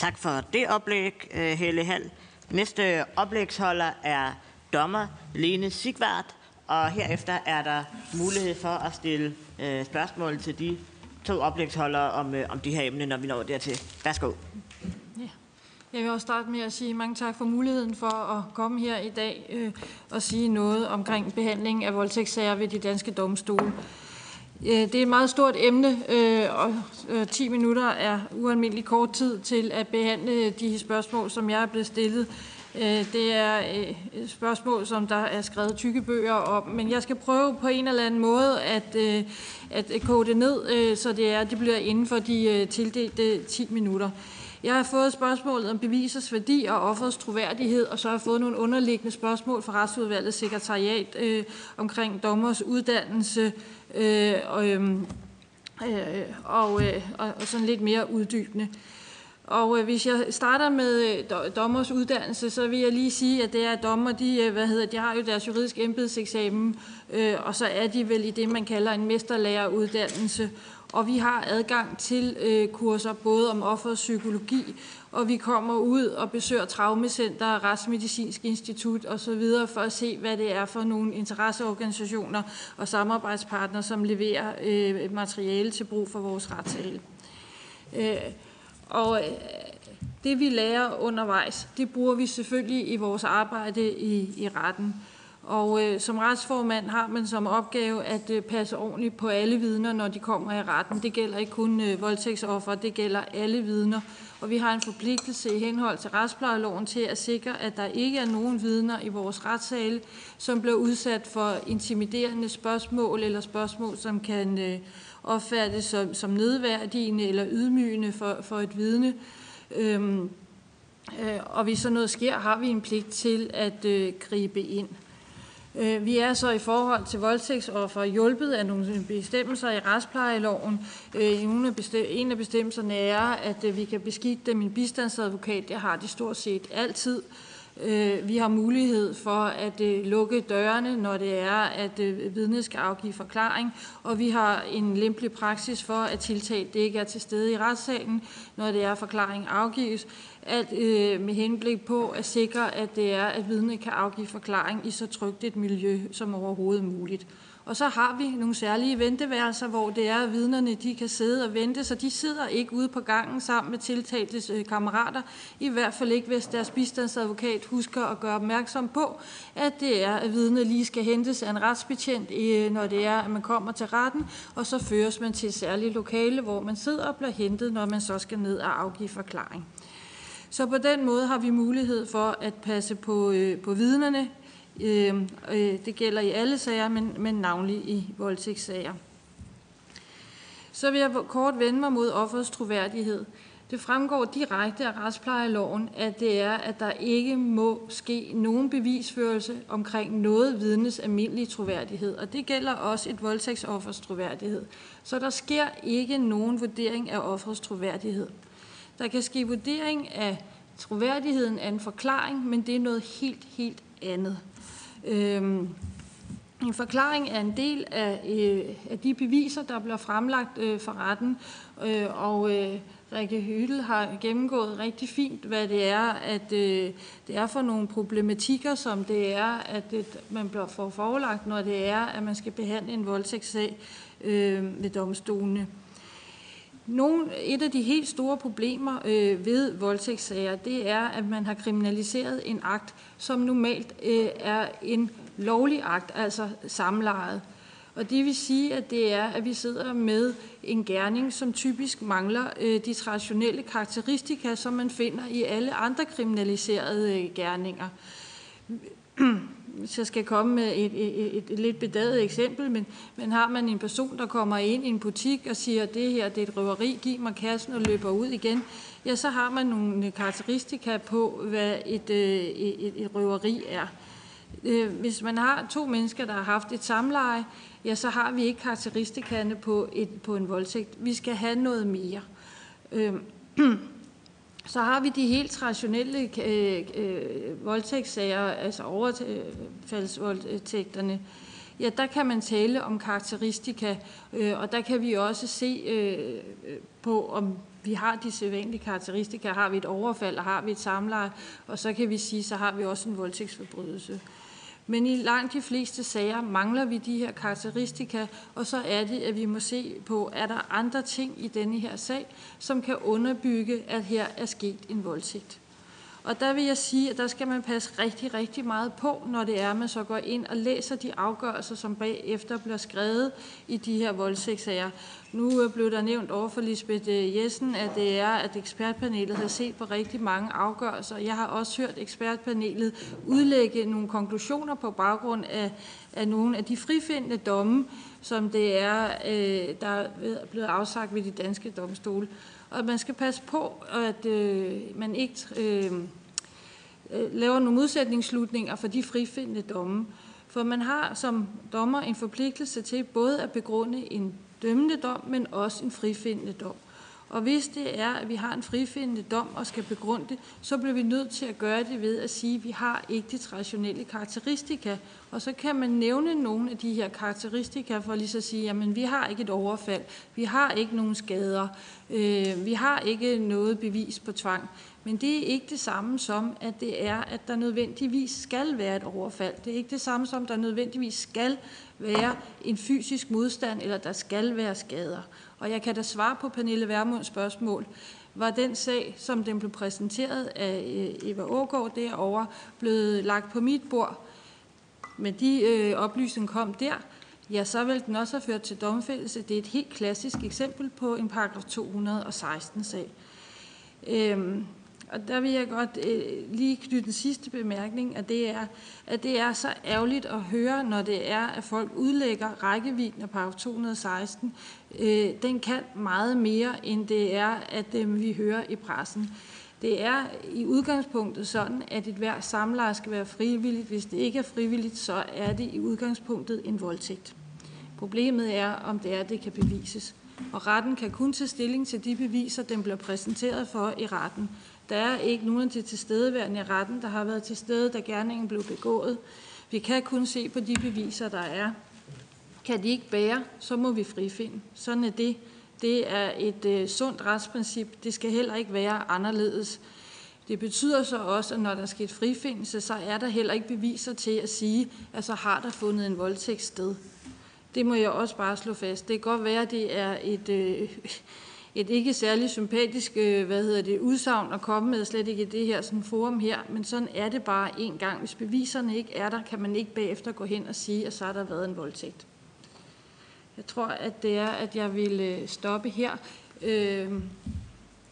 Tak for det oplæg, øh, Helle Hall. Næste oplægsholder er dommer Lene Sigvart, og herefter er der mulighed for at stille øh, spørgsmål til de to oplægsholdere om, øh, om de her emne, når vi når dertil. Værsgo. Ja. Jeg vil også starte med at sige mange tak for muligheden for at komme her i dag øh, og sige noget omkring behandling af voldtægtssager ved de danske domstole. Øh, det er et meget stort emne, øh, og øh, 10 minutter er ualmindelig kort tid til at behandle de spørgsmål, som jeg er blevet stillet. Det er et spørgsmål, som der er skrevet tykke bøger om, men jeg skal prøve på en eller anden måde at, at kode det ned, så det er, det bliver inden for de tildelte 10 minutter. Jeg har fået spørgsmålet om bevisers værdi og offerets troværdighed, og så har jeg fået nogle underliggende spørgsmål fra Retsudvalgets sekretariat øh, omkring dommers uddannelse Øh, øhm, øh, og, øh, og, øh, og, sådan lidt mere uddybende. Og øh, hvis jeg starter med øh, dommers uddannelse, så vil jeg lige sige, at det er dommer, de, øh, hvad hedder, de har jo deres juridisk embedseksamen, øh, og så er de vel i det, man kalder en mesterlæreruddannelse og vi har adgang til øh, kurser både om offerets psykologi, og vi kommer ud og besøger Traumecenter, Retsmedicinsk Institut osv. for at se, hvad det er for nogle interesseorganisationer og samarbejdspartnere, som leverer øh, materiale til brug for vores retssale. Øh, og øh, det vi lærer undervejs, det bruger vi selvfølgelig i vores arbejde i, i retten. Og øh, som retsformand har man som opgave at øh, passe ordentligt på alle vidner, når de kommer i retten. Det gælder ikke kun øh, voldtægtsoffer, det gælder alle vidner. Og vi har en forpligtelse i henhold til retsplejeloven til at sikre, at der ikke er nogen vidner i vores retssale, som bliver udsat for intimiderende spørgsmål eller spørgsmål, som kan øh, opfattes som, som nedværdigende eller ydmygende for, for et vidne. Øhm, øh, og hvis sådan noget sker, har vi en pligt til at øh, gribe ind. Øh, vi er så i forhold til voldtægtsoffer hjulpet af nogle bestemmelser i retsplejeloven. Øh, en af bestemmelserne er, at øh, vi kan beskikke dem en bistandsadvokat. Det har de stort set altid. Øh, vi har mulighed for at øh, lukke dørene, når det er, at øh, vidnet skal afgive forklaring, og vi har en lempelig praksis for, at tiltalt ikke er til stede i retssalen, når det er, at forklaring afgives at, øh, med henblik på at sikre, at det er, at vidnet kan afgive forklaring i så trygt et miljø som overhovedet muligt. Og så har vi nogle særlige venteværelser, hvor det er, at vidnerne de kan sidde og vente, så de sidder ikke ude på gangen sammen med tiltaltes øh, kammerater. I hvert fald ikke, hvis deres bistandsadvokat husker at gøre opmærksom på, at det er, at vidnet lige skal hentes af en retsbetjent, når det er, at man kommer til retten, og så føres man til et særligt lokale, hvor man sidder og bliver hentet, når man så skal ned og afgive forklaring. Så på den måde har vi mulighed for at passe på, øh, på vidnerne. Øh, øh, det gælder i alle sager, men, men navnlig i voldtægtssager. Så vil jeg kort vende mig mod offerets troværdighed. Det fremgår direkte af retsplejeloven, at det er, at der ikke må ske nogen bevisførelse omkring noget vidnes almindelige troværdighed. Og det gælder også et voldtægtsoffers troværdighed. Så der sker ikke nogen vurdering af offerets troværdighed. Der kan ske vurdering af troværdigheden af en forklaring, men det er noget helt, helt andet. Øhm, en forklaring er en del af, øh, af de beviser, der bliver fremlagt øh, for retten, øh, og øh, Rikke Hyttel har gennemgået rigtig fint, hvad det er, at øh, det er for nogle problematikker, som det er, at det, man bliver for forelagt, når det er, at man skal behandle en voldtægtssag øh, ved domstolene. Nogle, et af de helt store problemer øh, ved voldtægtssager, det er, at man har kriminaliseret en akt, som normalt øh, er en lovlig akt, altså samlejet. Og det vil sige, at det er, at vi sidder med en gerning, som typisk mangler øh, de traditionelle karakteristika, som man finder i alle andre kriminaliserede øh, gerninger. Hvis jeg skal komme med et, et, et, et lidt bedaget eksempel, men, men har man en person, der kommer ind i en butik og siger, det her det er et røveri, giv mig kassen og løber ud igen, ja, så har man nogle karakteristika på, hvad et, øh, et, et, et røveri er. Øh, hvis man har to mennesker, der har haft et samleje, ja, så har vi ikke karakteristikerne på, et, på en voldtægt. Vi skal have noget mere. Øhm, Så har vi de helt traditionelle øh, øh, voldtægtssager, altså overfaldsvoldtægterne. Ja, der kan man tale om karakteristika, øh, og der kan vi også se øh, på, om vi har de sædvanlige karakteristika. Har vi et overfald, og har vi et samleje, og så kan vi sige, så har vi også en voldtægtsforbrydelse. Men i langt de fleste sager mangler vi de her karakteristika, og så er det, at vi må se på, er der andre ting i denne her sag, som kan underbygge, at her er sket en voldtægt. Og der vil jeg sige, at der skal man passe rigtig, rigtig meget på, når det er, at man så går ind og læser de afgørelser, som bagefter bliver skrevet i de her voldtægtssager. Nu øh, blev der nævnt over for Lisbeth øh, Jessen, at det er, at ekspertpanelet har set på rigtig mange afgørelser. Jeg har også hørt ekspertpanelet udlægge nogle konklusioner på baggrund af, af nogle af de frifindende domme, som det er, øh, der er blevet afsagt ved de danske domstole. Og man skal passe på, at øh, man ikke øh, øh, laver nogle modsætningsslutninger for de frifindende domme. For man har som dommer en forpligtelse til både at begrunde en dømmende dom, men også en frifindende dom. Og hvis det er, at vi har en frifindende dom og skal begrunde det, så bliver vi nødt til at gøre det ved at sige, at vi har ikke de traditionelle karakteristika. Og så kan man nævne nogle af de her karakteristika for lige at sige, jamen vi har ikke et overfald, vi har ikke nogen skader, øh, vi har ikke noget bevis på tvang. Men det er ikke det samme som, at det er, at der nødvendigvis skal være et overfald. Det er ikke det samme som, at der nødvendigvis skal være en fysisk modstand, eller der skal være skader. Og jeg kan da svare på Pernille Vermunds spørgsmål. Var den sag, som den blev præsenteret af øh, Eva Ågaard derovre, blevet lagt på mit bord, men de øh, oplysninger kom der, ja, så vil den også have ført til domfældelse. Det er et helt klassisk eksempel på en paragraf 216-sag. Øhm, og der vil jeg godt øh, lige knytte den sidste bemærkning, og det, er, at det er så ærgerligt at høre, når det er, at folk udlægger rækkevidden af paragraf 216. Øh, den kan meget mere, end det er, at dem vi hører i pressen. Det er i udgangspunktet sådan, at et hver samleje skal være frivilligt. Hvis det ikke er frivilligt, så er det i udgangspunktet en voldtægt. Problemet er, om det er, at det kan bevises. Og retten kan kun tage stilling til de beviser, den bliver præsenteret for i retten. Der er ikke nogen til tilstedeværende i retten, der har været til stede, da gerningen blev begået. Vi kan kun se på de beviser, der er. Kan de ikke bære, så må vi frifinde. Sådan er det. Det er et øh, sundt retsprincip. Det skal heller ikke være anderledes. Det betyder så også, at når der sker frifindelse, så er der heller ikke beviser til at sige, at så har der fundet en voldtægt sted. Det må jeg også bare slå fast. Det kan godt være, at det er et, øh, et ikke særlig sympatisk øh, hvad hedder det, udsagn at komme med, slet ikke i det her sådan forum her, men sådan er det bare en gang. Hvis beviserne ikke er der, kan man ikke bagefter gå hen og sige, at så har der været en voldtægt. Jeg tror, at det er, at jeg vil øh, stoppe her, øh,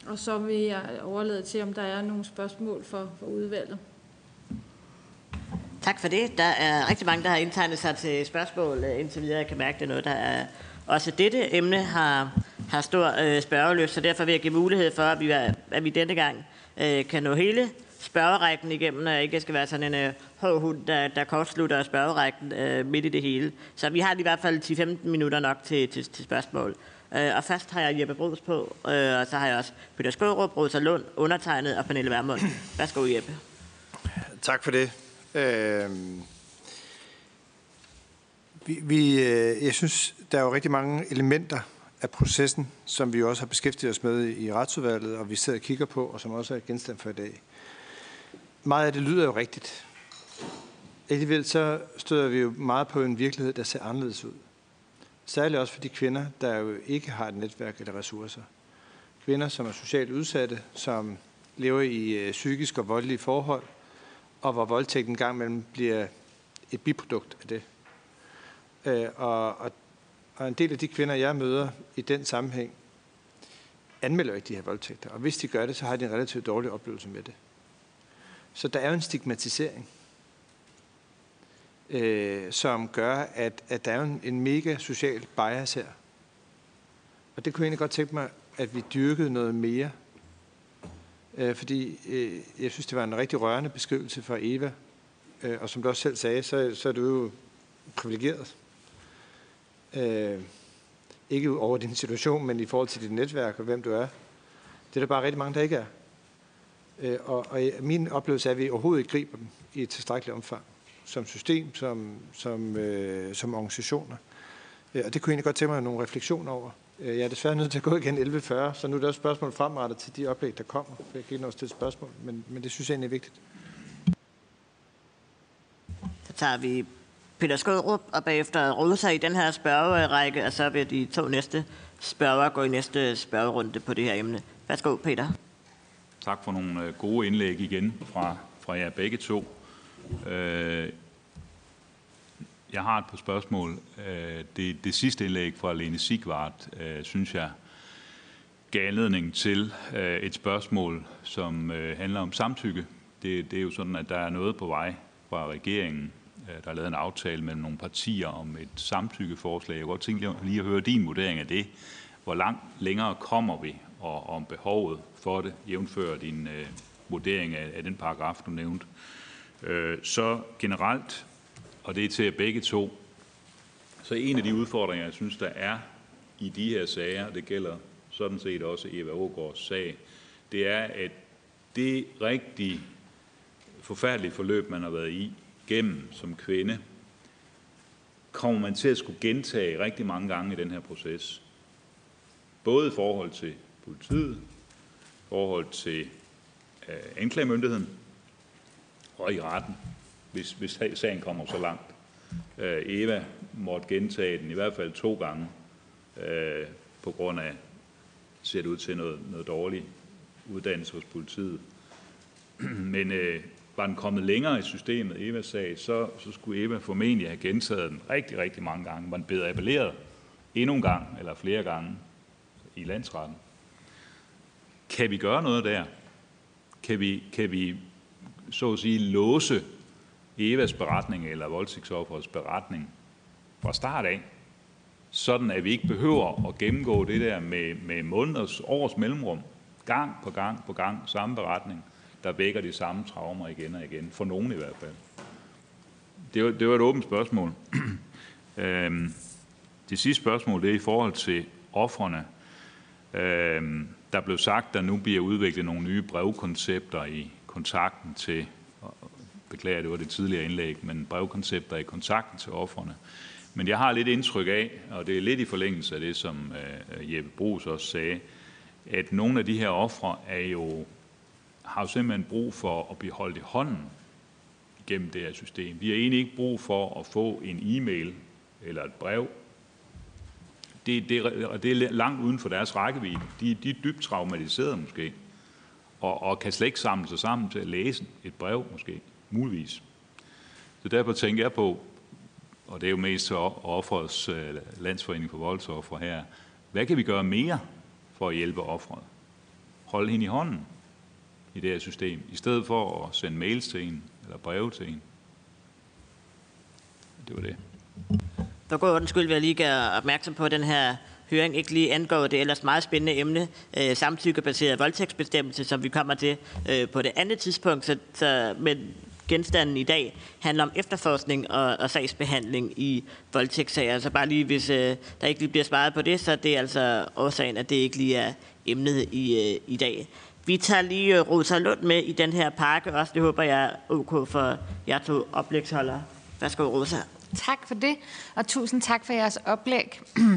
og så vil jeg overlade til, om der er nogle spørgsmål for, for udvalget. Tak for det. Der er rigtig mange, der har indtegnet sig til spørgsmål øh, indtil videre. Jeg kan mærke, det er noget, der er... Også dette emne har, har stor øh, spørgeløst, så derfor vil jeg give mulighed for, at vi, at vi denne gang øh, kan nå hele spørgerækken igennem, og ikke skal være sådan en øh, hård hund, der, der kortslutter spørgerækken øh, midt i det hele. Så vi har i hvert fald 10-15 minutter nok til, til, til spørgsmål. Øh, og først har jeg Jeppe Brugs på, øh, og så har jeg også Peter Skårup, Rosa Lund, undertegnet og Pernille Vermund. Værsgo, Jeppe. Tak for det. Øh, vi, vi, øh, jeg synes, der er jo rigtig mange elementer af processen, som vi også har beskæftiget os med i retsudvalget, og vi sidder og kigger på, og som også er genstand for i dag. Meget af det lyder jo rigtigt. Alligevel så støder vi jo meget på en virkelighed, der ser anderledes ud. Særligt også for de kvinder, der jo ikke har et netværk eller ressourcer. Kvinder, som er socialt udsatte, som lever i øh, psykisk og voldelige forhold, og hvor voldtægten gang imellem bliver et biprodukt af det. Øh, og, og, og en del af de kvinder, jeg møder i den sammenhæng, anmelder ikke de her voldtægter. Og hvis de gør det, så har de en relativt dårlig oplevelse med det. Så der er jo en stigmatisering, øh, som gør, at, at der er en, en mega social bias her. Og det kunne jeg egentlig godt tænke mig, at vi dyrkede noget mere øh, fordi øh, jeg synes, det var en rigtig rørende beskrivelse fra Eva. Øh, og som du også selv sagde, så, så er du jo privilegeret. Øh, ikke over din situation, men i forhold til dit netværk og hvem du er. Det er der bare rigtig mange, der ikke er. Øh, og, og øh, min oplevelse er, at vi overhovedet ikke griber dem i et tilstrækkeligt omfang. Som system, som, som, øh, som organisationer. Øh, og det kunne jeg egentlig godt tænke mig nogle refleksioner over. Øh, jeg er desværre nødt til at gå igen 11.40, så nu er der også spørgsmål fremrettet til de oplæg, der kommer. Jeg kan ikke nå til spørgsmål, men, men det synes jeg egentlig er vigtigt. Så tager vi Peter Skårup og bagefter Rosa i den her spørgerække, og så vil de to næste spørgere gå i næste spørgerunde på det her emne. Værsgo, Peter. Tak for nogle øh, gode indlæg igen fra, fra jer begge to. Øh, jeg har et par spørgsmål. Øh, det, det sidste indlæg fra Lene Sigvart, synes jeg, gav anledning til et spørgsmål, som handler om samtykke. Det, det er jo sådan, at der er noget på vej fra regeringen. Der er lavet en aftale mellem nogle partier om et samtykkeforslag. Jeg kunne godt tænke lige at høre din vurdering af det. Hvor langt længere kommer vi, og om behovet for det, jævnfører din øh, vurdering af, af den paragraf, du nævnte. Øh, så generelt og det er til jer begge to. Så en af de udfordringer, jeg synes, der er i de her sager, det gælder sådan set også Eva Ågaards sag, det er, at det rigtig forfærdelige forløb, man har været i gennem som kvinde, kommer man til at skulle gentage rigtig mange gange i den her proces. Både i forhold til politiet, forhold til øh, anklagemyndigheden og i retten hvis, hvis sagen kommer så langt. Øh, Eva måtte gentage den i hvert fald to gange, øh, på grund af, ser det ud til, noget, noget dårlig uddannelse hos politiet. Men øh, var den kommet længere i systemet, Evas sag, så, så skulle Eva formentlig have gentaget den rigtig, rigtig mange gange. Var den blevet appelleret endnu en gang, eller flere gange, i landsretten. Kan vi gøre noget der? Kan vi, kan vi så at sige, låse Evas beretning eller voldtægtsoffers beretning fra start af, sådan at vi ikke behøver at gennemgå det der med, med måneders, års mellemrum, gang på gang på gang, samme beretning, der vækker de samme traumer igen og igen, for nogen i hvert fald. Det var, det var et åbent spørgsmål. øhm, det sidste spørgsmål, det er i forhold til offrene. Øhm, der blev sagt, at der nu bliver udviklet nogle nye brevkoncepter i kontakten til beklager, det var det tidligere indlæg, men brevkoncepter i kontakten til offerne. Men jeg har lidt indtryk af, og det er lidt i forlængelse af det, som øh, Jeppe Brugs også sagde, at nogle af de her ofre er jo, har jo simpelthen brug for at blive holdt i hånden gennem det her system. Vi har egentlig ikke brug for at få en e-mail eller et brev det, det, det er langt uden for deres rækkevidde. De, de er dybt traumatiserede måske, og, og kan slet ikke samle sig sammen til at læse et brev måske, muligvis. Så derfor tænker jeg på, og det er jo mest offrets øh, landsforening for voldsoffer her, hvad kan vi gøre mere for at hjælpe offeret? Holde hende i hånden i det her system, i stedet for at sende mails til hende eller breve til hende. Det var det. For god ordens skyld vil jeg lige gøre opmærksom på, at den her høring ikke lige angår det ellers meget spændende emne, øh, samtykkebaseret voldtægtsbestemmelse, som vi kommer til øh, på det andet tidspunkt. Så, så, men genstanden i dag handler om efterforskning og, og sagsbehandling i voldtægtssager. Så bare lige, hvis øh, der ikke lige bliver svaret på det, så det er altså årsagen, at det ikke lige er emnet i, øh, i dag. Vi tager lige øh, Rosa Lund med i den her pakke også. Det håber jeg er ok for jer to oplægsholdere. Værsgo, Rosa. Tak for det, og tusind tak for jeres oplæg.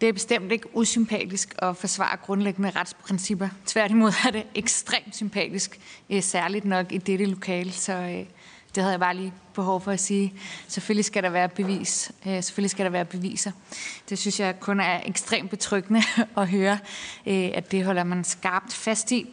Det er bestemt ikke usympatisk at forsvare grundlæggende retsprincipper. Tværtimod er det ekstremt sympatisk, eh, særligt nok i dette lokale, så eh, det havde jeg bare lige behov for at sige. Selvfølgelig skal der være bevis. Eh, selvfølgelig skal der være beviser. Det synes jeg kun er ekstremt betryggende at høre, at det holder man skarpt fast i.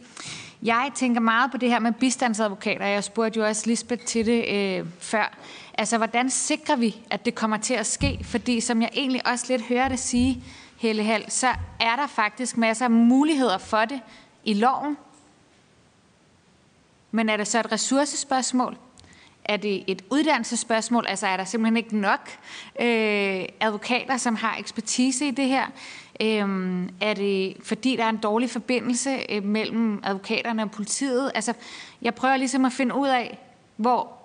Jeg tænker meget på det her med bistandsadvokater. Jeg spurgte jo også Lisbeth til det øh, før. Altså, hvordan sikrer vi, at det kommer til at ske? Fordi som jeg egentlig også lidt hører det sige, Helle Hall, så er der faktisk masser af muligheder for det i loven. Men er det så et ressourcespørgsmål? Er det et uddannelsesspørgsmål? Altså er der simpelthen ikke nok øh, advokater, som har ekspertise i det her? Øhm, er det fordi, der er en dårlig forbindelse øh, mellem advokaterne og politiet? Altså, jeg prøver ligesom at finde ud af, hvor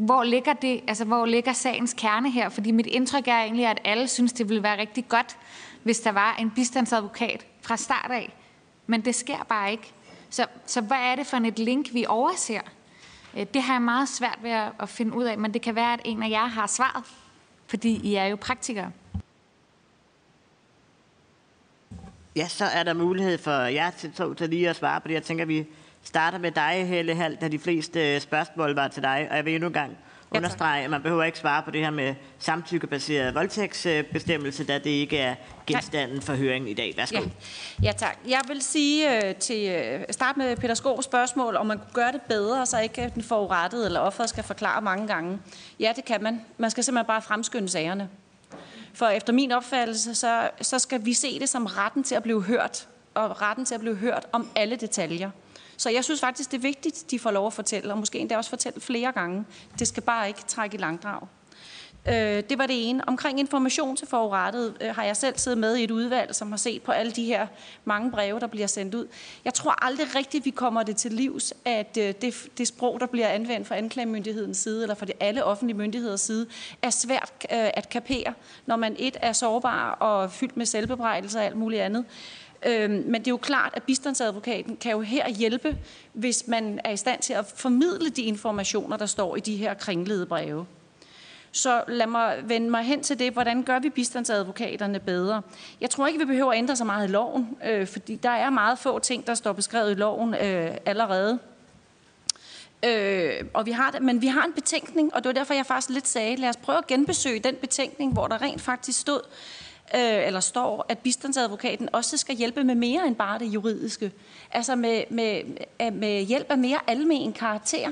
hvor ligger, det, altså, hvor ligger sagens kerne her? Fordi mit indtryk er egentlig, at alle synes, det ville være rigtig godt, hvis der var en bistandsadvokat fra start af. Men det sker bare ikke. Så, så hvad er det for et link, vi overser? Øh, det har jeg meget svært ved at finde ud af, men det kan være, at en af jer har svaret, fordi I er jo praktikere. Ja, så er der mulighed for jer til to til lige at svare på det. Jeg tænker, vi starter med dig, Helle Hald, da de fleste øh, spørgsmål var til dig. Og jeg vil endnu en gang understrege, at man behøver ikke svare på det her med samtykkebaseret voldtægtsbestemmelse, da det ikke er genstanden for høringen i dag. Værsgo. Ja, ja tak. Jeg vil sige uh, til uh, start med Peter Skovs spørgsmål, om man kunne gøre det bedre, så ikke den forurettede eller offeret skal forklare mange gange. Ja, det kan man. Man skal simpelthen bare fremskynde sagerne. For efter min opfattelse, så, så skal vi se det som retten til at blive hørt, og retten til at blive hørt om alle detaljer. Så jeg synes faktisk, det er vigtigt, de får lov at fortælle, og måske endda også fortælle flere gange. Det skal bare ikke trække i langdrag. Øh, det var det ene. Omkring information til forurettet øh, har jeg selv siddet med i et udvalg, som har set på alle de her mange breve, der bliver sendt ud. Jeg tror aldrig rigtigt, vi kommer det til livs, at øh, det, det sprog, der bliver anvendt fra anklagemyndighedens side, eller fra de alle offentlige myndigheders side, er svært øh, at kapere, når man et er sårbar og fyldt med selvbebrejdelse og alt muligt andet. Øhm, men det er jo klart, at bistandsadvokaten kan jo her hjælpe, hvis man er i stand til at formidle de informationer, der står i de her kringlede breve. Så lad mig vende mig hen til det. Hvordan gør vi bistandsadvokaterne bedre? Jeg tror ikke, vi behøver at ændre så meget i loven, øh, fordi der er meget få ting, der står beskrevet i loven øh, allerede. Øh, og vi har det, men vi har en betænkning, og det var derfor, jeg faktisk lidt sagde, lad os prøve at genbesøge den betænkning, hvor der rent faktisk stod, øh, eller står, at bistandsadvokaten også skal hjælpe med mere end bare det juridiske. Altså med, med, med hjælp af mere almen karakter.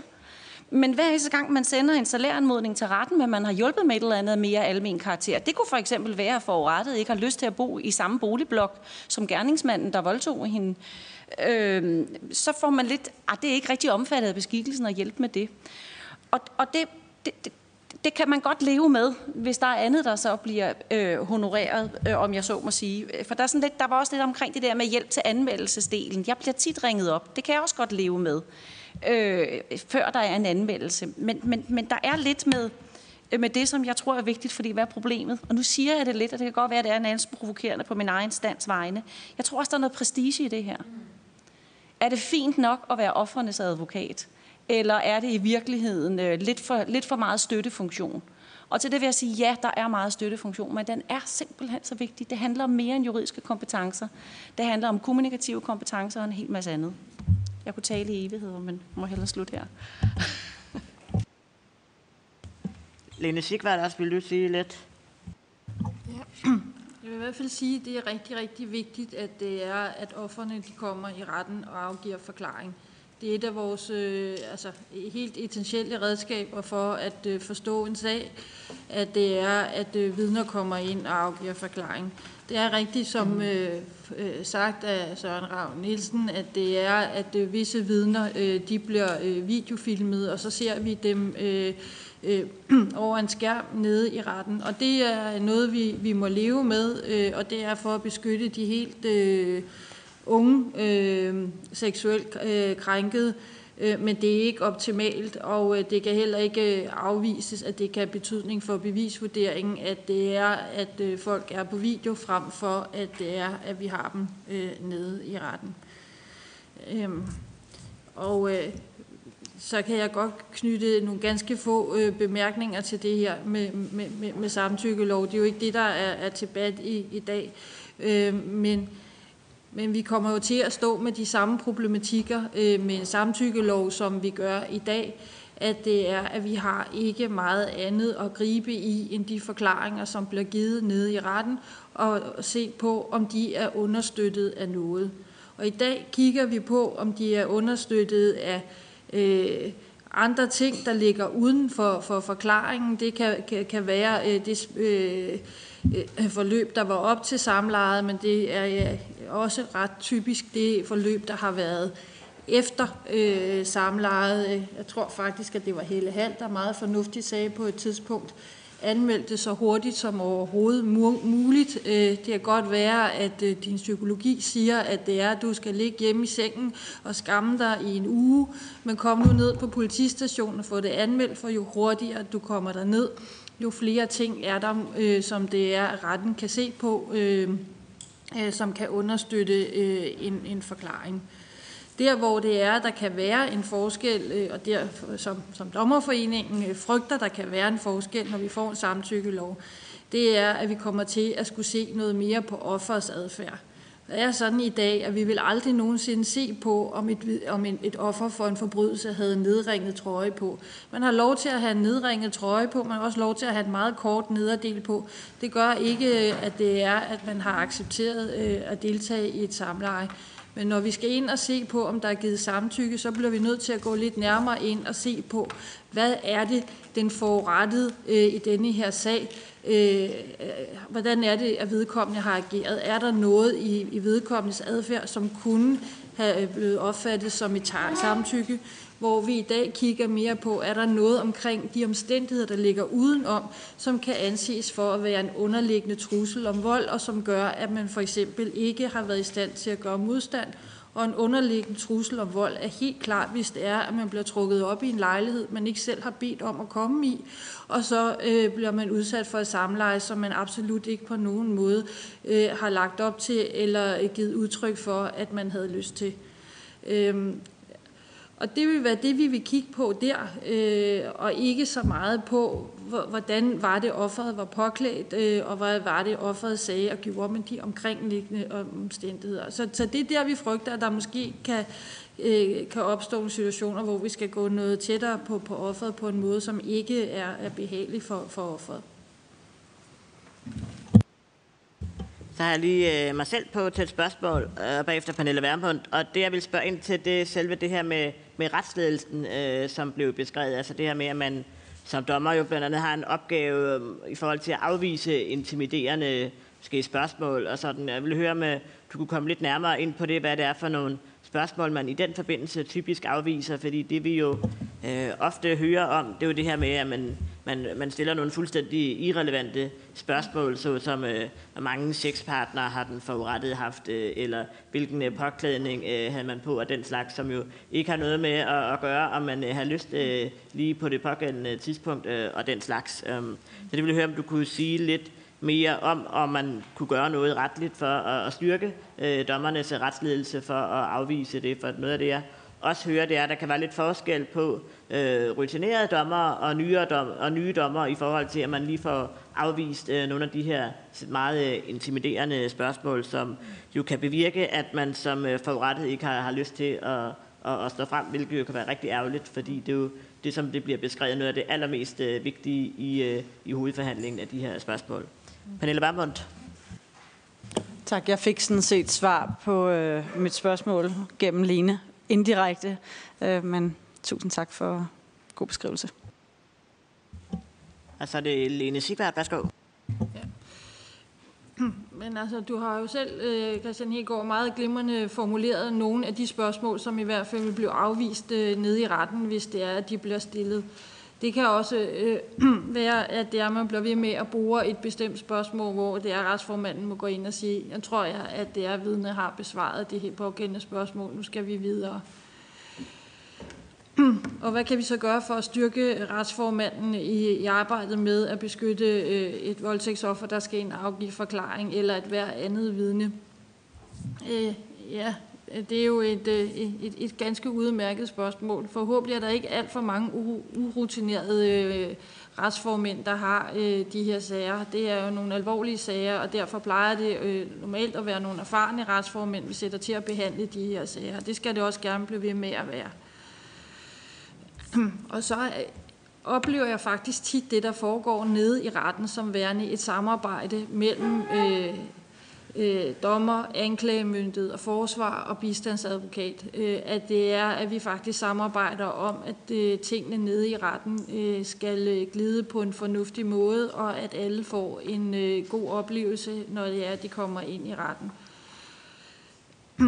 Men hver eneste gang, man sender en salæranmodning til retten, men man har hjulpet med et eller andet mere almen karakter, det kunne for eksempel være, at forurettet ikke har lyst til at bo i samme boligblok som gerningsmanden, der voldtog hende. Øh, så får man lidt, ah, det er ikke rigtig omfattet af beskikkelsen at hjælpe med det. Og, og det, det, det, det kan man godt leve med, hvis der er andet, der så bliver øh, honoreret, øh, om jeg så må sige. For der, er sådan lidt, der var også lidt omkring det der med hjælp til anmeldelsesdelen. Jeg bliver tit ringet op. Det kan jeg også godt leve med, øh, før der er en anmeldelse. Men, men, men der er lidt med, øh, med det, som jeg tror er vigtigt, fordi hvad er problemet? Og nu siger jeg det lidt, og det kan godt være, at det er en anden provokerende på min egen stands vegne. Jeg tror også, der er noget prestige i det her. Er det fint nok at være offernes advokat? Eller er det i virkeligheden øh, lidt, for, lidt for meget støttefunktion? Og til det vil jeg sige, ja, der er meget støttefunktion, men den er simpelthen så vigtig. Det handler om mere end juridiske kompetencer. Det handler om kommunikative kompetencer og en hel masse andet. Jeg kunne tale i evigheder, men må hellere slutte her. Lene Sigvart også, vil du sige lidt? Ja. Jeg vil i hvert fald sige, at det er rigtig, rigtig vigtigt, at det er, at offerne de kommer i retten og afgiver forklaring. Det er et af vores øh, altså, helt essentielle redskaber for at øh, forstå en sag, at det er, at øh, vidner kommer ind og afgiver forklaring. Det er rigtigt, som øh, øh, sagt af Søren Ravn Nielsen, at det er, at øh, visse vidner øh, de bliver øh, videofilmet, og så ser vi dem øh, øh, over en skærm nede i retten. Og det er noget, vi, vi må leve med, øh, og det er for at beskytte de helt øh, unge øh, seksuelt øh, krænket, øh, men det er ikke optimalt, og øh, det kan heller ikke øh, afvises, at det kan have betydning for bevisvurderingen, at det er, at øh, folk er på video frem for, at det er, at vi har dem øh, nede i retten. Øh, og øh, så kan jeg godt knytte nogle ganske få øh, bemærkninger til det her med, med, med, med samtykkelov. Det er jo ikke det, der er, er til debat i, i dag. Øh, men, men vi kommer jo til at stå med de samme problematikker øh, med en samtykkelov, som vi gør i dag at det er, at vi har ikke meget andet at gribe i, end de forklaringer, som bliver givet nede i retten, og se på, om de er understøttet af noget. Og i dag kigger vi på, om de er understøttet af øh, andre ting, der ligger uden for, for forklaringen. Det kan, kan, kan være øh, det øh, Øh, øh, forløb, der var op til samlejet, men det er også ret typisk det forløb, der har været efter øh, samlejet. Jeg tror faktisk, at det var Helle Hall, der meget fornuftigt sagde på et tidspunkt, anmeldte så hurtigt som overhovedet muligt. Øh, det kan godt være, at øh, din psykologi siger, at det er, at du skal ligge hjemme i sengen og skamme dig i en uge, men kom nu ned på politistationen og få det anmeldt, for jo hurtigere du kommer der ned, jo flere ting er der, øh, som det er, retten kan se på, øh, øh, som kan understøtte øh, en, en forklaring. Der, hvor det er, der kan være en forskel, øh, og der, som, som dommerforeningen øh, frygter, der kan være en forskel, når vi får en samtykkelov, det er, at vi kommer til at skulle se noget mere på offers adfærd. Det er sådan i dag, at vi vil aldrig nogensinde se på, om et, om en, et offer for en forbrydelse havde nedringet trøje på. Man har lov til at have en nedringet trøje på, man har også lov til at have en meget kort nederdel på. Det gør ikke, at det er, at man har accepteret øh, at deltage i et samleje. Men når vi skal ind og se på, om der er givet samtykke, så bliver vi nødt til at gå lidt nærmere ind og se på, hvad er det, den forurettede øh, i denne her sag, øh, hvordan er det, at vedkommende har ageret? Er der noget i, i vedkommendes adfærd, som kunne have øh, blevet opfattet som et samtykke? Hvor vi i dag kigger mere på, er der noget omkring de omstændigheder, der ligger udenom, som kan anses for at være en underliggende trussel om vold, og som gør, at man for eksempel ikke har været i stand til at gøre modstand, og en underliggende trussel om vold er helt klart, hvis det er, at man bliver trukket op i en lejlighed, man ikke selv har bedt om at komme i, og så øh, bliver man udsat for et samleje, som man absolut ikke på nogen måde øh, har lagt op til, eller givet udtryk for, at man havde lyst til. Øhm, og det vil være det, vi vil kigge på der, øh, og ikke så meget på, hvordan var det, offeret var påklædt, øh, og hvad var det, offeret sagde og gjorde med de omkringliggende omstændigheder. Så, så det er der, vi frygter, at der måske kan, øh, kan opstå nogle situationer, hvor vi skal gå noget tættere på, på offeret på en måde, som ikke er, er behagelig for, for offeret. Så har jeg lige øh, mig selv på til et spørgsmål, øh, bagefter Pernille Værmund. Og det, jeg vil spørge ind til, det er selve det her med, med retsledelsen, øh, som blev beskrevet. Altså det her med, at man som dommer jo blandt andet har en opgave øh, i forhold til at afvise intimiderende måske, spørgsmål og sådan. Jeg vil høre, om du kunne komme lidt nærmere ind på det, hvad det er for nogle spørgsmål, man i den forbindelse typisk afviser, fordi det vi jo øh, ofte hører om, det er jo det her med, at man, man, man stiller nogle fuldstændig irrelevante spørgsmål, såsom øh, hvor mange sexpartnere har den forurettede haft, øh, eller hvilken øh, påklædning øh, havde man på, og den slags, som jo ikke har noget med at, at gøre, om man øh, har lyst øh, lige på det pågældende tidspunkt, øh, og den slags. Øh. Så det vil jeg høre, om du kunne sige lidt mere om, om man kunne gøre noget retligt for at, at styrke øh, dommernes retsledelse for at afvise det. For noget af det, jeg også hører, det er, at der kan være lidt forskel på øh, rutinerede dommer og nye, dom, og nye dommer i forhold til, at man lige får afvist øh, nogle af de her meget øh, intimiderende spørgsmål, som jo kan bevirke, at man som øh, forurettet ikke har, har lyst til at, at, at stå frem, hvilket jo kan være rigtig ærgerligt, fordi det er jo det, som det bliver beskrevet, noget af det allermest øh, vigtige i, øh, i hovedforhandlingen af de her spørgsmål. Pernille Vermund. Tak. Jeg fik sådan set svar på øh, mit spørgsmål gennem Lene indirekte, øh, men tusind tak for god beskrivelse. Og så er det Lene Sigvart. Værsgo. Men altså, du har jo selv, øh, Christian Hegård, meget glimrende formuleret nogle af de spørgsmål, som i hvert fald vil blive afvist øh, nede i retten, hvis det er, at de bliver stillet. Det kan også øh, være, at det er, at man bliver ved med at bruge et bestemt spørgsmål, hvor det er, at retsformanden må gå ind og sige, jeg tror, jeg, at det er, at vidne har besvaret det her pågældende spørgsmål. Nu skal vi videre. Og hvad kan vi så gøre for at styrke retsformanden i, i arbejdet med at beskytte øh, et voldtægtsoffer, der skal ind afgive forklaring, eller et hver andet vidne? Øh, ja, det er jo øh, et, et, et ganske udmærket spørgsmål. Forhåbentlig er der ikke alt for mange urutinerede øh, retsformænd, der har øh, de her sager. Det er jo nogle alvorlige sager, og derfor plejer det normalt at være nogle erfarne retsformænd, vi sætter til at behandle de her sager. Det skal det også gerne blive ved med at være. Og så oplever jeg faktisk tit det, der foregår nede i retten, som værende et samarbejde mellem øh, øh, dommer, anklagemyndighed og forsvar og bistandsadvokat. Øh, at det er, at vi faktisk samarbejder om, at øh, tingene nede i retten øh, skal øh, glide på en fornuftig måde, og at alle får en øh, god oplevelse, når det er, at de kommer ind i retten.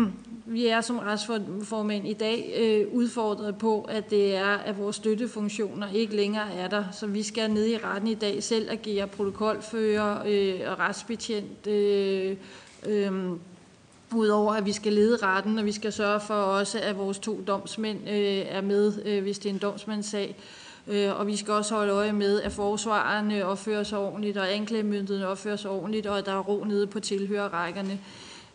Vi er som retsformænd i dag øh, udfordret på, at det er, at vores støttefunktioner ikke længere er der. Så vi skal ned i retten i dag selv agere protokolfører øh, og retsbetjent. Øh, øh, Udover at vi skal lede retten, og vi skal sørge for også, at vores to domsmænd øh, er med, øh, hvis det er en domsmandssag. Øh, og vi skal også holde øje med, at forsvarerne opfører sig ordentligt, og anklagemyndigheden opfører sig ordentligt, og at der er ro nede på tilhørerrækkerne.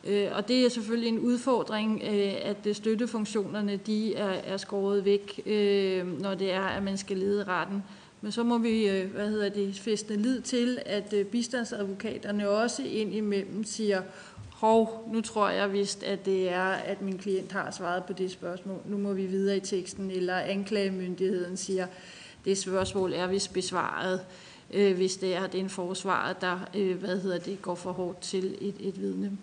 Øh, og det er selvfølgelig en udfordring, øh, at øh, støttefunktionerne de er, er skåret væk, øh, når det er, at man skal lede retten. Men så må vi hvad hedder det, feste lid til, at bistandsadvokaterne også indimellem siger, hov, nu tror jeg vist, at det er, at min klient har svaret på det spørgsmål. Nu må vi videre i teksten, eller anklagemyndigheden siger, det spørgsmål er vist besvaret, hvis det er, at det er en forsvar, der hvad hedder det, går for hårdt til et, et vidne.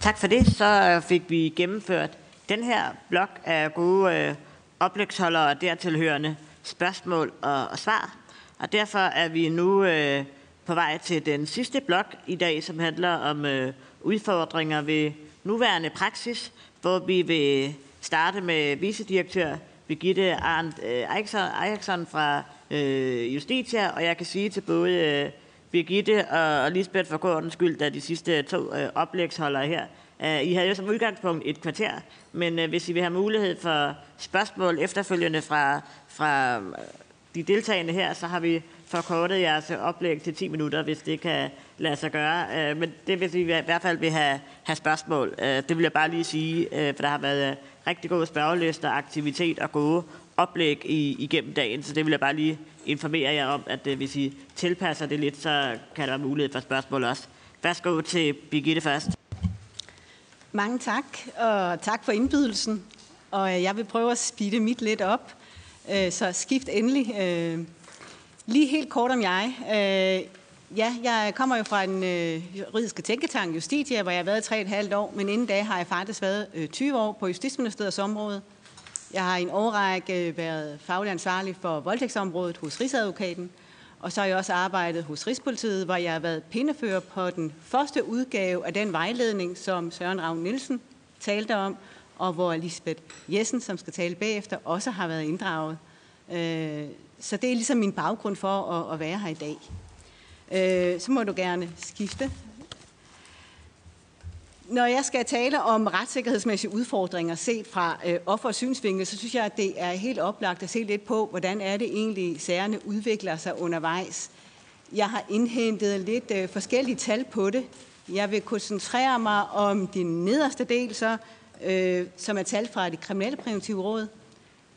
Tak for det. Så øh, fik vi gennemført den her blok af gode øh, oplægsholdere og dertilhørende spørgsmål og, og svar. Og derfor er vi nu øh, på vej til den sidste blok i dag, som handler om øh, udfordringer ved nuværende praksis, hvor vi vil starte med vicedirektør Birgitte Arndt øh, Eriksson fra øh, Justitia, og jeg kan sige til både øh, Birgitte og Lisbeth for gårdens skyld, da de sidste to øh, oplægsholdere her. Øh, I havde jo som udgangspunkt et kvarter, men øh, hvis I vil have mulighed for spørgsmål efterfølgende fra, fra øh, de deltagende her, så har vi forkortet jeres oplæg til 10 minutter, hvis det kan lade sig gøre. Øh, men det vil vi i hvert fald vil have, have spørgsmål. Øh, det vil jeg bare lige sige, for der har været rigtig gode spørgelister, aktivitet og gode oplæg i, igennem dagen, så det vil jeg bare lige informere jer om, at øh, hvis I tilpasser det lidt, så kan der være mulighed for spørgsmål også. Værsgo til Birgitte først. Mange tak, og tak for indbydelsen. Og øh, jeg vil prøve at speede mit lidt op, øh, så skift endelig. Øh, lige helt kort om jeg. Ja, jeg kommer jo fra en juridiske tænketank, Justitia, hvor jeg har været 3,5 år, men inden da har jeg faktisk været 20 år på Justitsministeriets område. Jeg har i en årrække været faglig ansvarlig for voldtægtsområdet hos Rigsadvokaten, og så har jeg også arbejdet hos Rigspolitiet, hvor jeg har været pindefører på den første udgave af den vejledning, som Søren Ravn Nielsen talte om, og hvor Lisbeth Jessen, som skal tale bagefter, også har været inddraget. Øh, så det er ligesom min baggrund for at være her i dag. Øh, så må du gerne skifte når jeg skal tale om retssikkerhedsmæssige udfordringer set fra øh, offers synsvinkel, så synes jeg, at det er helt oplagt at se lidt på, hvordan er det egentlig, sagerne udvikler sig undervejs. Jeg har indhentet lidt øh, forskellige tal på det. Jeg vil koncentrere mig om den nederste del, så, øh, som er tal fra det kriminelle præventive råd,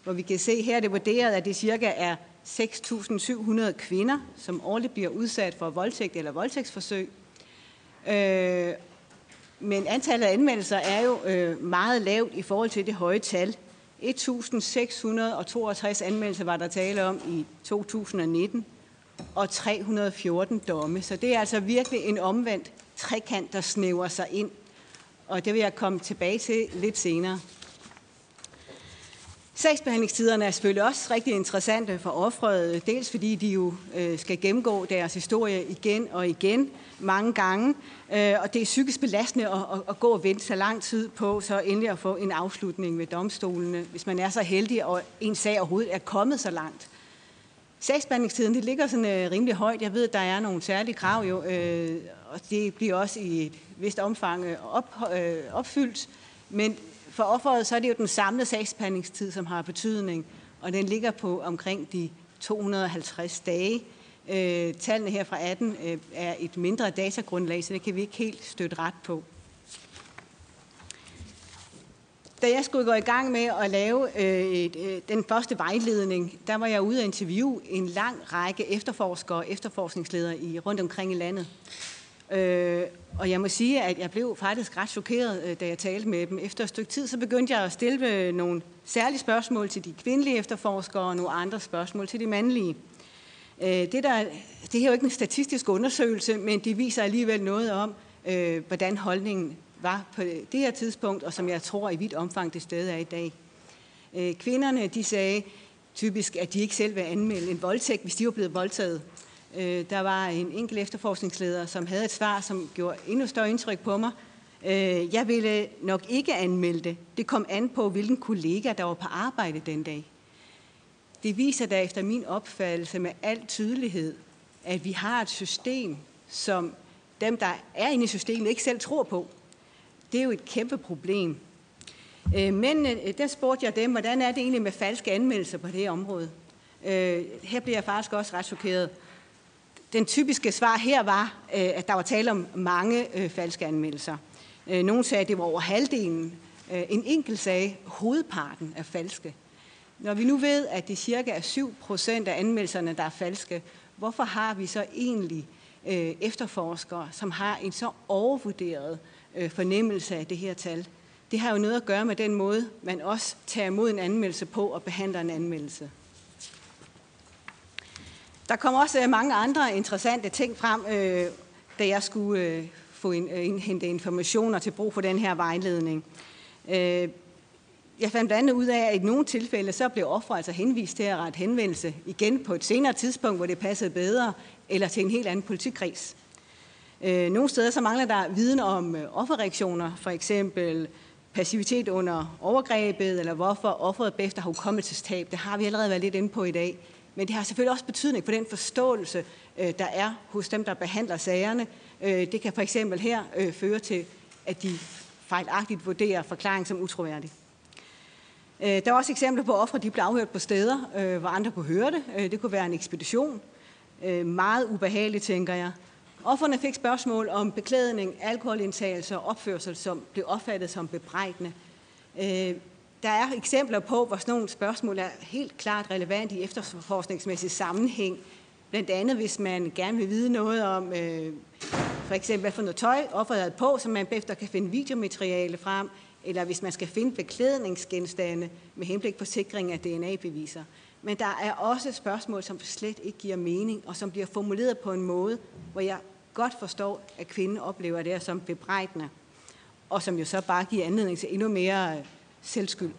hvor vi kan se her, er det vurderet, at det cirka er 6.700 kvinder, som årligt bliver udsat for voldtægt eller voldtægtsforsøg. Øh, men antallet af anmeldelser er jo øh, meget lavt i forhold til det høje tal. 1.662 anmeldelser var der tale om i 2019. og 314 domme. Så det er altså virkelig en omvendt trekant, der snæver sig ind. Og det vil jeg komme tilbage til lidt senere. Sagsbehandlingstiderne er selvfølgelig også rigtig interessante for offeret, dels fordi de jo øh, skal gennemgå deres historie igen og igen mange gange, øh, og det er psykisk belastende at, at, at gå og vente så lang tid på, så endelig at få en afslutning ved domstolene, hvis man er så heldig, og en sag overhovedet er kommet så langt. Sagsbehandlingstiden det ligger sådan øh, rimelig højt. Jeg ved, at der er nogle særlige krav, jo, øh, og det bliver også i et vist omfang øh, op, øh, opfyldt. Men for offeret så er det jo den samlede sagsbehandlingstid, som har betydning, og den ligger på omkring de 250 dage. Øh, tallene her fra 18 øh, er et mindre datagrundlag, så det kan vi ikke helt støtte ret på. Da jeg skulle gå i gang med at lave øh, et, øh, den første vejledning, der var jeg ude at interviewe en lang række efterforskere og efterforskningsledere i, rundt omkring i landet. Øh, og jeg må sige, at jeg blev faktisk ret chokeret, øh, da jeg talte med dem. Efter et stykke tid, så begyndte jeg at stille øh, nogle særlige spørgsmål til de kvindelige efterforskere, og nogle andre spørgsmål til de mandlige. Øh, det, der, det her er jo ikke en statistisk undersøgelse, men det viser alligevel noget om, øh, hvordan holdningen var på det her tidspunkt, og som jeg tror i vidt omfang det sted er i dag. Øh, kvinderne de sagde typisk, at de ikke selv vil anmelde en voldtægt, hvis de var blevet voldtaget. Øh, der var en enkelt efterforskningsleder, som havde et svar, som gjorde endnu større indtryk på mig. Øh, jeg ville nok ikke anmelde det. Det kom an på, hvilken kollega, der var på arbejde den dag. Det viser da efter min opfattelse med al tydelighed, at vi har et system, som dem, der er inde i systemet, ikke selv tror på. Det er jo et kæmpe problem. Øh, men øh, der spurgte jeg dem, hvordan er det egentlig med falske anmeldelser på det her område? Øh, her bliver jeg faktisk også ret chokeret. Den typiske svar her var, øh, at der var tale om mange øh, falske anmeldelser. Øh, Nogle sagde, at det var over halvdelen. En enkelt sagde, at hovedparten er falske. Når vi nu ved, at det cirka er 7 procent af anmeldelserne, der er falske, hvorfor har vi så egentlig efterforskere, som har en så overvurderet fornemmelse af det her tal? Det har jo noget at gøre med den måde, man også tager imod en anmeldelse på og behandler en anmeldelse. Der kom også øh, mange andre interessante ting frem, øh, da jeg skulle øh, få øh, indhente informationer til brug for den her vejledning. Øh, jeg fandt blandt andet ud af, at i nogle tilfælde, så blev offer altså henvist til at rette henvendelse igen på et senere tidspunkt, hvor det passede bedre, eller til en helt anden politikreds. Nogle steder så mangler der viden om offerreaktioner, for eksempel passivitet under overgrebet, eller hvorfor offeret bagefter har hukommelsestab. Det har vi allerede været lidt inde på i dag. Men det har selvfølgelig også betydning for den forståelse, øh, der er hos dem, der behandler sagerne. Øh, det kan for eksempel her øh, føre til, at de fejlagtigt vurderer forklaring som utroværdig. Der er også eksempler på ofre, de blev afhørt på steder, hvor andre kunne høre det. Det kunne være en ekspedition. Meget ubehageligt, tænker jeg. Offerne fik spørgsmål om beklædning, alkoholindtagelse og opførsel, som blev opfattet som bebrejdende. Der er eksempler på, hvor sådan nogle spørgsmål er helt klart relevant i efterforskningsmæssig sammenhæng. Blandt andet, hvis man gerne vil vide noget om, øh, for eksempel, hvad for noget tøj offeret er på, så man bagefter kan finde videomateriale frem, eller hvis man skal finde beklædningsgenstande med henblik på sikring af DNA-beviser. Men der er også spørgsmål, som slet ikke giver mening, og som bliver formuleret på en måde, hvor jeg godt forstår, at kvinden oplever det som bebrejdende, og som jo så bare giver anledning til endnu mere øh, selvskyld.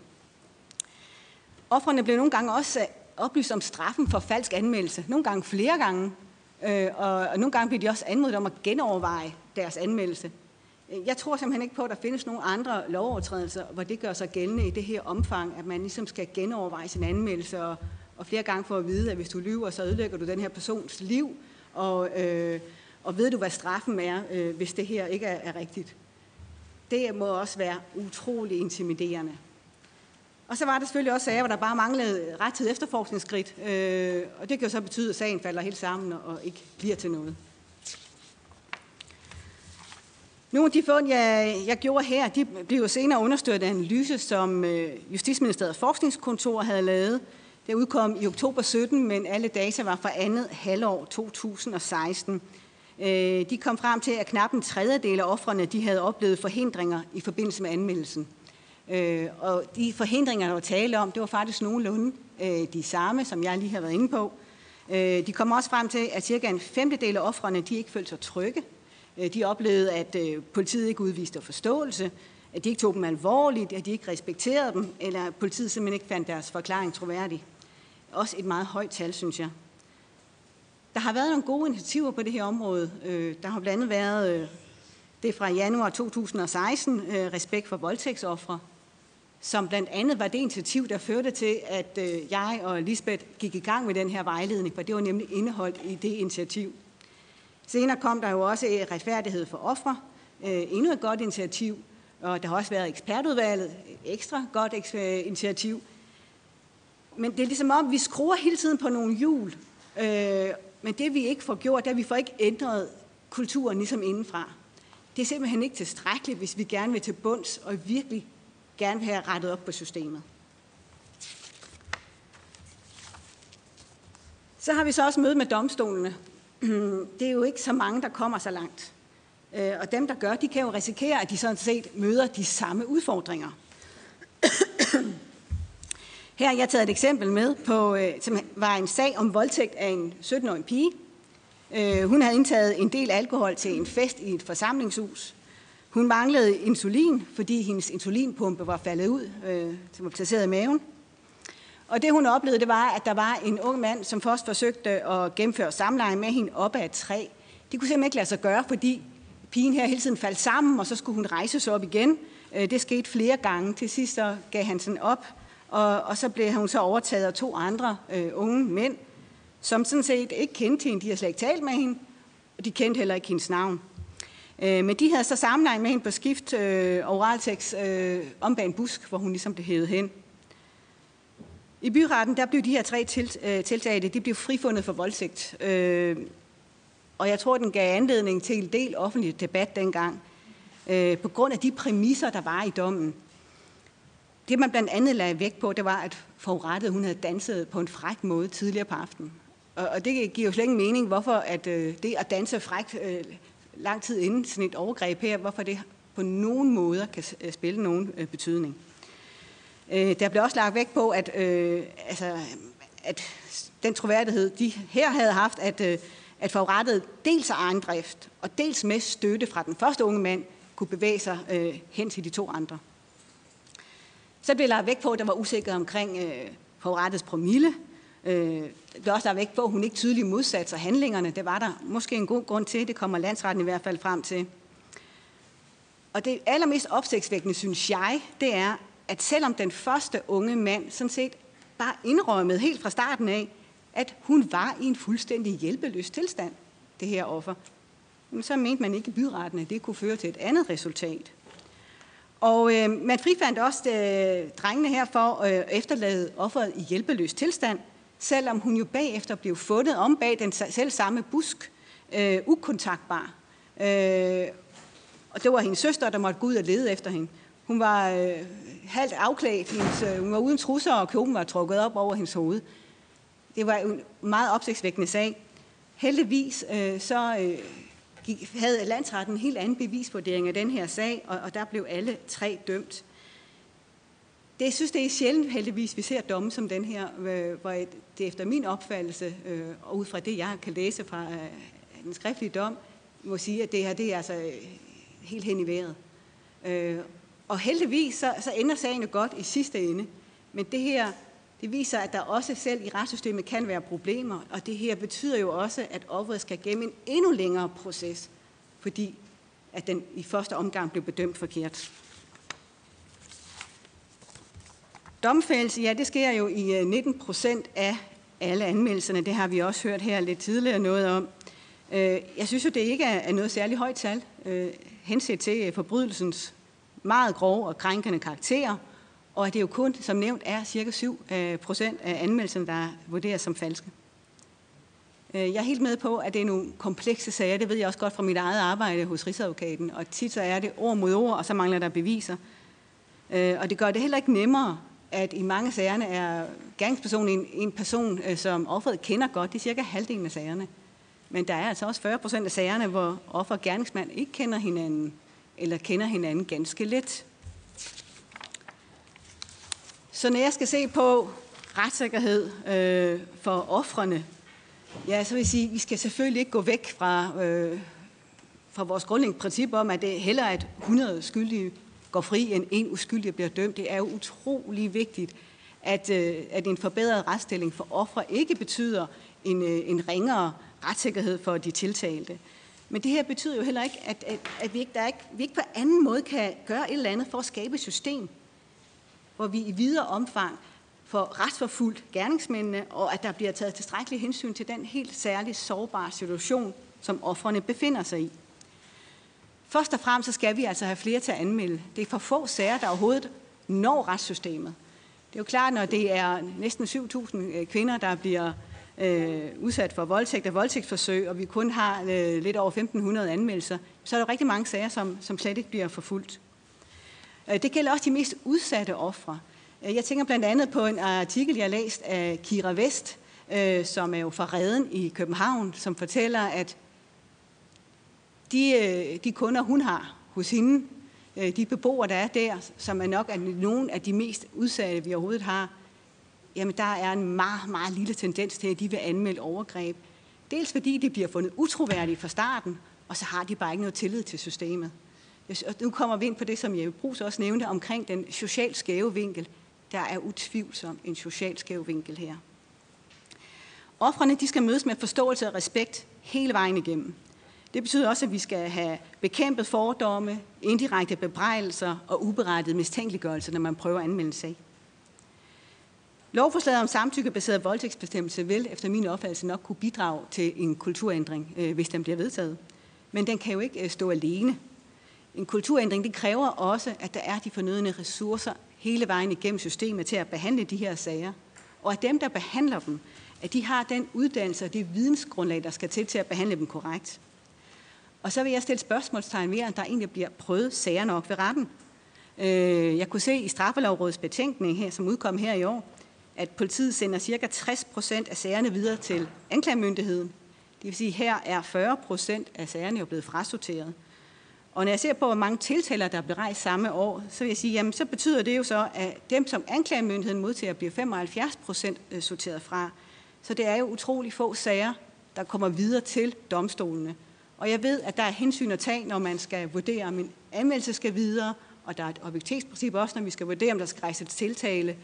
Offrene blev nogle gange også øh, oplyst om straffen for falsk anmeldelse. Nogle gange flere gange. Øh, og nogle gange blev de også anmodet om at genoverveje deres anmeldelse. Jeg tror simpelthen ikke på, at der findes nogle andre lovovertrædelser, hvor det gør sig gældende i det her omfang, at man ligesom skal genoverveje sin anmeldelse og, og flere gange få at vide, at hvis du lyver, så ødelægger du den her persons liv, og, øh, og ved du, hvad straffen er, øh, hvis det her ikke er, er rigtigt det må også være utrolig intimiderende. Og så var der selvfølgelig også sager, hvor der bare manglede rettidig efterforskningsskridt, øh, og det kan jo så betyde, at sagen falder helt sammen og ikke bliver til noget. Nogle af de fund, jeg, jeg gjorde her, de blev jo senere understøttet af en analyse, som øh, Justitsministeriets forskningskontor havde lavet. Det udkom i oktober 17, men alle data var fra andet halvår 2016. Øh, de kom frem til, at knap en tredjedel af offrene de havde oplevet forhindringer i forbindelse med anmeldelsen. Øh, og de forhindringer, der var tale om, det var faktisk nogenlunde øh, de samme, som jeg lige har været inde på. De kom også frem til, at cirka en femtedel af offrene, de ikke følte sig trygge. De oplevede, at politiet ikke udviste forståelse, at de ikke tog dem alvorligt, at de ikke respekterede dem, eller at politiet simpelthen ikke fandt deres forklaring troværdig. Også et meget højt tal, synes jeg. Der har været nogle gode initiativer på det her område. Øh, der har blandt andet været øh, det fra januar 2016, øh, Respekt for voldtægtsoffre, som blandt andet var det initiativ, der førte til, at jeg og Lisbeth gik i gang med den her vejledning, for det var nemlig indeholdt i det initiativ. Senere kom der jo også retfærdighed for ofre, endnu et godt initiativ, og der har også været ekspertudvalget, et ekstra godt initiativ. Men det er ligesom om, vi skruer hele tiden på nogle hjul, men det vi ikke får gjort, det er, at vi får ikke ændret kulturen ligesom indenfra. Det er simpelthen ikke tilstrækkeligt, hvis vi gerne vil til bunds og virkelig gerne vil have rettet op på systemet. Så har vi så også møde med domstolene. Det er jo ikke så mange, der kommer så langt. Øh, og dem, der gør, de kan jo risikere, at de sådan set møder de samme udfordringer. Her har jeg taget et eksempel med, på, øh, som var en sag om voldtægt af en 17-årig pige. Øh, hun havde indtaget en del alkohol til en fest i et forsamlingshus. Hun manglede insulin, fordi hendes insulinpumpe var faldet ud, øh, som var placeret i maven. Og det hun oplevede, det var, at der var en ung mand, som først forsøgte at gennemføre samleje med hende op ad et træ. Det kunne simpelthen ikke lade sig gøre, fordi pigen her hele tiden faldt sammen, og så skulle hun rejse sig op igen. Det skete flere gange. Til sidst så gav han sådan op, og, og så blev hun så overtaget af to andre øh, unge mænd, som sådan set ikke kendte hende. De havde slet ikke talt med hende, og de kendte heller ikke hendes navn. Øh, men de havde så sammenlagt med hende på skift øh, oralsex øh, om bag en busk, hvor hun ligesom blev hævet hen. I byretten der blev de her tre til, øh, tiltalte de blev frifundet for voldtægt. Øh, og jeg tror, den gav anledning til en del offentlig debat dengang, øh, på grund af de præmisser, der var i dommen. Det, man blandt andet lagde vægt på, det var, at forurettet, hun havde danset på en fræk måde tidligere på aftenen. Og, og det giver jo slet ingen mening, hvorfor at, øh, det at danse frækt øh, lang tid inden sådan et overgreb her, hvorfor det på nogen måder kan øh, spille nogen øh, betydning. Øh, der blev også lagt vægt på, at, øh, altså, at den troværdighed, de her havde haft, at, øh, at forurettet dels af egen drift, og dels med støtte fra den første unge mand, kunne bevæge sig øh, hen til de to andre. Så blev lagt vægt på, at der var usikkerhed omkring øh, forurettets promille, Øh, det er også der vægt på, at hun ikke tydeligt modsatte sig handlingerne. Det var der måske en god grund til. Det kommer landsretten i hvert fald frem til. Og det allermest opsigtsvækkende, synes jeg, det er, at selvom den første unge mand sådan set bare indrømmede helt fra starten af, at hun var i en fuldstændig hjælpeløs tilstand, det her offer, så mente man ikke i byretten, at det kunne føre til et andet resultat. Og øh, man frifandt også øh, drengene her for øh, at øh, efterlade offeret i hjælpeløs tilstand, selvom hun jo bagefter blev fundet om bag den selv samme busk, øh, ukontaktbar. Øh, og det var hendes søster, der måtte gå ud og lede efter hende. Hun var øh, halvt afklædt, hendes, øh, hun var uden trusser, og kjolen var trukket op over hendes hoved. Det var en meget opsigtsvækkende sag. Heldigvis øh, så øh, gik, havde landsretten en helt anden bevisvurdering af den her sag, og, og der blev alle tre dømt det, jeg synes, det er sjældent heldigvis, vi ser domme som den her, øh, hvor det efter min opfattelse, øh, og ud fra det, jeg kan læse fra øh, den skriftlige dom, må sige, at det her det er altså helt hen i vejret. Og heldigvis så, så ender sagen godt i sidste ende. Men det her, det viser, at der også selv i retssystemet kan være problemer, og det her betyder jo også, at offeret skal gennem en endnu længere proces, fordi at den i første omgang blev bedømt forkert. Domfældelse, ja, det sker jo i øh, 19 procent af alle anmeldelserne. Det har vi også hørt her lidt tidligere noget om. Øh, jeg synes jo, det ikke er noget særligt højt tal, øh, henset til forbrydelsens meget grove og krænkende karakterer, og at det jo kun, som nævnt, er cirka 7 øh, procent af anmeldelserne, der vurderes som falske. Øh, jeg er helt med på, at det er nogle komplekse sager. Det ved jeg også godt fra mit eget arbejde hos Rigsadvokaten. Og tit så er det ord mod ord, og så mangler der beviser. Øh, og det gør det heller ikke nemmere at i mange sagerne er gerningspersonen en, en person, som offeret kender godt. Det er cirka halvdelen af sagerne. Men der er altså også 40 procent af sagerne, hvor offer og gerningsmand ikke kender hinanden, eller kender hinanden ganske let. Så når jeg skal se på retssikkerhed øh, for offrene, Ja, så vil jeg sige, at vi skal selvfølgelig ikke gå væk fra, øh, fra vores grundlæggende princip om, at det er hellere, at 100 skyldige går fri, end en uskyldig bliver dømt. Det er jo utrolig vigtigt, at, øh, at en forbedret retsstilling for ofre ikke betyder en, øh, en ringere retssikkerhed for de tiltalte. Men det her betyder jo heller ikke, at, at, at vi, ikke, der ikke, vi ikke på anden måde kan gøre et eller andet for at skabe et system, hvor vi i videre omfang får retsforfulgt gerningsmændene, og at der bliver taget tilstrækkelig hensyn til den helt særligt sårbare situation, som offrene befinder sig i. Først og fremmest så skal vi altså have flere til at anmelde. Det er for få sager, der overhovedet når retssystemet. Det er jo klart, når det er næsten 7.000 øh, kvinder, der bliver øh, udsat for voldtægt og voldtægtsforsøg, og vi kun har øh, lidt over 1.500 anmeldelser, så er der rigtig mange sager, som, som slet ikke bliver forfulgt. Øh, det gælder også de mest udsatte ofre. Øh, jeg tænker blandt andet på en artikel, jeg har læst af Kira Vest, øh, som er jo fra Reden i København, som fortæller, at de, de kunder, hun har hos hende, de beboere, der er der, som er nok er nogle af de mest udsatte, vi overhovedet har, jamen der er en meget, meget lille tendens til, at de vil anmelde overgreb. Dels fordi de bliver fundet utroværdige fra starten, og så har de bare ikke noget tillid til systemet. Og nu kommer vi ind på det, som Jeppe Brugs også nævnte, omkring den socialt skæve vinkel. Der er utvivlsom en socialt skæv vinkel her. Offrene de skal mødes med forståelse og respekt hele vejen igennem. Det betyder også, at vi skal have bekæmpet fordomme, indirekte bebrejdelser og uberettiget mistænkeliggørelse, når man prøver at anmelde sag. Lovforslaget om samtykkebaseret voldtægtsbestemmelse vil efter min opfattelse nok kunne bidrage til en kulturændring, øh, hvis den bliver vedtaget. Men den kan jo ikke øh, stå alene. En kulturændring det kræver også, at der er de fornødne ressourcer hele vejen igennem systemet til at behandle de her sager. Og at dem, der behandler dem, at de har den uddannelse og det vidensgrundlag, der skal til til at behandle dem korrekt. Og så vil jeg stille spørgsmålstegn ved, at der egentlig bliver prøvet sager nok ved retten. Øh, jeg kunne se i straffelovrådets betænkning her, som udkom her i år, at politiet sender ca. 60 procent af sagerne videre til anklagemyndigheden. Det vil sige, at her er 40 procent af sagerne jo blevet frasorteret. Og når jeg ser på, hvor mange tiltaler, der blev rejst samme år, så vil jeg sige, jamen så betyder det jo så, at dem, som anklagemyndigheden modtager, bliver 75 procent øh, sorteret fra. Så det er jo utrolig få sager, der kommer videre til domstolene. Og jeg ved, at der er hensyn at tage, når man skal vurdere, om en anmeldelse skal videre, og der er et objektivsprincip også, når vi skal vurdere, om der skal rejses tiltale.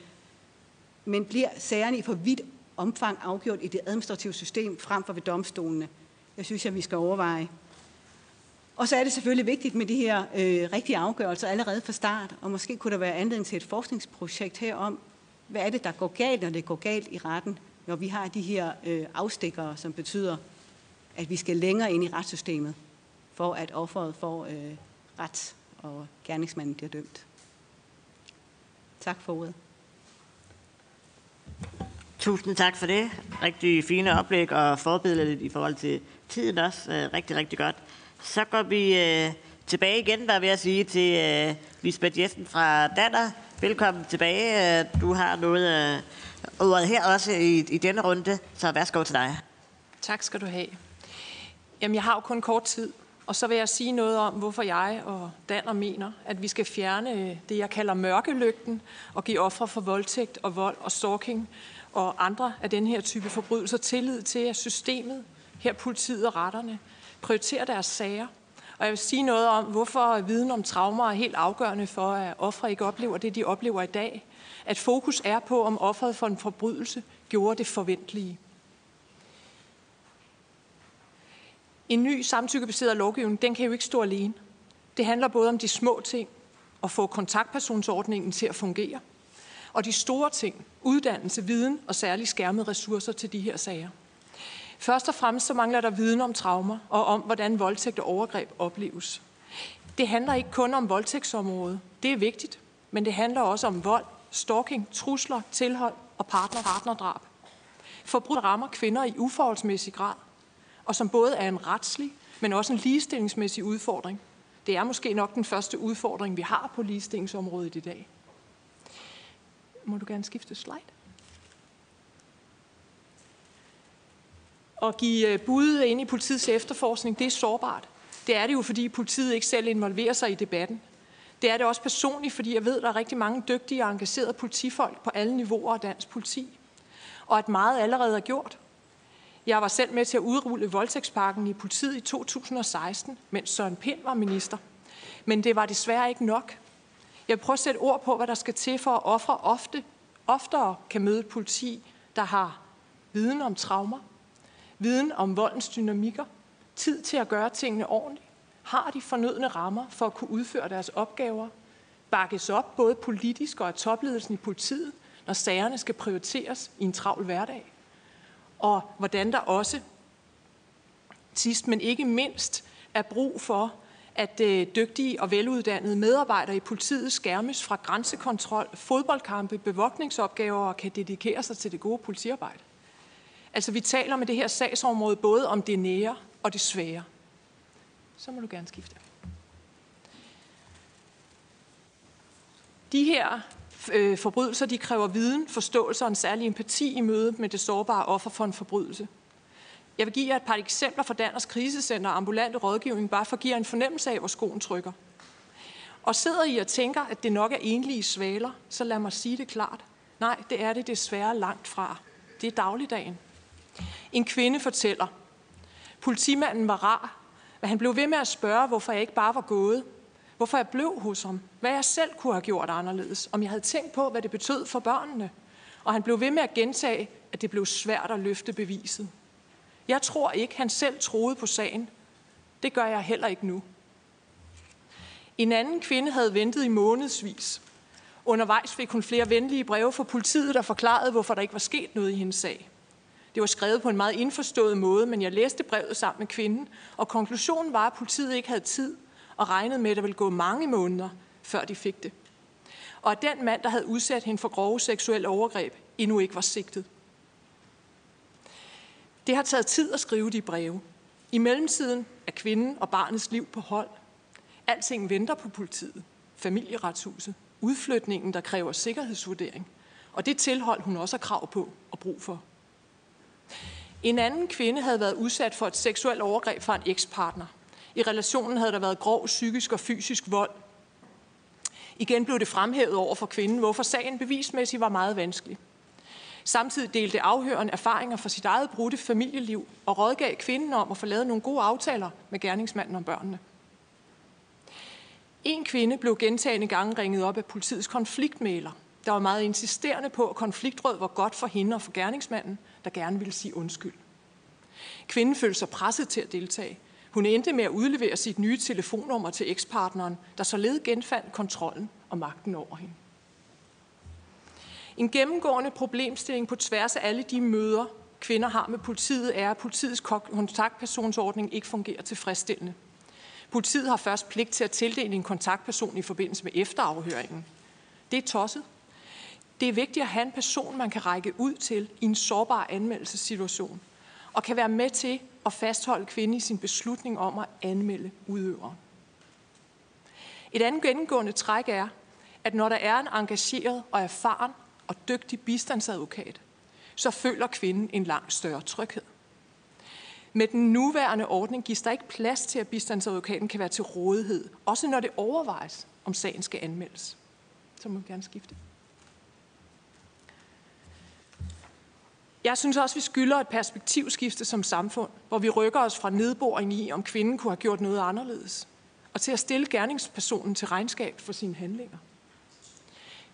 Men bliver sagerne i for vidt omfang afgjort i det administrative system frem for ved domstolene? Jeg synes, at vi skal overveje. Og så er det selvfølgelig vigtigt med de her øh, rigtige afgørelser allerede fra start, og måske kunne der være anledning til et forskningsprojekt her om, hvad er det, der går galt, når det går galt i retten, når vi har de her øh, afstikkere, som betyder, at vi skal længere ind i retssystemet, for at offeret får øh, ret, og gerningsmanden bliver dømt. Tak for ordet. Tusind tak for det. Rigtig fine oplæg og forbillede i forhold til tiden også. Øh, rigtig, rigtig godt. Så går vi øh, tilbage igen, var ved at sige, til øh, Lisbeth Jessen fra Danner. Velkommen tilbage. Øh, du har noget øh, ordet her også i, i denne runde, så værsgo til dig. Tak skal du have. Jamen, jeg har jo kun kort tid, og så vil jeg sige noget om, hvorfor jeg og Danner mener, at vi skal fjerne øh, det, jeg kalder mørkelygten, og give ofre for voldtægt og vold og stalking og andre af den her type forbrydelser tillid til, at systemet, her politiet og retterne, prioriterer deres sager. Og jeg vil sige noget om, hvorfor viden om traumer er helt afgørende for, at ofre ikke oplever det, de oplever i dag. At fokus er på, om offeret for en forbrydelse gjorde det forventelige. En ny samtykkebaseret lovgivning, den kan jo ikke stå alene. Det handler både om de små ting, at få kontaktpersonsordningen til at fungere, og de store ting, uddannelse, viden og særligt skærmede ressourcer til de her sager. Først og fremmest så mangler der viden om traumer og om, hvordan voldtægt og overgreb opleves. Det handler ikke kun om voldtægtsområdet. Det er vigtigt, men det handler også om vold, stalking, trusler, tilhold og partner partnerdrab. Forbrud rammer kvinder i uforholdsmæssig grad, og som både er en retslig, men også en ligestillingsmæssig udfordring. Det er måske nok den første udfordring, vi har på ligestillingsområdet i dag. Må du gerne skifte slide? At give øh, bud ind i politiets efterforskning, det er sårbart. Det er det jo, fordi politiet ikke selv involverer sig i debatten. Det er det også personligt, fordi jeg ved, at der er rigtig mange dygtige og engagerede politifolk på alle niveauer af dansk politi. Og at meget allerede er gjort. Jeg var selv med til at udrulle voldtægtspakken i politiet i 2016, mens Søren Pind var minister. Men det var desværre ikke nok. Jeg prøver at sætte ord på, hvad der skal til for at ofre ofte, oftere kan møde et politi, der har viden om traumer, viden om voldens dynamikker, tid til at gøre tingene ordentligt, har de fornødne rammer for at kunne udføre deres opgaver, bakkes op både politisk og af topledelsen i politiet, når sagerne skal prioriteres i en travl hverdag, og hvordan der også sidst, men ikke mindst, er brug for, at øh, dygtige og veluddannede medarbejdere i politiet skærmes fra grænsekontrol, fodboldkampe, bevogtningsopgaver og kan dedikere sig til det gode politiarbejde. Altså vi taler med det her sagsområde både om det nære og det svære. Så må du gerne skifte. De her øh, forbrydelser, de kræver viden, forståelse og en særlig empati i mødet med det sårbare offer for en forbrydelse. Jeg vil give jer et par eksempler fra Danmarks krisecenter og ambulante rådgivning, bare for at give jer en fornemmelse af, hvor skoen trykker. Og sidder I og tænker, at det nok er enlige svaler, så lad mig sige det klart. Nej, det er det desværre langt fra. Det er dagligdagen. En kvinde fortæller, politimanden var rar, men han blev ved med at spørge, hvorfor jeg ikke bare var gået. Hvorfor jeg blev hos ham. Hvad jeg selv kunne have gjort anderledes. Om jeg havde tænkt på, hvad det betød for børnene. Og han blev ved med at gentage, at det blev svært at løfte beviset. Jeg tror ikke, han selv troede på sagen. Det gør jeg heller ikke nu. En anden kvinde havde ventet i månedsvis. Undervejs fik hun flere venlige breve fra politiet, der forklarede, hvorfor der ikke var sket noget i hendes sag. Det var skrevet på en meget indforstået måde, men jeg læste brevet sammen med kvinden, og konklusionen var, at politiet ikke havde tid og regnede med, at der ville gå mange måneder, før de fik det. Og at den mand, der havde udsat hende for grove seksuelle overgreb, endnu ikke var sigtet. Det har taget tid at skrive de breve. I mellemtiden er kvinden og barnets liv på hold. Alting venter på politiet, familieretshuset, udflytningen, der kræver sikkerhedsvurdering, og det tilhold, hun også har krav på og brug for. En anden kvinde havde været udsat for et seksuelt overgreb fra en ekspartner. I relationen havde der været grov psykisk og fysisk vold. Igen blev det fremhævet over for kvinden, hvorfor sagen bevismæssigt var meget vanskelig. Samtidig delte afhøren erfaringer fra sit eget brudte familieliv og rådgav kvinden om at få lavet nogle gode aftaler med gerningsmanden om børnene. En kvinde blev gentagende gange ringet op af politiets konfliktmæler, der var meget insisterende på, at konfliktråd var godt for hende og for gerningsmanden, der gerne ville sige undskyld. Kvinden følte sig presset til at deltage. Hun endte med at udlevere sit nye telefonnummer til ekspartneren, der således genfandt kontrollen og magten over hende. En gennemgående problemstilling på tværs af alle de møder, kvinder har med politiet, er, at politiets kontaktpersonsordning ikke fungerer tilfredsstillende. Politiet har først pligt til at tildele en kontaktperson i forbindelse med efterafhøringen. Det er tosset. Det er vigtigt at have en person, man kan række ud til i en sårbar anmeldelsessituation, og kan være med til at fastholde kvinden i sin beslutning om at anmelde udøver. Et andet gennemgående træk er, at når der er en engageret og erfaren og dygtig bistandsadvokat, så føler kvinden en langt større tryghed. Med den nuværende ordning gives der ikke plads til, at bistandsadvokaten kan være til rådighed, også når det overvejes, om sagen skal anmeldes. Så må vi gerne skifte. Jeg synes også, vi skylder et perspektivskifte som samfund, hvor vi rykker os fra nedboring i, om kvinden kunne have gjort noget anderledes, og til at stille gerningspersonen til regnskab for sine handlinger.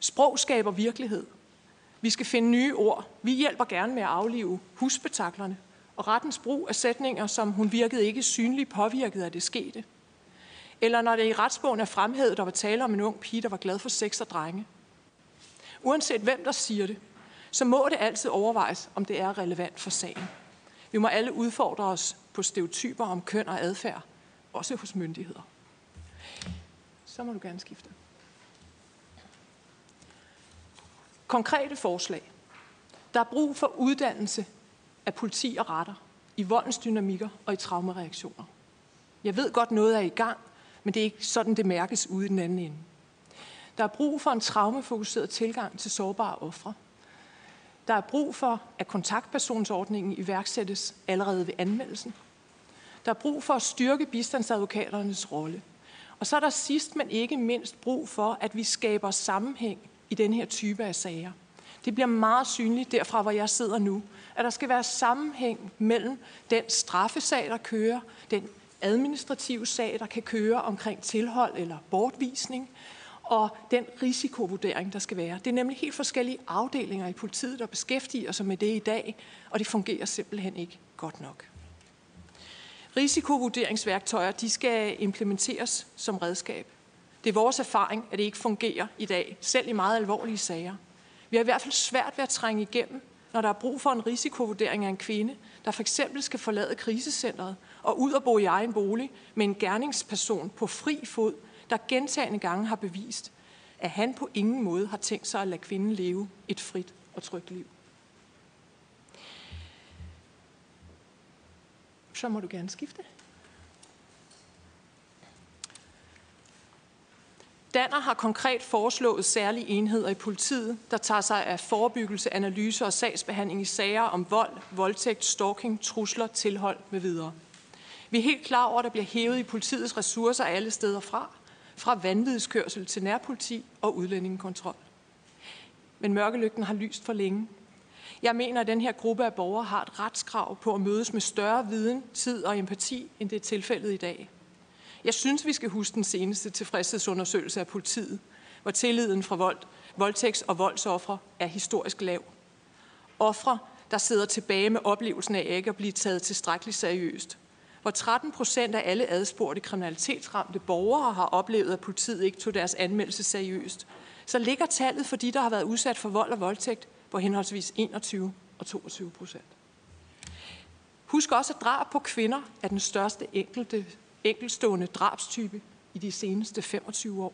Sprog skaber virkelighed. Vi skal finde nye ord. Vi hjælper gerne med at aflive husbetaklerne og rettens brug af sætninger, som hun virkede ikke synligt påvirket af det skete. Eller når det i retsbogen er fremhævet, der var tale om en ung pige, der var glad for sex og drenge. Uanset hvem der siger det, så må det altid overvejes, om det er relevant for sagen. Vi må alle udfordre os på stereotyper om køn og adfærd, også hos myndigheder. Så må du gerne skifte. Konkrete forslag. Der er brug for uddannelse af politi og retter i voldens dynamikker og i traumereaktioner. Jeg ved godt, noget er i gang, men det er ikke sådan, det mærkes ude i den anden ende. Der er brug for en traumefokuseret tilgang til sårbare ofre. Der er brug for, at kontaktpersonsordningen iværksættes allerede ved anmeldelsen. Der er brug for at styrke bistandsadvokaternes rolle. Og så er der sidst, men ikke mindst, brug for, at vi skaber sammenhæng i den her type af sager. Det bliver meget synligt derfra, hvor jeg sidder nu, at der skal være sammenhæng mellem den straffesag, der kører, den administrative sag, der kan køre omkring tilhold eller bortvisning, og den risikovurdering, der skal være. Det er nemlig helt forskellige afdelinger i politiet, der beskæftiger sig med det i dag, og det fungerer simpelthen ikke godt nok. Risikovurderingsværktøjer de skal implementeres som redskab. Det er vores erfaring, at det ikke fungerer i dag, selv i meget alvorlige sager. Vi har i hvert fald svært ved at trænge igennem, når der er brug for en risikovurdering af en kvinde, der for eksempel skal forlade krisecentret og ud og bo i egen bolig med en gerningsperson på fri fod, der gentagende gange har bevist, at han på ingen måde har tænkt sig at lade kvinden leve et frit og trygt liv. Så må du gerne skifte. Danner har konkret foreslået særlige enheder i politiet, der tager sig af forebyggelse, analyse og sagsbehandling i sager om vold, voldtægt, stalking, trusler, tilhold med videre. Vi er helt klar over, at der bliver hævet i politiets ressourcer alle steder fra, fra vanvidskørsel til nærpoliti og udlændingekontrol. Men mørkelygten har lyst for længe. Jeg mener, at den her gruppe af borgere har et retskrav på at mødes med større viden, tid og empati, end det er tilfældet i dag. Jeg synes, vi skal huske den seneste tilfredshedsundersøgelse af politiet, hvor tilliden fra vold, voldtægts- og voldsoffre er historisk lav. Offre, der sidder tilbage med oplevelsen af ikke at blive taget tilstrækkeligt seriøst. Hvor 13 procent af alle adspurgte kriminalitetsramte borgere har oplevet, at politiet ikke tog deres anmeldelse seriøst, så ligger tallet for de, der har været udsat for vold og voldtægt, på henholdsvis 21 og 22 procent. Husk også, at drab på kvinder er den største enkelte enkeltstående drabstype i de seneste 25 år,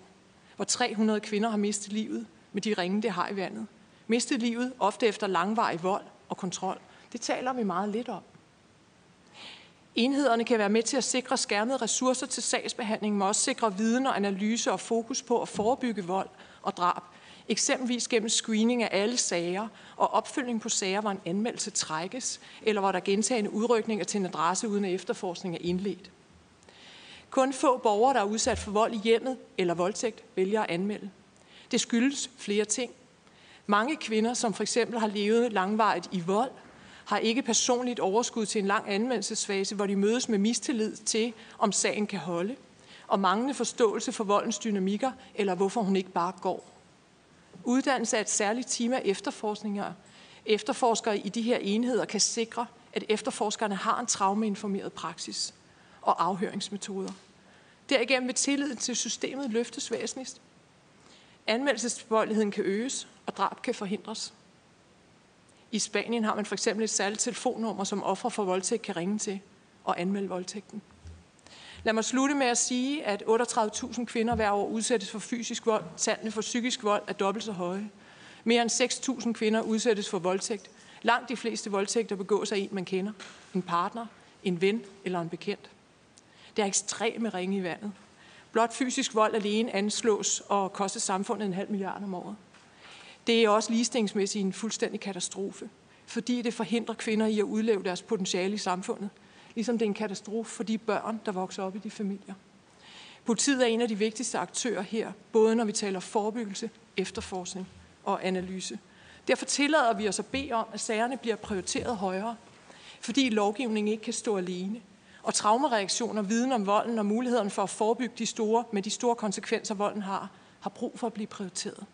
hvor 300 kvinder har mistet livet med de ringe, det har i vandet. Mistet livet ofte efter langvarig vold og kontrol. Det taler vi meget lidt om. Enhederne kan være med til at sikre skærmede ressourcer til sagsbehandling, men også sikre viden og analyse og fokus på at forebygge vold og drab. Eksempelvis gennem screening af alle sager og opfølgning på sager, hvor en anmeldelse trækkes, eller hvor der gentagende udrykninger til en adresse uden at efterforskning er indledt. Kun få borgere, der er udsat for vold i hjemmet eller voldtægt, vælger at anmelde. Det skyldes flere ting. Mange kvinder, som for eksempel har levet langvarigt i vold, har ikke personligt overskud til en lang anmeldelsesfase, hvor de mødes med mistillid til, om sagen kan holde, og manglende forståelse for voldens dynamikker, eller hvorfor hun ikke bare går. Uddannelse af et særligt team af efterforskninger, efterforskere i de her enheder kan sikre, at efterforskerne har en traumeinformeret praksis og afhøringsmetoder. Derigennem vil tilliden til systemet løftes væsentligst. Anmeldelsesbøjeligheden kan øges, og drab kan forhindres. I Spanien har man for eksempel et særligt telefonnummer, som ofre for voldtægt kan ringe til og anmelde voldtægten. Lad mig slutte med at sige, at 38.000 kvinder hver år udsættes for fysisk vold. Tallene for psykisk vold er dobbelt så høje. Mere end 6.000 kvinder udsættes for voldtægt. Langt de fleste voldtægter begås af en, man kender. En partner, en ven eller en bekendt. Det er ekstremt ringe i vandet. Blot fysisk vold alene anslås og koster samfundet en halv milliard om året. Det er også ligestillingsmæssigt en fuldstændig katastrofe, fordi det forhindrer kvinder i at udleve deres potentiale i samfundet, ligesom det er en katastrofe for de børn, der vokser op i de familier. Politiet er en af de vigtigste aktører her, både når vi taler forebyggelse, efterforskning og analyse. Derfor tillader vi os at bede om, at sagerne bliver prioriteret højere, fordi lovgivningen ikke kan stå alene og traumereaktioner, viden om volden og muligheden for at forebygge de store, med de store konsekvenser, volden har, har brug for at blive prioriteret.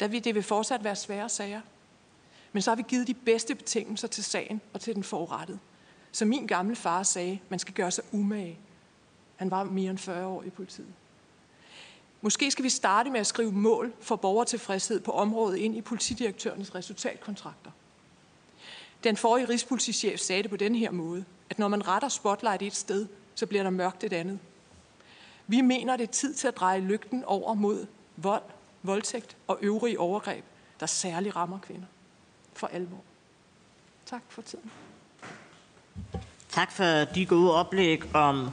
Der vil det vil fortsat være svære sager. Men så har vi givet de bedste betingelser til sagen og til den forurettede. Så min gamle far sagde, man skal gøre sig umage. Han var mere end 40 år i politiet. Måske skal vi starte med at skrive mål for borgertilfredshed på området ind i politidirektørens resultatkontrakter. Den forrige rigspolitichef sagde det på den her måde at når man retter spotlight et sted, så bliver der mørkt et andet. Vi mener, det er tid til at dreje lygten over mod vold, voldtægt og øvrige overgreb, der særligt rammer kvinder. For alvor. Tak for tiden. Tak for de gode oplæg om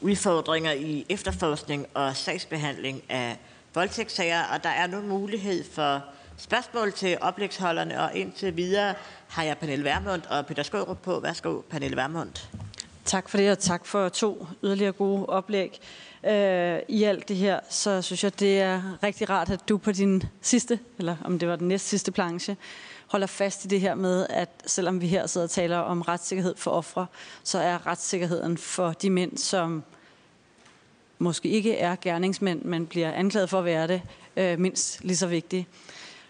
udfordringer i efterforskning og sagsbehandling af voldtægtssager, og der er nu mulighed for spørgsmål til oplægsholderne, og indtil videre har jeg Pernille Vermund og Peter Skårup på. Værsgo, Pernille Vermund. Tak for det, og tak for to yderligere gode oplæg. Øh, I alt det her, så synes jeg, det er rigtig rart, at du på din sidste, eller om det var den næst sidste planche, holder fast i det her med, at selvom vi her sidder og taler om retssikkerhed for ofre, så er retssikkerheden for de mænd, som måske ikke er gerningsmænd, men bliver anklaget for at være det, øh, mindst lige så vigtig.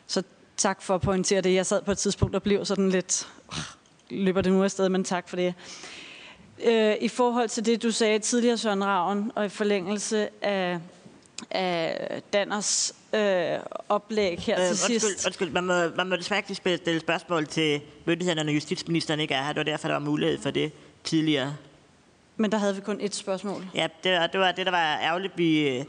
Så tak for at pointere det. Jeg sad på et tidspunkt og blev sådan lidt, øh, løber det nu afsted, men tak for det. Øh, I forhold til det, du sagde tidligere, Søren Ravn, og i forlængelse af, af Danners øh, oplæg her øh, til undskyld, sidst. Undskyld, man må, man må desværre ikke stille spørgsmål til myndighederne, når justitsministeren ikke er her. Det var derfor, der var mulighed for det tidligere. Men der havde vi kun et spørgsmål. Ja, det var det, var det der var ærgerligt, vi,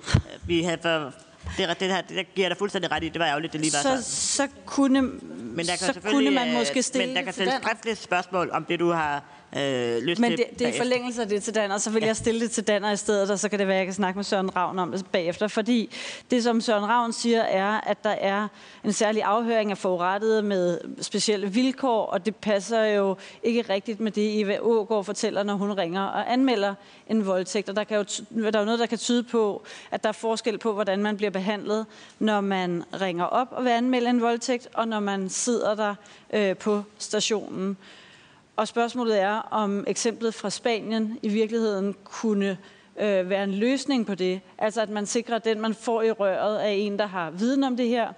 vi havde for... Det, det, her, det giver dig fuldstændig ret i. Det var ærgerligt, det lige var så, sådan. så kunne, men der kan så kunne man øh, måske stille Men der kan stilles skriftligt spørgsmål om det, du har øh, lyst Men til det, det er i forlængelse af det til Danner, så vil ja. jeg stille det til Danner i stedet, og så kan det være, at jeg kan snakke med Søren Ravn om det bagefter. Fordi det, som Søren Ravn siger, er, at der er en særlig afhøring af forurettede med specielle vilkår, og det passer jo ikke rigtigt med det, Eva Ågaard fortæller, når hun ringer og anmelder en voldtægt. Og der, kan jo, der er jo noget, der kan tyde på, at der er forskel på, hvordan man bliver behandlet, når man ringer op og vil anmelde en voldtægt, og når man sidder der øh, på stationen. Og spørgsmålet er, om eksemplet fra Spanien i virkeligheden kunne øh, være en løsning på det. Altså at man sikrer, at den, man får i røret, er en, der har viden om det her,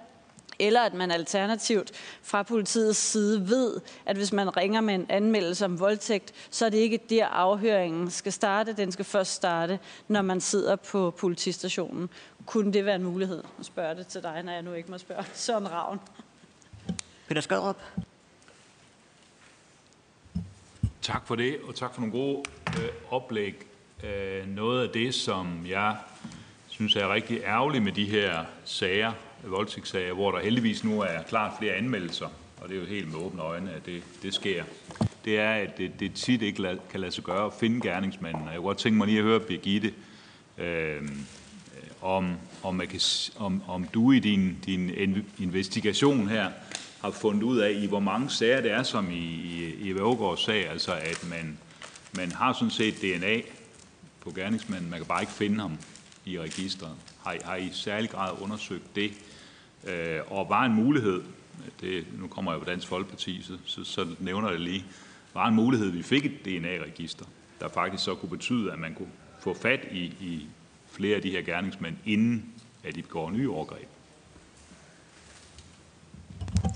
eller at man alternativt fra politiets side ved, at hvis man ringer med en anmeldelse om voldtægt, så er det ikke der afhøringen skal starte. Den skal først starte, når man sidder på politistationen. Kunne det være en mulighed? Nu spørger det til dig, når jeg nu ikke må spørge Søren Ravn. Peter Skødrup. Tak for det, og tak for nogle gode øh, oplæg. Øh, noget af det, som jeg synes er rigtig ærgerligt med de her sager, voldtægtssager, hvor der heldigvis nu er klart flere anmeldelser, og det er jo helt med åbne øjne, at det, det sker, det er, at det, det tit ikke lad, kan lade sig gøre at finde gerningsmanden. Og jeg kunne godt tænke mig lige at høre Birgitte, øh, om, om, man kan, om, om du i din, din investigation her har fundet ud af, i hvor mange sager det er, som i, i, i Eva Aagaards sag, altså at man, man har sådan set DNA på gerningsmanden, man kan bare ikke finde ham i registret. Har, har I særlig grad undersøgt det? Øh, og var en mulighed, det, nu kommer jeg på Dansk Folkeparti, så, så, så nævner jeg det lige, var en mulighed, at vi fik et DNA-register, der faktisk så kunne betyde, at man kunne få fat i, i flere af de her gerningsmænd, inden at de begår nye overgreb.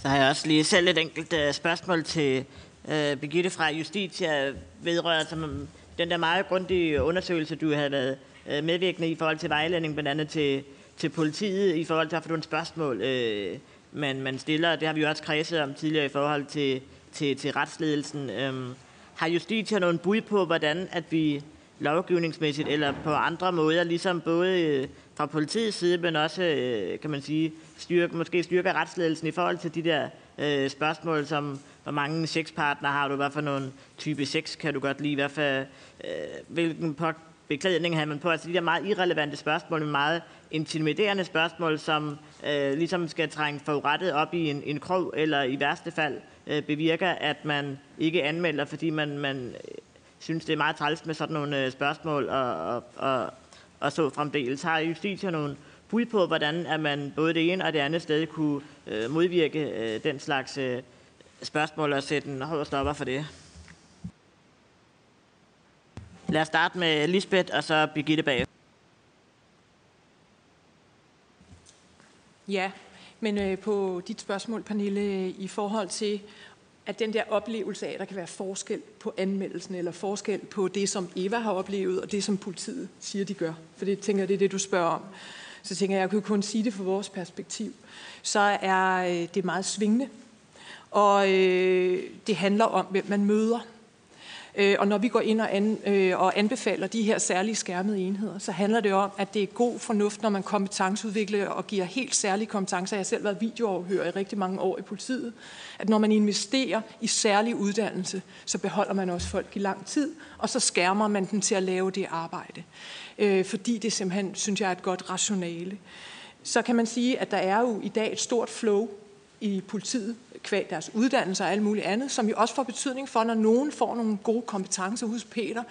Så har jeg også lige selv et enkelt øh, spørgsmål til øh, Birgitte fra Justitia vedrørende som den der meget grundige undersøgelse, du havde været øh, medvirkende i i forhold til vejledning, blandt andet til, til politiet, i forhold til at få nogle spørgsmål, øh, man, man stiller. Det har vi jo også kredset om tidligere i forhold til, til, til retsledelsen. Um, har Justitia nogen bud på, hvordan at vi lovgivningsmæssigt eller på andre måder, ligesom både øh, fra politiets side, men også, øh, kan man sige, styrke, måske styrker retsledelsen i forhold til de der øh, spørgsmål, som hvor mange sexpartnere har du, hvad for nogle type sex kan du godt lide, hvad for, øh, hvilken beklædning har man på, altså de der meget irrelevante spørgsmål, men meget intimiderende spørgsmål, som øh, ligesom skal trænge forurettet op i en, en krog, eller i værste fald øh, bevirker, at man ikke anmelder, fordi man, man øh, synes, det er meget træls med sådan nogle øh, spørgsmål, og, og, og, og så fremdeles. Har Justitia nogle bud på, hvordan at man både det ene og det andet sted kunne øh, modvirke øh, den slags øh, spørgsmål og sætte en hård stopper for det? Lad os starte med Lisbeth og så Birgitte bag. Ja, men øh, på dit spørgsmål, Pernille, i forhold til, at den der oplevelse af, at der kan være forskel på anmeldelsen, eller forskel på det, som Eva har oplevet, og det, som politiet siger, de gør. For det tænker jeg, det er det, du spørger om. Så tænker jeg, jeg kunne kun sige det fra vores perspektiv. Så er øh, det meget svingende. Og øh, det handler om, hvem man møder. Øh, og når vi går ind og, an, øh, og anbefaler de her særlige skærmede enheder, så handler det om, at det er god fornuft, når man kompetenceudvikler og giver helt særlige kompetencer. Jeg har selv været videoafhører i rigtig mange år i politiet. At når man investerer i særlig uddannelse, så beholder man også folk i lang tid, og så skærmer man dem til at lave det arbejde. Øh, fordi det simpelthen, synes jeg, er et godt rationale. Så kan man sige, at der er jo i dag et stort flow i politiet, kvæg deres uddannelse og alt muligt andet, som jo også får betydning for, når nogen får nogle gode kompetencer hos Peter på